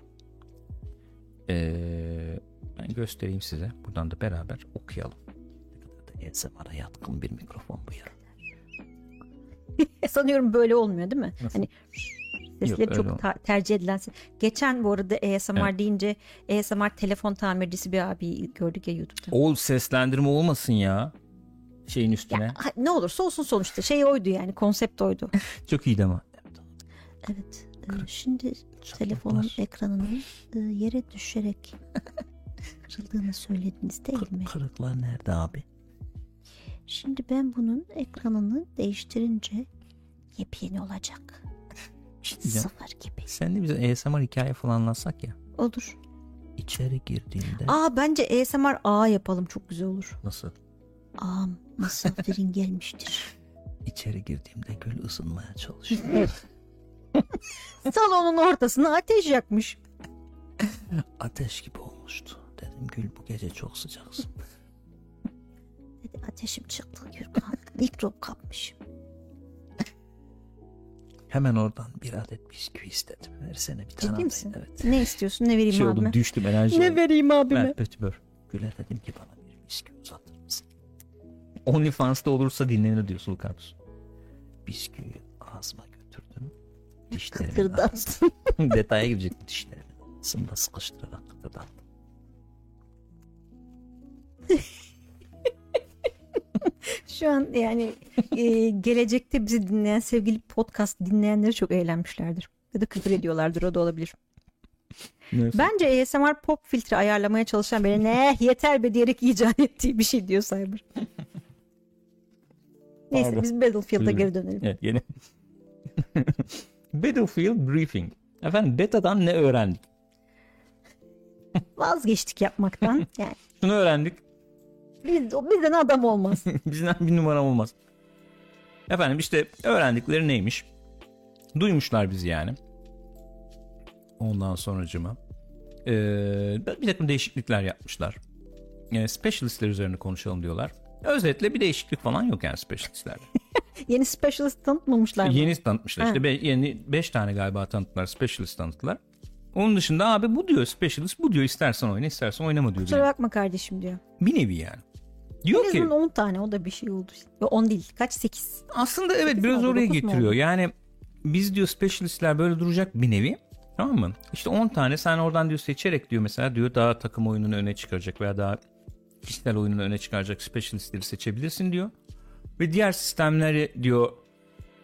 Ee, göstereyim size. Buradan da beraber okuyalım. ASMR'a yatkın bir mikrofon bu ya. Sanıyorum böyle olmuyor değil mi? Hani sesleri öyle çok ta- tercih edilen. Geçen bu arada ASMR Evet. deyince ASMR telefon tamircisi bir abi gördük ya YouTube'da. O seslendirme olmasın ya. Şeyin üstüne. Ya, ne olursa olsun sonuçta şey oydu yani konsept oydu. Çok iyiydi ama. Evet. e, Şimdi telefonun ekranının e, yere düşerek kırıldığını söylediniz değil mi? Kırıklar nerede abi? Şimdi ben bunun ekranını değiştirince yepyeni olacak. Şey diyeceğim. Sıfır gibi. Sen de bize ASMR hikaye falan anlatsak ya. Olur. İçeri girdiğinde Aa bence ASMR A yapalım çok güzel olur. nasıl? Ağam misafirin gelmiştir. İçeri girdiğimde gül ısınmaya çalışıyor. Salonun ortasına ateş yakmış. Ateş gibi olmuştu. Dedim gül bu gece çok sıcaksın. Dedi ateşim çıktı Gürkan. Mikrop kapmışım. Hemen oradan bir adet bisküvi istedim. Versene bir tane. Ciddi misin? Evet. Ne istiyorsun ne vereyim Şey abime? oldum düştüm enerji. Ne oldum. vereyim abime? Ben pötibör. Gül'e dedim ki bana bir bisküvi uzatır mısın? OnlyFans'ta olursa dinlenir diyor Sulkarpus. Bisküvi ağzıma götürdüm. Dişlerimin Kıkırdarsın. arasında- Detaya girecek dişlerimin arasında sıkıştırarak kıkırdattım. Şu an yani e, gelecekte bizi dinleyen sevgili podcast dinleyenleri çok eğlenmişlerdir. Ya da küfür ediyorlardır o da olabilir. Neyse. Bence ASMR pop filtre ayarlamaya çalışan biri ne yeter be diyerek icat ettiği bir şey diyor Cyber. Neyse Pardon. biz Battlefield'a geri dönelim. Evet yeni. Battlefield Briefing. Efendim betadan ne öğrendik? Vazgeçtik yapmaktan. Yani Şunu öğrendik. Biz, bizden adam olmaz. Bizden bir numara olmaz. Efendim işte öğrendikleri neymiş? Duymuşlar bizi yani. Ondan sonracıma. Ee, bir takım değişiklikler yapmışlar. Yani specialistler üzerine konuşalım diyorlar. Özetle bir değişiklik falan yok yani specialistlerde. Yeni specialist tanıtmamışlar mı? Yeni tanıtmışlar. Ha. İşte be, yeni 5 tane galiba tanıttılar. Specialist tanıttılar. Onun dışında abi bu diyor specialist bu diyor istersen oyna istersen oynama diyor. Kusura bakma kardeşim diyor. Bir nevi yani. Diyor En ki azından 10 tane o da bir şey oldu. Yo, 10 değil kaç 8. aslında evet Sekiz biraz mi oldu, oraya getiriyor. Yani biz diyor specialistler böyle duracak bir nevi. Tamam mı? İşte 10 tane sen oradan diyor seçerek diyor mesela diyor daha takım oyununu öne çıkaracak veya daha kişisel oyununu öne çıkaracak specialistleri seçebilirsin diyor. Ve diğer sistemleri diyor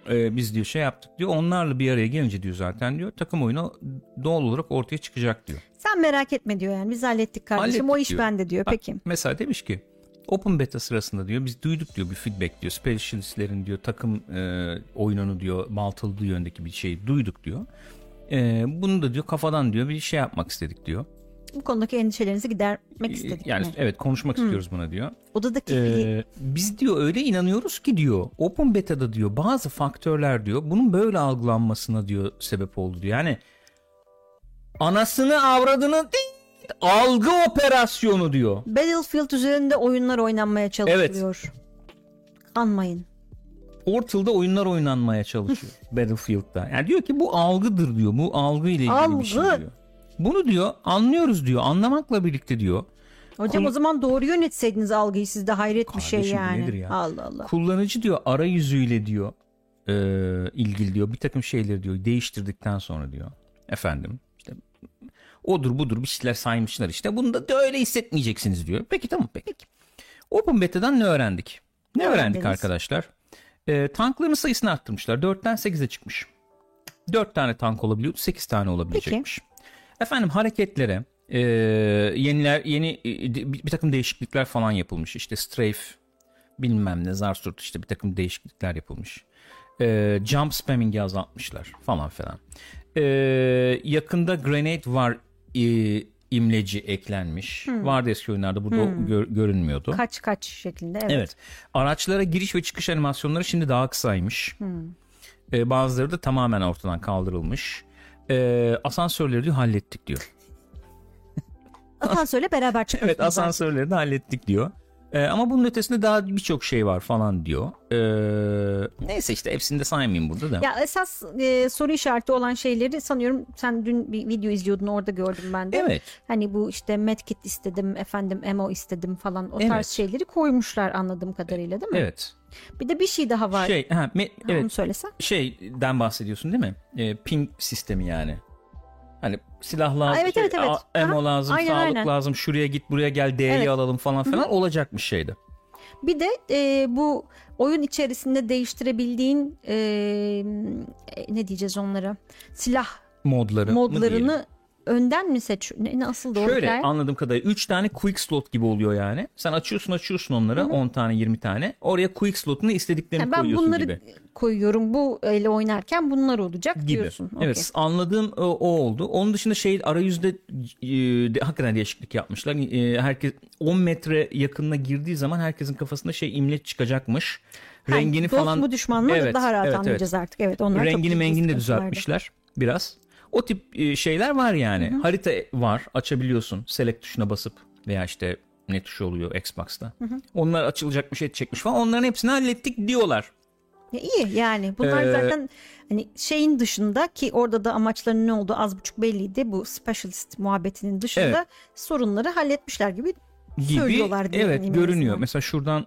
e, biz diyor şey yaptık diyor. Onlarla bir araya gelince diyor zaten diyor takım oyunu doğal olarak ortaya çıkacak diyor. Sen merak etme diyor yani biz hallettik kardeşim o Hallettik iş diyor. bende diyor. Bak, Peki. Mesela demiş ki Open Beta sırasında diyor biz duyduk diyor bir feedback diyor. Specialistlerin diyor takım e, oyununu diyor baltaladığı yöndeki bir şey duyduk diyor. E, bunu da diyor kafadan diyor bir şey yapmak istedik diyor. Bu konudaki endişelerinizi gidermek istedik. Yani mi? evet konuşmak istiyoruz buna diyor. Odadaki E, biz diyor öyle inanıyoruz ki diyor Open Beta'da diyor bazı faktörler diyor bunun böyle algılanmasına diyor sebep oldu diyor. Yani anasını avradını değil algı operasyonu diyor. Battlefield üzerinde oyunlar oynanmaya çalışılıyor. Kanmayın. Portal'da oyunlar oynanmaya çalışıyor Battlefield'da. Yani diyor ki bu algıdır diyor. Bu algı ile ilgili bir şey Algı. diyor. Bunu diyor anlıyoruz diyor. Anlamakla birlikte diyor. Hocam Konu- o zaman doğru yönetseydiniz algıyı sizde hayret bir şey Kardeşim yani. nedir ya? Allah Allah. Kullanıcı diyor arayüzüyle diyor e, ilgili diyor bir takım şeyleri diyor değiştirdikten sonra diyor. Efendim odur budur bir şeyler saymışlar işte. Bunu da öyle hissetmeyeceksiniz diyor. Peki tamam peki. Open Beta'dan ne öğrendik? Ne Ne öğrendik öğrendiniz? arkadaşlar? E, tankların sayısını arttırmışlar. 4'ten 8'e çıkmış. 4 tane tank olabiliyor, 8 tane olabilecekmiş. Efendim hareketlere e, yeniler yeni e, bir takım değişiklikler falan yapılmış. İşte strafe bilmem ne zarsurt işte bir takım değişiklikler yapılmış. E, jump spamming'i azaltmışlar falan filan. E, yakında grenade var e, imleci eklenmiş. Vardı eski oyunlarda burada o gör- görünmüyordu. Kaç kaç şeklinde evet. Evet. Araçlara giriş ve çıkış animasyonları şimdi daha kısaymış. Ee, bazıları da tamamen ortadan kaldırılmış. Ee, asansörleri diyor hallettik diyor. Asansörle beraber çıkıyorsunuz. Evet asansörleri de hallettik diyor. Ee, ama bunun ötesinde daha birçok şey var falan diyor. Ee, neyse işte hepsini de saymayayım burada da. Ya esas e, soru işareti olan şeyleri sanıyorum sen dün bir video izliyordun orada gördüm ben de. Evet. Hani bu işte medkit istedim efendim emo istedim falan o Evet. tarz şeyleri koymuşlar anladığım kadarıyla değil mi? Evet. Bir de bir şey daha var. Şey, ha, me- Ha, Onu evet. söylesen. Şeyden bahsediyorsun değil mi? Ee, ping sistemi yani. Hani silah lazım, Aa, evet, evet, evet. ammo Aha, lazım, aynen, sağlık aynen. lazım, şuraya git buraya gel D'yi Evet. alalım falan filan olacakmış şeyde. Bir de e, bu oyun içerisinde değiştirebildiğin e, e, ne diyeceğiz onlara? Silah Modları modlarını önden mi seç? Ne, nasıl doğru Şöyle hikaye? anladığım kadarıyla 3 tane quick slot gibi oluyor yani. Sen açıyorsun açıyorsun onları 10 tane 20 tane. Oraya quick slot'unu istediklerini Yani ben koyuyorsun bunları gibi. koyuyorum bu ele oynarken bunlar olacak gibi. diyorsun. Okey. Evet anladığım o, o oldu. Onun dışında şey arayüzde e, de, hakikaten değişiklik yapmışlar. E, herkes 10 metre yakınına girdiği zaman herkesin kafasında şey imleç çıkacakmış. Rengini dost falan mu düşman mı Evet, daha rahat evet, anlayacağız artık. Evet onlar rengini mengini de düzeltmişler biraz. O tip e, şeyler var yani. Harita var açabiliyorsun. Select tuşuna basıp veya işte ne tuşu oluyor Xbox'ta. Onlar açılacakmış edecekmiş falan. Onların hepsini hallettik diyorlar. Ya iyi yani bunlar Ee, zaten hani şeyin dışında ki orada da amaçlarının ne olduğu az buçuk belliydi. Bu specialist muhabbetinin dışında Evet. sorunları halletmişler gibi, Gibi söylüyorlar diyelim evet görünüyor. Mesela şuradan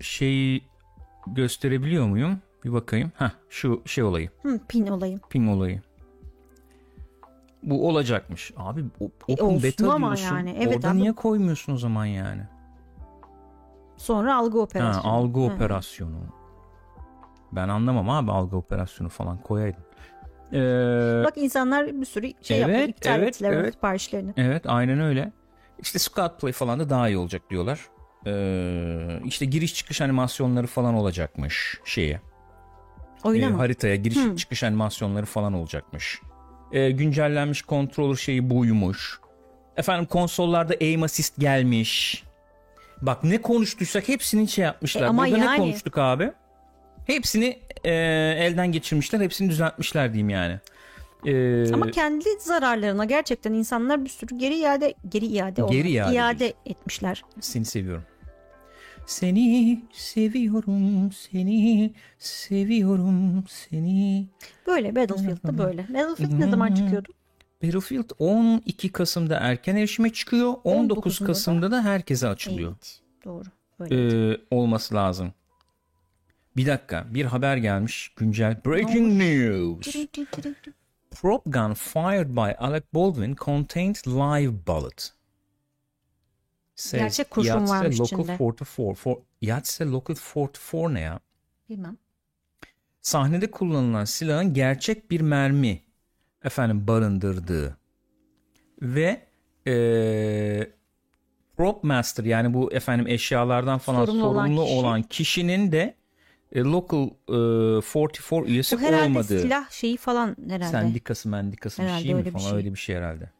şeyi gösterebiliyor muyum? Bir bakayım. Heh, şu şey olayı. Hı, pin olayım. Ping olayı. Bu olacakmış. Abi E, open olsun beta diyorsun. yani. Evet Orada abi. niye koymuyorsun o zaman yani? Sonra algı Ha, operasyonu. algı Hı. operasyonu. Ben anlamam abi algı operasyonu falan koyaydın. Ee, Bak insanlar bir sürü şey Evet, yaptı. iptal evet, ettiler evet. siparişlerini. evet aynen öyle. İşte Scout Play falan da daha iyi olacak diyorlar. Ee, işte giriş çıkış animasyonları falan olacakmış şeye. Oyuna e, mı? haritaya giriş Hmm. çıkış animasyonları falan olacakmış. E, güncellenmiş controller şeyi buymuş. Efendim konsollarda aim assist gelmiş. Bak ne konuştuysak hepsini şey yapmışlar. E, ama Burada ne yani- konuştuk abi? Hepsini e, elden geçirmişler. Hepsini düzeltmişler diyeyim yani. E, Ama kendi zararlarına gerçekten insanlar bir sürü geri iade geri iade. Geri iade iade etmişler. Seni seviyorum. Seni seviyorum, seni seviyorum, seni. Böyle Battlefield'da böyle. Battlefield ne zaman çıkıyordu? Battlefield 12 Kasım'da erken erişime çıkıyor. 19 19'unda da- Kasım'da da herkese açılıyor. Evet. Doğru. Ee, olması lazım. Bir dakika bir haber gelmiş güncel. Breaking news. Prop gun fired by Alec Baldwin contained live bullet. Says Gerçek kurşun Yatse varmış Local içinde. 44. For, Yatse Local 44 ne ya? Bilmem. sahnede kullanılan silahın gerçek bir mermi efendim barındırdığı ve eee prop master yani bu efendim eşyalardan falan Sorumlu sorumlu, olan olan, kişi. kişinin de e, local e, 44 üyesi Bu herhalde olmadığı silah şeyi falan herhalde. sendikası mendikası bir Herhalde şey mi öyle bir falan şey. öyle bir şey herhalde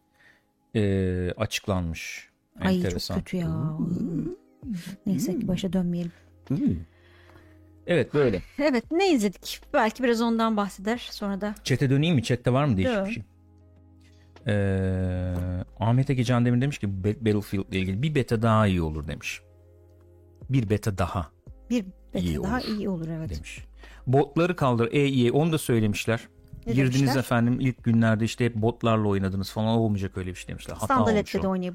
Eee, açıklanmış. Ay Enteresan. çok kötü ya. Neyse ki başa dönmeyelim. Hmm. Evet böyle. Evet ne izledik? Belki biraz ondan bahseder. Sonra da Çete döneyim mi? Chatte var mı değişik Yok. bir şey? Ee, Ahmet Ege Can Demir demiş ki Ba- Battlefield ile ilgili bir beta daha iyi olur demiş. Bir beta daha bir beta İyi daha olur. iyi olur evet. demiş. Botları kaldır EA onu da söylemişler. Ne Girdiniz demişler? efendim ilk günlerde işte hep botlarla oynadınız falan olmayacak öyle bir şey demişler. Hata olmuş Sandalette o. de oynayıp.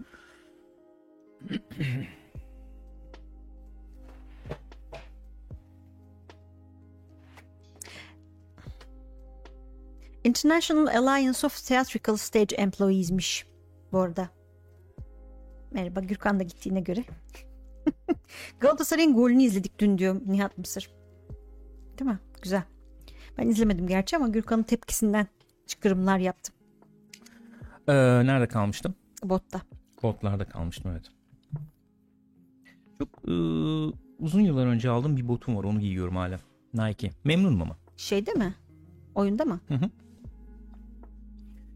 International Alliance of Theatrical Stage Employees'miş bu arada. Merhaba Gürkan da gittiğine göre. Galatasaray'ın golünü izledik dün diyor Nihat Mısır. Değil mi? Güzel. Ben izlemedim gerçi ama Gürkan'ın tepkisinden çıkarımlar yaptım Ee, nerede kalmıştım? botta. Botlarda kalmıştım evet. Çok e, uzun yıllar önce aldığım bir botum var onu giyiyorum hala. Nike. Memnunum ama. Şeyde mi? Oyunda mı?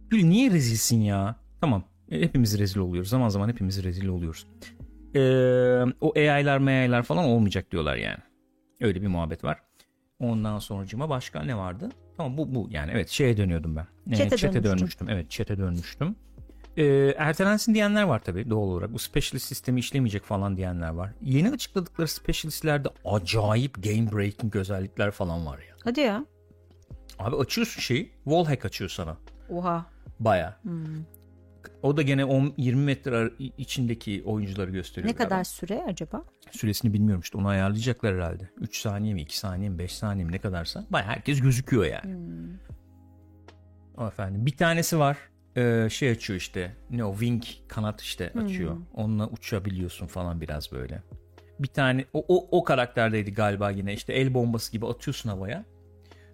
Gül niye rezilsin ya? Tamam. e, Hepimiz rezil oluyoruz. Zaman zaman hepimiz rezil oluyoruz. Ee, o AI'lar MAI'lar falan olmayacak diyorlar yani. Öyle bir muhabbet var. Ondan sonracıma başka ne vardı? Tamam bu bu yani evet şeye dönüyordum ben. Ee, Chat'e chat'e dönmüştün. dönmüştüm. Evet chat'e dönmüştüm. Ee, ertelensin diyenler var tabii doğal olarak. Bu specialist sistemi işlemeyecek falan diyenler var. Yeni açıkladıkları specialistlerde acayip game breaking özellikler falan var ya. Hadi ya. Abi açıyorsun şeyi wallhack açıyor sana. Oha. Baya. O da gene 10-20 metre içindeki oyuncuları gösteriyor. Ne kadar galiba. süre acaba? Süresini bilmiyorum işte onu ayarlayacaklar herhalde. 3 saniye mi 2 saniye mi 5 saniye mi ne kadarsa. Baya herkes gözüküyor yani. O efendim bir tanesi var. Ee, şey açıyor işte. Ne o wing kanat işte açıyor. Onunla uçabiliyorsun falan biraz böyle. Bir tane o, o, o karakterdeydi galiba yine işte el bombası gibi atıyorsun havaya.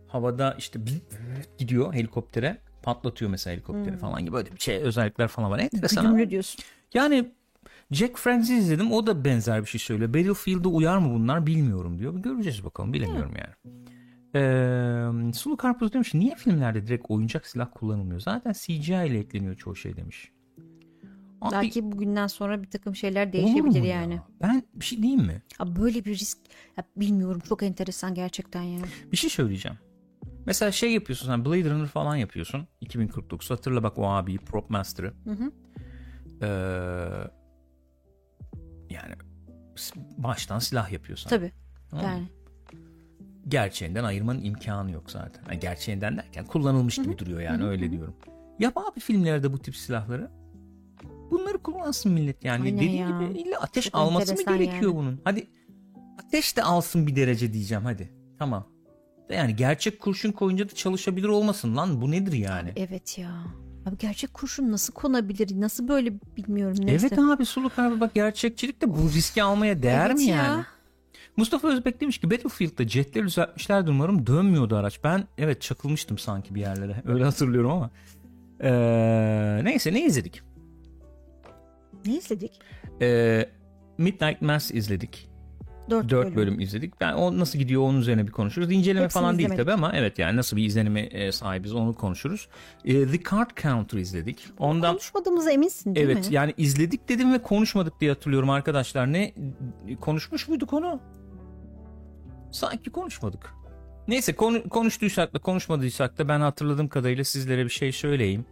Havada işte gidiyor helikoptere patlatıyor mesela helikopteri falan gibi böyle bir şey özellikler falan var. Enteresan. Güdümlü diyorsun. yani Jack Friends'i izledim. O da benzer bir şey söylüyor. Battlefield'a uyar mı bunlar bilmiyorum diyor. Göreceğiz bakalım. Bilemiyorum yani. Ee, Sulu Karpuz demiş niye filmlerde direkt oyuncak silah kullanılmıyor? Zaten CGI ile ekleniyor çoğu şey demiş. Abi, Belki bugünden sonra bir takım şeyler değişebilir yani. ya? Ben bir şey diyeyim mi? Abi böyle bir risk ya bilmiyorum çok enteresan gerçekten ya. Bir şey söyleyeceğim. Mesela şey yapıyorsun sen Blade Runner falan yapıyorsun. 2049 hatırla bak o abi Prop Master'ı. Ee, yani baştan silah yapıyorsun. Tabii. Tamam? Yani gerçeğinden ayırmanın imkanı yok zaten. Yani gerçeğinden derken kullanılmış gibi duruyor yani öyle diyorum. Yap abi filmlerde bu tip silahları. Bunları kullansın millet yani. Aynen Dediğim ya. gibi illa ateş Çok alması mı gerekiyor yani. bunun? Hadi ateş de alsın bir derece diyeceğim hadi. Tamam. Yani gerçek kurşun koyunca da çalışabilir olmasın lan. Bu nedir yani? evet ya. Abi gerçek kurşun nasıl konabilir? Nasıl böyle bilmiyorum neyse. Evet abi Suluk abi bak gerçekçilik de bu riski almaya değer Evet mi ya. yani? Mustafa Özbek demiş ki Battlefield'da jetleri düzeltmişlerdi umarım dönmüyordu araç. Ben evet çakılmıştım sanki bir yerlere. Öyle hatırlıyorum ama. Ee, neyse ne izledik? Ne izledik? Ee, Midnight Mass izledik. Dört, 4 bölüm. bölüm. izledik. Ben o nasıl gidiyor onun üzerine bir konuşuruz. İnceleme Hepsini falan değil izlemedik. tabii ama evet yani nasıl bir izlenime e, sahibiz onu konuşuruz. Ee, The Card Counter izledik. Ondan Konuşmadığımıza eminsin değil Evet mi? yani izledik dedim ve konuşmadık diye hatırlıyorum arkadaşlar. Ne konuşmuş muyduk onu? Sanki konuşmadık. Neyse konu, konuştuysak da konuşmadıysak da ben hatırladığım kadarıyla sizlere bir şey söyleyeyim.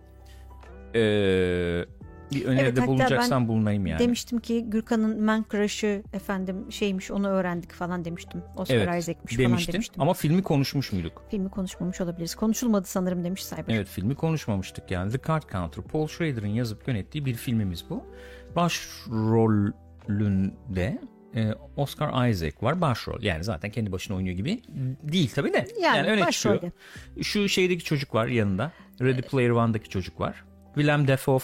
Ee, bir öneride Evet, bulunacaksan bulunayım yani. Demiştim ki Gürkan'ın Man Crush'ı efendim şeymiş onu öğrendik falan demiştim. Oscar evet Isaac'miş falan demiştim. ama filmi konuşmuş muyduk? Filmi konuşmamış olabiliriz. Konuşulmadı sanırım demiş Cyber. Evet filmi konuşmamıştık yani. The Card Counter Paul Schrader'ın yazıp yönettiği bir filmimiz bu. Başrolünde e, Oscar Isaac var başrol. Yani zaten kendi başına oynuyor gibi değil tabii de. Yani öne başrolde. çıkıyor. Şu şeydeki çocuk var yanında. Ready Player One'daki çocuk var. Willem Dafoe